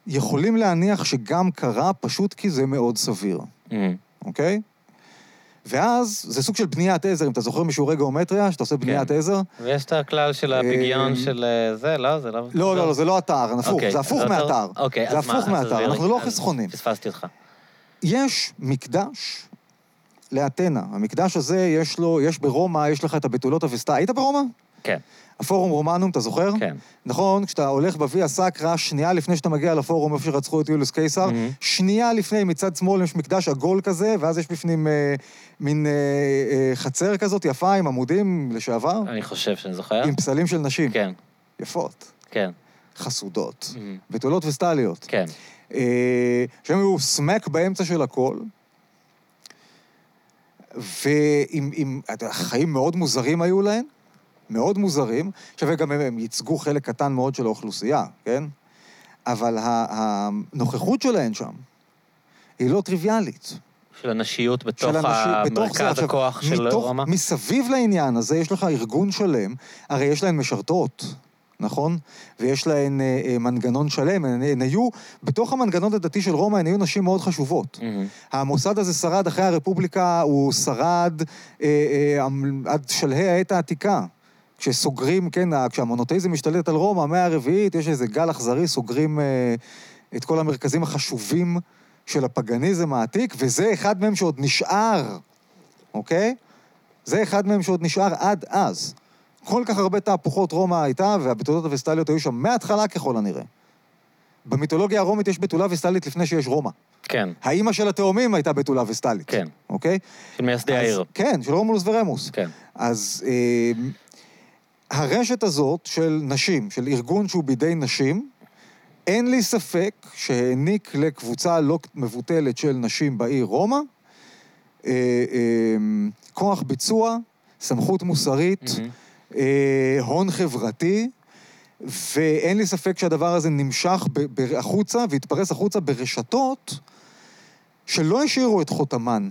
יכולים להניח שגם קרה פשוט כי זה מאוד סביר, אמ, אוקיי? ואז זה סוג של בניית עזר, אם אתה זוכר משיעורי גיאומטריה, שאתה עושה בניית כן. עזר. ויש את הכלל של הפגיון אמ, של אה, זה, לא? זה לא... לא, לא, לא, זה לא אתר, הפוך, אוקיי, זה הפוך מאתר. אוקיי, זה אז מה, הפוך מאתר, לי. אנחנו לא חסכונים. פספסתי אותך. יש מקדש לאתנה. המקדש הזה, יש לו, יש ברומא, יש לך את הבתולות אבסטה. היית ברומא? כן, הפורום רומנום, אתה זוכר? כן. נכון, כשאתה הולך בוויה סקרא, שנייה לפני שאתה מגיע לפורום איפה שרצחו את יוליוס קיסר, מהמם. שנייה לפני, מצד שמאל יש מקדש עגול כזה, ואז יש בפנים אה, מין אה, אה, חצר כזאת יפה עם עמודים לשעבר, אני חושב שאני זוכר. עם פסלים של נשים. כן, יפות, כן. חסודות, מהמם. בתולות וסטליות. כן. אה, שהם היו סמק באמצע של הכל, ועם, עם, אתה יודע, חיים מאוד מוזרים היו להם, מאוד מוזרים. עכשיו, גם הם, הם ייצגו חלק קטן מאוד של האוכלוסייה, כן? אבל ה- הנוכחות שלהם שם היא לא טריוויאלית. של הנשיות בתוך של זה. המרכז עכשיו, הכוח של מתוך- רומא. מסביב לעניין הזה יש לך ארגון שלם, הרי יש להן משרתות, נכון? ויש להן אה, אה, מנגנון שלם, הן, הן היו, בתוך המנגנון הדתי של רומא הן היו נשים מאוד חשובות. מהמם. המוסד הזה שרד אחרי הרפובליקה, הוא שרד אה, אה, עד שלהי העת העתיקה. כשסוגרים, כן, כשהמונותאיזם משתלט על רומא, המאה הרביעית, יש איזה גל אכזרי, סוגרים אה, את כל המרכזים החשובים של הפגניזם העתיק, וזה אחד מהם שעוד נשאר, אוקיי? זה אחד מהם שעוד נשאר עד אז. כל כך הרבה תהפוכות רומא הייתה, והבתולות הווסטליות היו שם מההתחלה ככל הנראה. במיתולוגיה הרומית יש בתולה וסטלית לפני שיש רומא. כן, האימא של התאומים הייתה בתולה וסטלית. כן. אוקיי? של מייסדי העיר. כן, של רומולוס ורמוס. כן. אז אה, הרשת הזאת של נשים, של ארגון שהוא בידי נשים, אין לי ספק שהעניק לקבוצה לא מבוטלת של נשים בעיר רומא אה, אה, כוח ביצוע, סמכות מוסרית. אה, הון חברתי, ואין לי ספק שהדבר הזה נמשך ב- ב- החוצה והתפרס החוצה ברשתות שלא השאירו את חותמן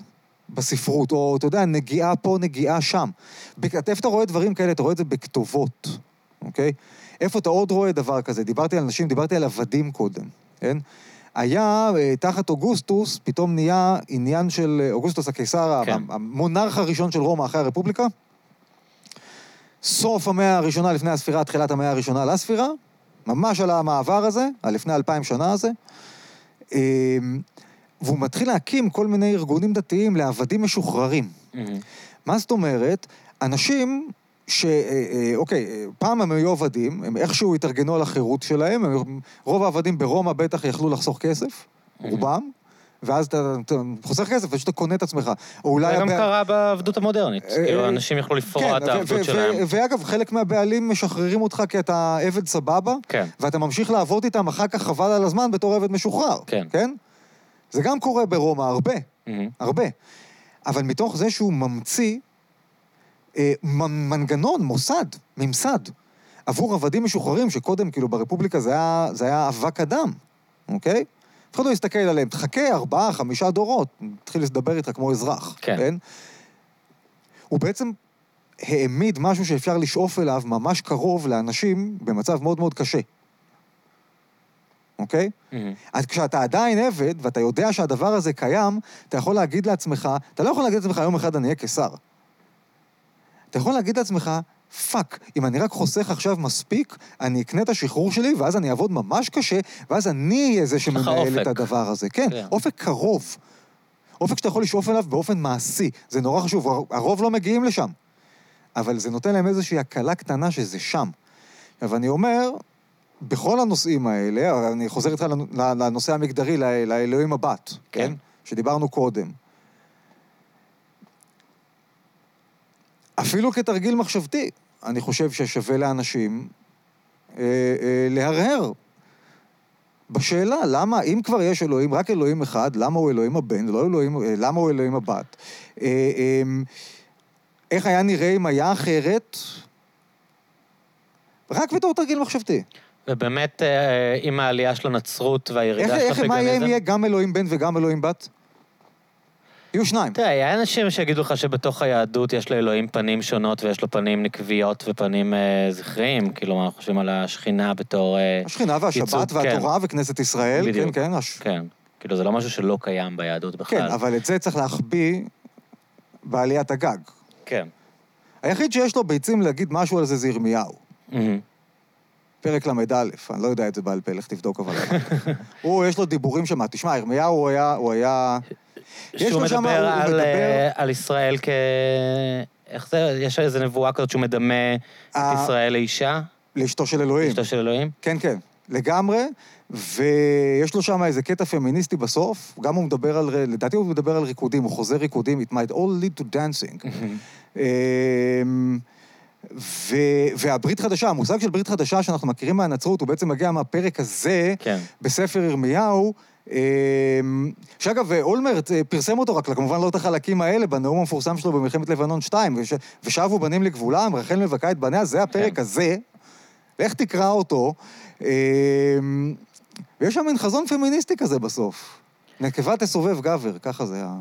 בספרות, או אתה יודע, נגיעה פה, נגיעה שם. איפה אתה רואה דברים כאלה? אתה רואה את זה בכתובות, אוקיי? איפה אתה עוד רואה דבר כזה? דיברתי על נשים, דיברתי על עבדים קודם, כן? היה, אה, תחת אוגוסטוס, פתאום נהיה עניין של אה, אוגוסטוס הקיסר, כן. המונרך הראשון של רומא אחרי הרפובליקה. סוף המאה הראשונה לפני הספירה, תחילת המאה הראשונה לספירה, ממש על המעבר הזה, על לפני אלפיים שנה הזה. אמ, והוא מתחיל להקים כל מיני ארגונים דתיים לעבדים משוחררים. מהמם. מה זאת אומרת? אנשים ש... אה, אה, אוקיי, אה, פעם הם היו עבדים, הם איכשהו התארגנו על החירות שלהם, הם, רוב העבדים ברומא בטח יכלו לחסוך כסף, רובם, ואז אתה, אתה חוסך כסף, ושאתה אתה קונה את עצמך. או אולי... זה גם הבע- קרה בעבדות המודרנית. כאילו, אנשים יכלו לפרוע את כן, ו- העבדות שלהם. ואגב, חלק מהבעלים משחררים אותך כי אתה עבד סבבה, כן. ואתה ממשיך לעבוד איתם אחר כך חבל על הזמן בתור עבד משוחרר. כן. כן? זה גם קורה ברומא הרבה. הרבה. אבל מתוך זה שהוא ממציא אה, מנגנון, מוסד, ממסד, עבור עבדים משוחררים, שקודם, כאילו, ברפובליקה זה היה, זה היה אבק אדם, אוקיי? אף אחד לא יסתכל עליהם, תחכה ארבעה, חמישה דורות, תתחיל לדבר איתך כמו אזרח, כן. כן? הוא בעצם העמיד משהו שאפשר לשאוף אליו ממש קרוב לאנשים במצב מאוד מאוד קשה, אוקיי? מהמם. אז כשאתה עדיין עבד, ואתה יודע שהדבר הזה קיים, אתה יכול להגיד לעצמך, אתה לא יכול להגיד לעצמך, יום אחד אני אהיה קיסר. אתה יכול להגיד לעצמך, fuck, אם אני רק חוסך עכשיו מספיק, אני אקנה את השחרור שלי, ואז אני אעבוד ממש קשה, ואז אני אהיה זה שמנהל. את הדבר הזה. כן, כן. אופק קרוב. אופק שאתה יכול לשאוף אליו באופן מעשי. זה נורא חשוב, הר- הרוב לא מגיעים לשם. אבל זה נותן להם איזושהי הקלה קטנה שזה שם. עכשיו, אני אומר, בכל הנושאים האלה, אני חוזר איתך לנ- לנושא המגדרי, לאלוהים הבת, כן. כן? שדיברנו קודם. אפילו כתרגיל מחשבתי, אני חושב ששווה לאנשים אה, אה, להרהר בשאלה, למה, אם כבר יש אלוהים, רק אלוהים אחד, למה הוא אלוהים הבן, לא אלוהים, אה, למה הוא אלוהים הבת? אה, אה, איך היה נראה אם היה אחרת? רק בתור תרגיל מחשבתי. ובאמת, אה, עם העלייה של הנצרות והירידה של איך, מה יהיה אם הפגניזם... יהיה גם אלוהים בן וגם אלוהים בת? יהיו שניים. תראה, יהיה אנשים שיגידו לך שבתוך היהדות יש לאלוהים פנים שונות ויש לו פנים נקביות ופנים אה, זכריים. כאילו, אנחנו חושבים על השכינה בתור... אה, השכינה והשבת ייצוג, והתורה וכנסת ישראל, כן, בדיוק. כן, הש... כן. כאילו, זה לא משהו שלא קיים ביהדות בכלל. כן, אבל את זה צריך להחביא בעליית הגג. כן. היחיד שיש לו ביצים להגיד משהו על זה זה ירמיהו. מהמם. פרק ל"א, אני לא יודע את זה בעל פה, לך תבדוק אבל. הוא, יש לו דיבורים שם. תשמע, ירמיהו הוא היה... הוא היה... יש שהוא מדבר הוא על, מדבר- אה, על ישראל כ... איך זה? יש איזו נבואה כזאת שהוא מדמה את ישראל לאישה? לאשתו של אלוהים. אשתו של אלוהים? כן, כן, לגמרי. ויש לו שם איזה קטע פמיניסטי בסוף, גם הוא מדבר על, לדעתי הוא מדבר על ריקודים, הוא חוזר ריקודים, it might all lead to dancing. אמ, ו, והברית חדשה, המושג של ברית חדשה שאנחנו מכירים מהנצרות, הוא בעצם מגיע מהפרק הזה כן. בספר ירמיהו, שאגב, אולמרט אה, פרסם אותו, רק כמובן לא את החלקים האלה, בנאום המפורסם שלו במלחמת לבנון 2, וש, ושבו בנים לגבולם, רחל מבכה את בניה, זה הפרק כן. הזה, לך תקרא אותו. אמ, ויש שם מין חזון פמיניסטי כזה בסוף. נקבה תסובב גבר, ככה זה ה...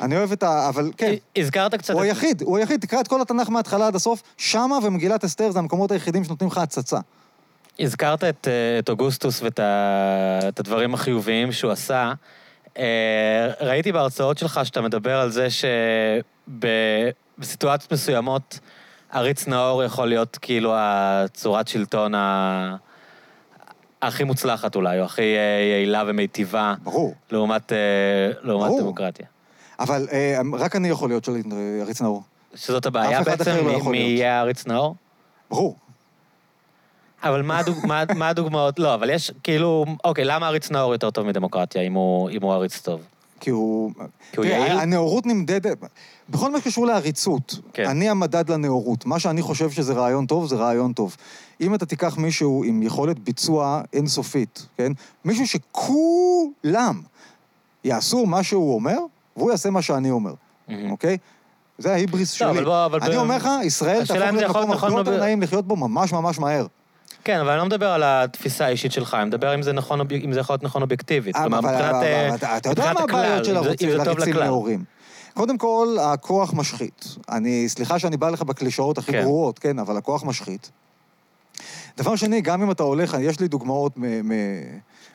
אני אוהב את ה... אבל כן, הזכרת קצת... הוא היחיד, הוא היחיד, תקרא את כל התנ"ך מההתחלה עד הסוף, שמה ומגילת אסתר זה המקומות היחידים שנותנים לך הצצה. הזכרת את, אה, את אוגוסטוס ואת ה, את הדברים החיוביים שהוא עשה. אה, ראיתי בהרצאות שלך שאתה מדבר על זה שבסיטואציות מסוימות עריץ נאור יכול להיות כאילו הצורת שלטון ה... הכי מוצלחת אולי, או הכי אה, יעילה ומיטיבה ברור. לעומת, לעומת ברור. דמוקרטיה. אבל רק אני יכול להיות אה, עריץ נאור. שזאת הבעיה בעצם, לא מי-. יהיה העריץ נאור? ברור. אבל מה, הדוג... מה, מה הדוגמאות? לא, אבל יש כאילו, אוקיי, למה עריץ נאור יותר טוב מדמוקרטיה אם הוא, אם הוא עריץ טוב? כי הוא... כי הוא יעיל? הנאורות נמדדת... בכל מה שקשור לעריצות, כן. אני המדד לנאורות. מה שאני חושב שזה רעיון טוב, זה רעיון טוב. אם אתה תיקח מישהו עם יכולת ביצוע אינסופית, כן? מישהו שכולם יעשו מה שהוא אומר, והוא יעשה מה שאני אומר, מהמם. אוקיי? זה ההיבריס לא, שלי. אבל בוא- אבל אני אומר לך, ישראל תהפוך אם זה להיות יכול- מקום נכון הרבה יותר נעים לחיות בו ממש ממש מהר. כן, אבל אני לא מדבר על התפיסה האישית שלך, אני מדבר אם זה נכון, אם זה יכול להיות נכון אובייקטיבית. כלומר, אבל- מבחינת... אבל- אה, אתה- יודע מה הבעיות הכלל, של ערוצים. נאורים. קודם כל, הכוח משחית. אני, סליחה שאני בא לך בקלישאות הכי כן. גרועות, כן, אבל הכוח משחית. דבר שני, גם אם אתה הולך, יש לי דוגמאות מ... מ...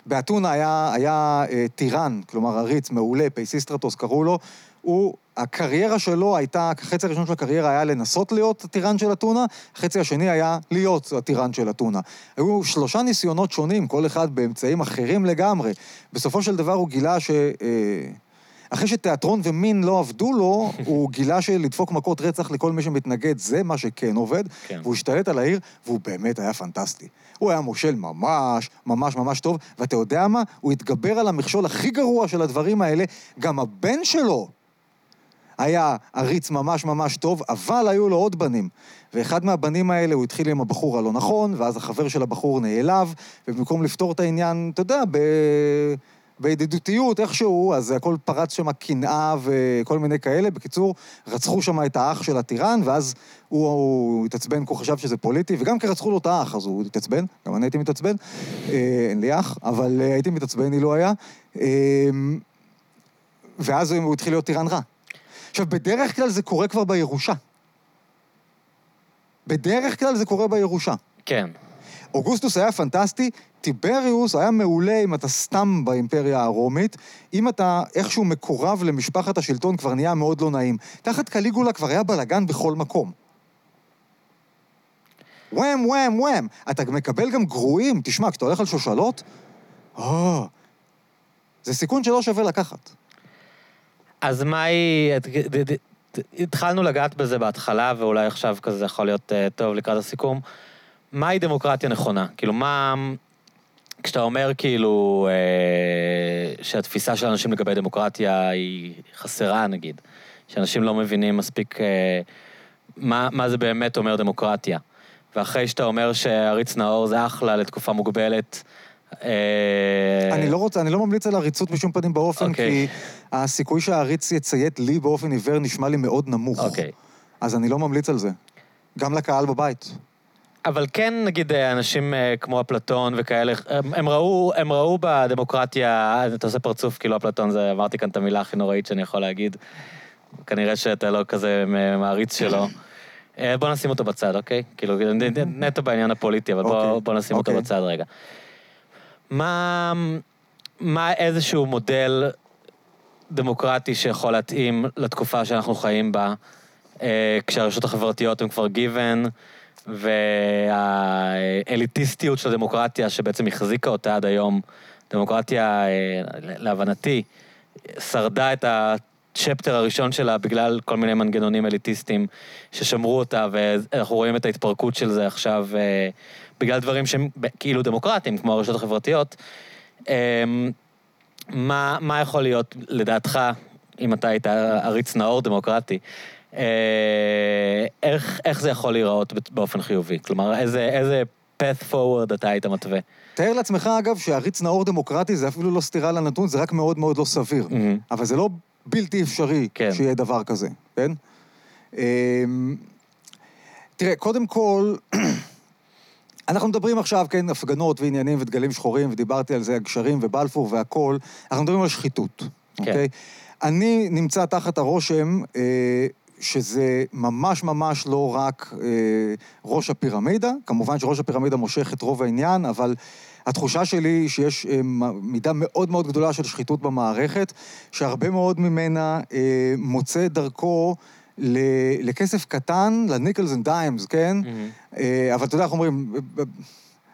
באתונה היה, היה אה, טירן, כלומר עריץ מעולה, פייסיסטרטוס קראו לו, הוא, הקריירה שלו הייתה, החצי הראשון של הקריירה היה לנסות להיות הטירן של אתונה, החצי השני היה להיות הטירן של אתונה. היו שלושה ניסיונות שונים, כל אחד באמצעים אחרים לגמרי. בסופו של דבר הוא גילה ש... אה, אחרי שתיאטרון ומין לא עבדו לו, הוא גילה שלדפוק מכות רצח לכל מי שמתנגד זה מה שכן עובד, כן. והוא השתלט על העיר, והוא באמת היה פנטסטי. הוא היה מושל ממש, ממש ממש טוב, ואתה יודע מה? הוא התגבר על המכשול הכי גרוע של הדברים האלה, גם הבן שלו היה עריץ ממש ממש טוב, אבל היו לו עוד בנים. ואחד מהבנים האלה, הוא התחיל עם הבחור הלא נכון, ואז החבר של הבחור נעלב, ובמקום לפתור את העניין, אתה יודע, ב... בידידותיות איכשהו, אז הכל פרץ שם קנאה וכל מיני כאלה. בקיצור, רצחו שם את האח של הטירן, ואז הוא, הוא התעצבן כי הוא חשב שזה פוליטי, וגם כי רצחו לו את האח, אז הוא התעצבן, גם אני הייתי מתעצבן. אה, אין לי אח, אבל אה, הייתי מתעצבן אילו היה. אה, ואז הוא התחיל להיות טירן רע. עכשיו, בדרך כלל זה קורה כבר בירושה. בדרך כלל זה קורה בירושה. כן. אוגוסטוס היה פנטסטי, טיבריוס היה מעולה אם אתה סתם באימפריה הרומית, אם אתה איכשהו מקורב למשפחת השלטון כבר נהיה מאוד לא נעים. תחת קליגולה כבר היה בלאגן בכל מקום. וואם, וואם, וואם. אתה מקבל גם גרועים, תשמע, כשאתה הולך על שושלות, אה, זה סיכון שלא שווה לקחת. אז ד- ד- התחלנו לגעת בזה בהתחלה, ואולי עכשיו כזה יכול להיות אה, טוב לקראת הסיכום. מהי דמוקרטיה נכונה? כאילו, מה... כשאתה אומר כאילו אה, שהתפיסה של אנשים לגבי דמוקרטיה היא חסרה, נגיד, שאנשים לא מבינים מספיק אה, מה, מה זה באמת אומר דמוקרטיה, ואחרי שאתה אומר שעריץ נאור זה אחלה לתקופה מוגבלת, אני לא רוצה, אני לא ממליץ על עריצות בשום פנים באופן, אוקיי. כי הסיכוי שהעריץ יציית לי באופן עיוור נשמע לי מאוד נמוך. אוקיי. אז אני לא ממליץ על זה. גם לקהל בבית. אבל כן, נגיד, אה, אנשים אה, כמו אפלטון וכאלה, הם, הם, ראו, הם ראו בדמוקרטיה, אתה עושה פרצוף כאילו אפלטון, זה, אמרתי כאן את המילה הכי נוראית שאני יכול להגיד. כנראה שאתה לא כזה מעריץ שלו. אה, בוא נשים אותו בצד, אוקיי? כאילו, נטו בעניין הפוליטי, אבל בוא, אוקיי, בוא נשים אותו אוקיי. בצד רגע. מה, מה איזשהו מודל דמוקרטי שיכול להתאים לתקופה שאנחנו חיים בה, כשהרשתות החברתיות הן כבר given, והאליטיסטיות של הדמוקרטיה שבעצם החזיקה אותה עד היום, דמוקרטיה, אה, להבנתי, שרדה את הצ'פטר הראשון שלה בגלל כל מיני מנגנונים אליטיסטיים ששמרו אותה, ואנחנו רואים את ההתפרקות של זה עכשיו אה, בגלל דברים שהם כאילו דמוקרטיים, כמו הרשתות החברתיות. אמ, מה, מה יכול להיות, לדעתך, אם אתה היית עריץ נאור דמוקרטי, אה, איך, איך זה יכול להיראות באופן חיובי? כלומר, איזה, איזה path forward אתה היית מתווה? תאר לעצמך, אגב, שעריץ נאור דמוקרטי זה אפילו לא סתירה לנתון, זה רק מאוד מאוד לא סביר. Mm-hmm. אבל זה לא בלתי אפשרי כן. שיהיה דבר כזה, כן? אמ, תראה, קודם כל, אנחנו מדברים עכשיו, כן, הפגנות ועניינים ודגלים שחורים, ודיברתי על זה, הגשרים ובלפור והכול, אנחנו מדברים על שחיתות, כן. אוקיי? אני נמצא תחת הרושם אה, שזה ממש ממש לא רק אה, ראש הפירמידה, כמובן שראש הפירמידה מושך את רוב העניין, אבל התחושה שלי היא שיש אה, מידה מאוד מאוד גדולה של שחיתות במערכת, שהרבה מאוד ממנה אה, מוצא דרכו לכסף קטן, ל nickels and dimes, כן? Mm-hmm. אה, אבל אתה יודע איך אומרים...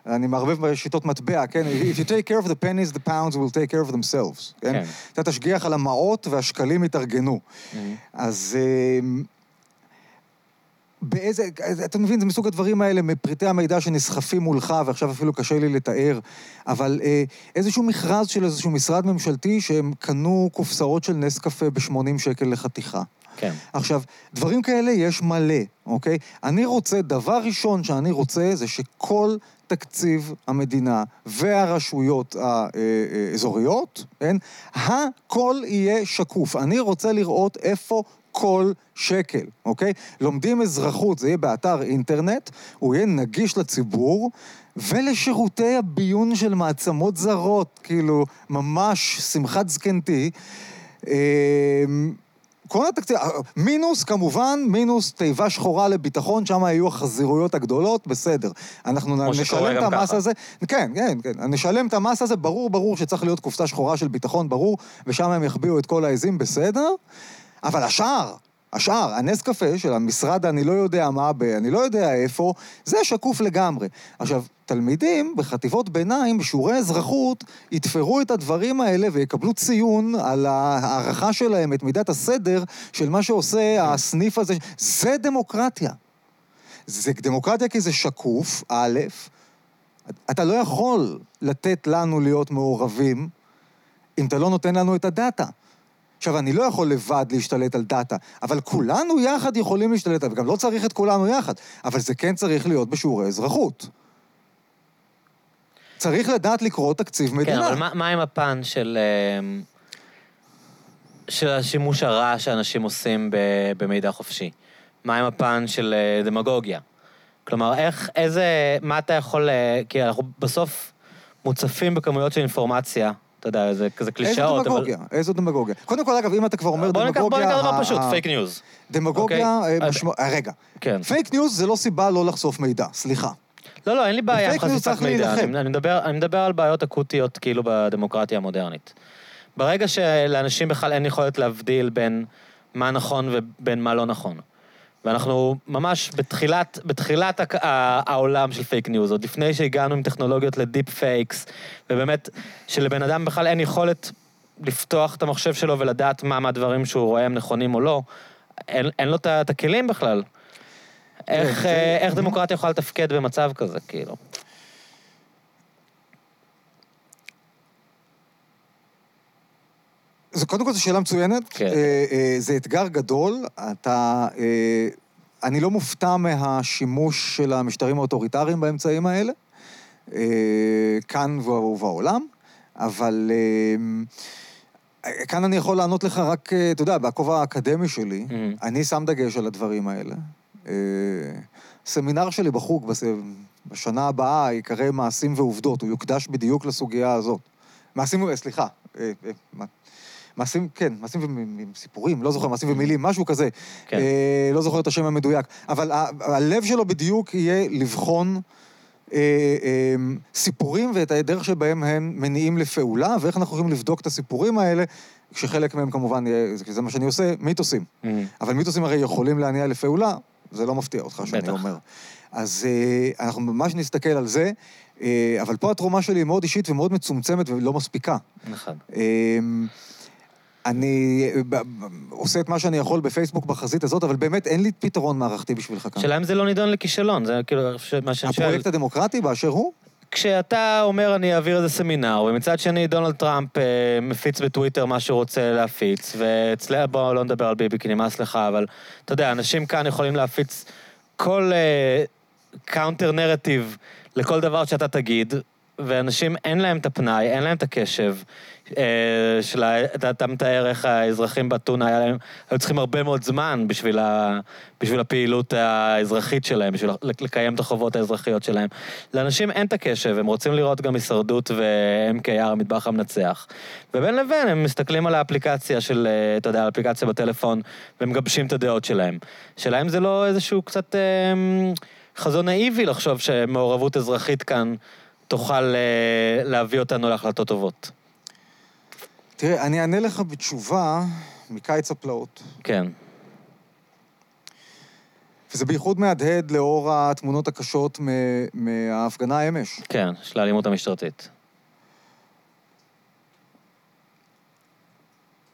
אני מערבב בשיטות מטבע, כן? If you take care of the pennies, the pounds will take care of themselves, כן? כן. אתה תשגיח על המעות והשקלים יתארגנו. Mm-hmm. אז... באיזה, אתה מבין, זה מסוג הדברים האלה, מפריטי המידע שנסחפים מולך, ועכשיו אפילו קשה לי לתאר, אבל אה, איזשהו מכרז של איזשהו משרד ממשלתי שהם קנו קופסאות של נס קפה ב-80 שקל לחתיכה. כן. עכשיו, דברים כאלה יש מלא, אוקיי? אני רוצה, דבר ראשון שאני רוצה זה שכל תקציב המדינה והרשויות האזוריות, כן? הכל יהיה שקוף. אני רוצה לראות איפה כל שקל, אוקיי? לומדים אזרחות, זה יהיה באתר אינטרנט, הוא יהיה נגיש לציבור, ולשירותי הביון של מעצמות זרות, כאילו, ממש שמחת זקנתי. אמ, כל התקציב, מינוס כמובן, מינוס תיבה שחורה לביטחון, שם היו החזירויות הגדולות, בסדר. אנחנו נשלם את המס הזה, כן, כן, כן, נשלם את המס הזה, ברור, ברור שצריך להיות קופסה שחורה של ביטחון, ברור, ושם הם יחביאו את כל העזים, בסדר, אבל השאר, השאר, הנס קפה של המשרד אני לא יודע מה, ב, אני לא יודע איפה, זה שקוף לגמרי. עכשיו, תלמידים בחטיבות ביניים, בשיעורי אזרחות, יתפרו את הדברים האלה ויקבלו ציון על ההערכה שלהם, את מידת הסדר של מה שעושה הסניף הזה. זה דמוקרטיה. זה דמוקרטיה כי זה שקוף, א', אתה לא יכול לתת לנו להיות מעורבים אם אתה לא נותן לנו את הדאטה. עכשיו, אני לא יכול לבד להשתלט על דאטה, אבל כולנו יחד יכולים להשתלט, וגם לא צריך את כולנו יחד, אבל זה כן צריך להיות בשיעורי אזרחות. צריך לדעת לקרוא תקציב כן, מדינה. כן, אבל מה, מה עם הפן של, אמ, של השימוש הרע שאנשים עושים במידע חופשי? מה עם הפן של אה, דמגוגיה? כלומר, איך, איזה, מה אתה יכול, אה, כי אנחנו בסוף מוצפים בכמויות של אינפורמציה אתה יודע, זה כזה קלישאות. איזו דמגוגיה, אבל... איזו דמגוגיה. קודם כל, אגב, אם אתה כבר אומר דמגוגיה... בוא ניקח דבר פשוט, פייק ניוז. דמגוגיה, אוקיי? אה, משמעות... אה, רגע. כן. פייק ניוז זה לא סיבה לא לחשוף מידע, סליחה. לא, לא, אין לי בעיה עם חשיפת מידע. אני מדבר, אני מדבר על בעיות אקוטיות כאילו בדמוקרטיה המודרנית. ברגע שלאנשים בכלל אין יכולת להבדיל בין מה נכון ובין מה לא נכון. ואנחנו ממש בתחילת, בתחילת העולם של פייק ניוז, עוד לפני שהגענו עם טכנולוגיות ל deepfakes, ובאמת, שלבן אדם בכלל אין יכולת לפתוח את המחשב שלו ולדעת מה מהדברים שהוא רואה הם נכונים או לא, אין, אין לו את הכלים בכלל. איך, כן, אה, איך דמוקרטיה יכולה לתפקד במצב כזה, כאילו? זה קודם כל זו שאלה מצוינת. כן. אה, אה, זה אתגר גדול. אתה... אה, אני לא מופתע מהשימוש של המשטרים האוטוריטריים באמצעים האלה, כאן ובעולם, אבל כאן אני יכול לענות לך רק, אתה יודע, בכובע האקדמי שלי, mm-hmm. אני שם דגש על הדברים האלה. הסמינר שלי בחוג בשנה הבאה ייקרא מעשים ועובדות, הוא יוקדש בדיוק לסוגיה הזאת. מעשים, סליחה, אה, אה, מעשים, כן, מעשים וסיפורים, לא זוכר, מעשים ומילים, משהו כזה. כן. אה, לא זוכר את השם המדויק. אבל ה- הלב שלו בדיוק יהיה לבחון אה, אה, סיפורים ואת הדרך שבהם הם מניעים לפעולה, ואיך אנחנו יכולים לבדוק את הסיפורים האלה, כשחלק מהם כמובן, זה- מה שאני עושה, מיתוסים. Mm. אבל מיתוסים הרי יכולים להניע לפעולה, זה לא מפתיע אותך שאני בטח. אומר. אז אה, אנחנו ממש נסתכל על זה, אה, אבל פה התרומה שלי היא מאוד אישית ומאוד מצומצמת ולא מספיקה. נכון. אמ, אני אה, עושה את מה שאני יכול בפייסבוק בחזית הזאת, אבל באמת אין לי פתרון מערכתי בשבילך כאן. השאלה אם זה לא נידון לכישלון, זה כאילו מה שאני שואל. הפרויקט הדמוקרטי באשר הוא? כשאתה אומר אני אעביר איזה סמינר, ומצד שני דונלד טראמפ אה, מפיץ בטוויטר מה שהוא רוצה להפיץ, ואצלנו, בואו לא נדבר על ביבי כי נמאס לך, אבל אתה יודע, אנשים כאן יכולים להפיץ כל counter narrative לכל דבר שאתה תגיד, ואנשים אין להם את הפנאי, אין להם את הקשב. אה, של ה... אתה, מתאר איך האזרחים באתונה, היה להם, היו צריכים הרבה מאוד זמן בשביל, ה, בשביל הפעילות האזרחית שלהם, בשביל לקיים את החובות האזרחיות שלהם. לאנשים אין את הקשב, הם רוצים לראות גם הישרדות ו-MKR, המטבח המנצח. ובין לבין הם מסתכלים על האפליקציה של, אה, אתה יודע, האפליקציה בטלפון, ומגבשים את הדעות שלהם. השאלה אם זה לא איזשהו קצת אה, חזון נאיבי לחשוב שמעורבות אזרחית כאן תוכל אה, להביא אותנו להחלטות טובות. תראה, אני אענה לך בתשובה מקיץ הפלאות. כן. וזה בייחוד מהדהד לאור התמונות הקשות מההפגנה אמש. כן, של האלימות המשטרתית.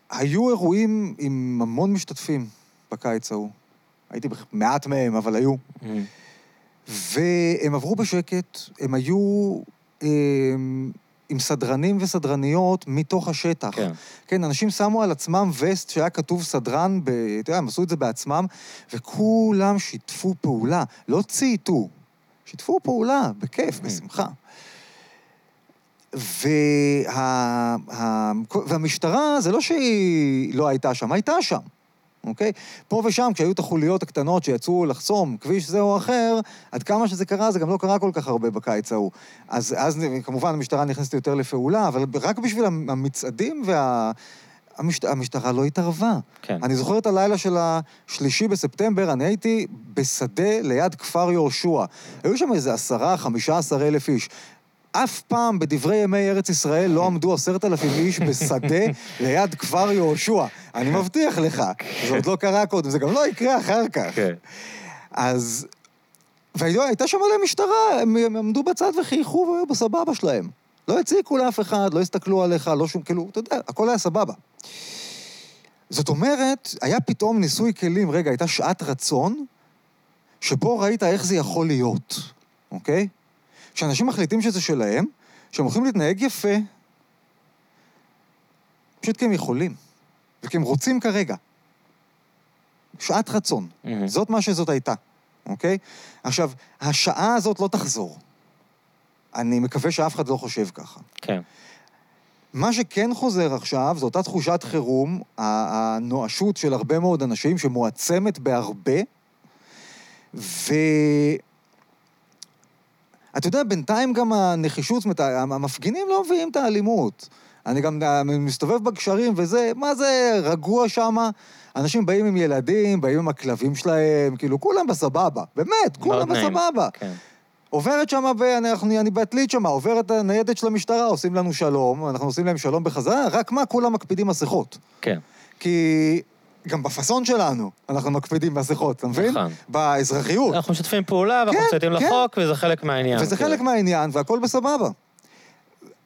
היו אירועים עם המון משתתפים בקיץ ההוא. הייתי במעט מהם, אבל היו. והם עברו בשקט, הם היו הם, עם סדרנים וסדרניות מתוך השטח. כן. כן, אנשים שמו על עצמם וסט שהיה כתוב סדרן, ב, אתה יודע, הם עשו את זה בעצמם, וכולם שיתפו פעולה, לא צייתו, שיתפו פעולה, בכיף, בשמחה. וה, ה, והמשטרה, זה לא שהיא לא הייתה שם, הייתה שם, אוקיי? פה ושם, כשהיו את החוליות הקטנות שיצאו לחסום כביש זה או אחר, עד כמה שזה קרה, זה גם לא קרה כל כך הרבה בקיץ ההוא. אז, אז כמובן המשטרה נכנסת יותר לפעולה, אבל רק בשביל המצעדים וה... המשט... המשטרה לא התערבה. כן. אני זוכר את הלילה של השלישי בספטמבר, אני הייתי בשדה ליד כפר יהושע. היו שם איזה עשרה, חמישה עשר אלף איש. אף פעם בדברי ימי ארץ ישראל לא עמדו עשרת אלפים איש בשדה ליד כפר יהושע. אני מבטיח לך, זה עוד לא קרה קודם, זה גם לא יקרה אחר כך. כן. אז... והייתה שם עליהם משטרה, הם עמדו בצד וחייכו והיו בסבבה שלהם. לא הציקו לאף אחד, לא הסתכלו עליך, לא שום, כאילו, אתה יודע, הכל היה סבבה. זאת אומרת, היה פתאום ניסוי כלים, רגע, הייתה שעת רצון, שבו ראית איך זה יכול להיות, אוקיי? כשאנשים מחליטים שזה שלהם, שהם הולכים להתנהג יפה, פשוט כי הם יכולים, וכי הם רוצים כרגע. שעת רצון. מהמם. זאת מה שזאת הייתה, אוקיי? עכשיו, השעה הזאת לא תחזור. אני מקווה שאף אחד לא חושב ככה. כן. מה שכן חוזר עכשיו, זו אותה תחושת חירום, הנואשות של הרבה מאוד אנשים, שמועצמת בהרבה, ו... אתה יודע, בינתיים גם הנחישות, זאת המפגינים לא מביאים את האלימות. אני גם מסתובב בגשרים וזה, מה זה רגוע שם? אנשים באים עם ילדים, באים עם הכלבים שלהם, כאילו, כולם בסבבה. באמת, כולם. בסבבה. כן. עוברת שם, ואני אני בעתלית שם, עוברת הניידת של המשטרה, עושים לנו שלום, אנחנו עושים להם שלום בחזרה, רק מה, כולם מקפידים מסכות. כן. כי גם בפאסון שלנו אנחנו מקפידים מסכות, אתה מבין? נכון. באזרחיות. אנחנו משתפים פעולה, ואנחנו כן, מצייתים כן. לחוק, וזה חלק מהעניין. וזה כאילו. חלק מהעניין, והכל בסבבה.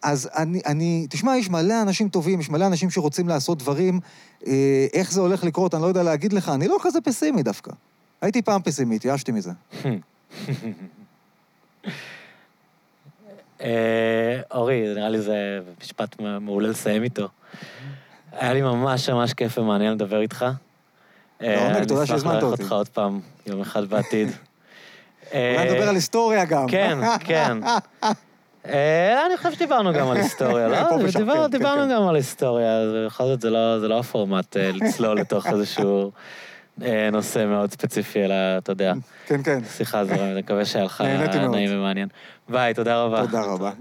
אז אני, אני, תשמע, יש מלא אנשים טובים, יש מלא אנשים שרוצים לעשות דברים, אה, איך זה הולך לקרות, אני לא יודע להגיד לך, אני לא כזה פסימי דווקא. הייתי פעם פסימי, התייאשתי מזה. אה, אורי, נראה לי זה משפט מעולה לסיים איתו. היה לי ממש ממש כיף ומעניין לדבר איתך. אה, לעונג, תודה שהזמנת אני אשמח אותי. לארח אותך עוד פעם, יום אחד בעתיד. אולי נדבר על היסטוריה גם. כן, כן. אה, אני חושב שדיברנו גם על היסטוריה, לא? כן, כן, דיברנו כן. גם על היסטוריה, בכל זאת זה לא זה לא הפורמט אה, לצלול לתוך איזשהו אה, נושא מאוד ספציפי, אלא, אתה יודע, כן, כן. שיחה זו, אני מקווה שהיה לך. נעים ומעניין. ביי, תודה רבה. תודה רבה.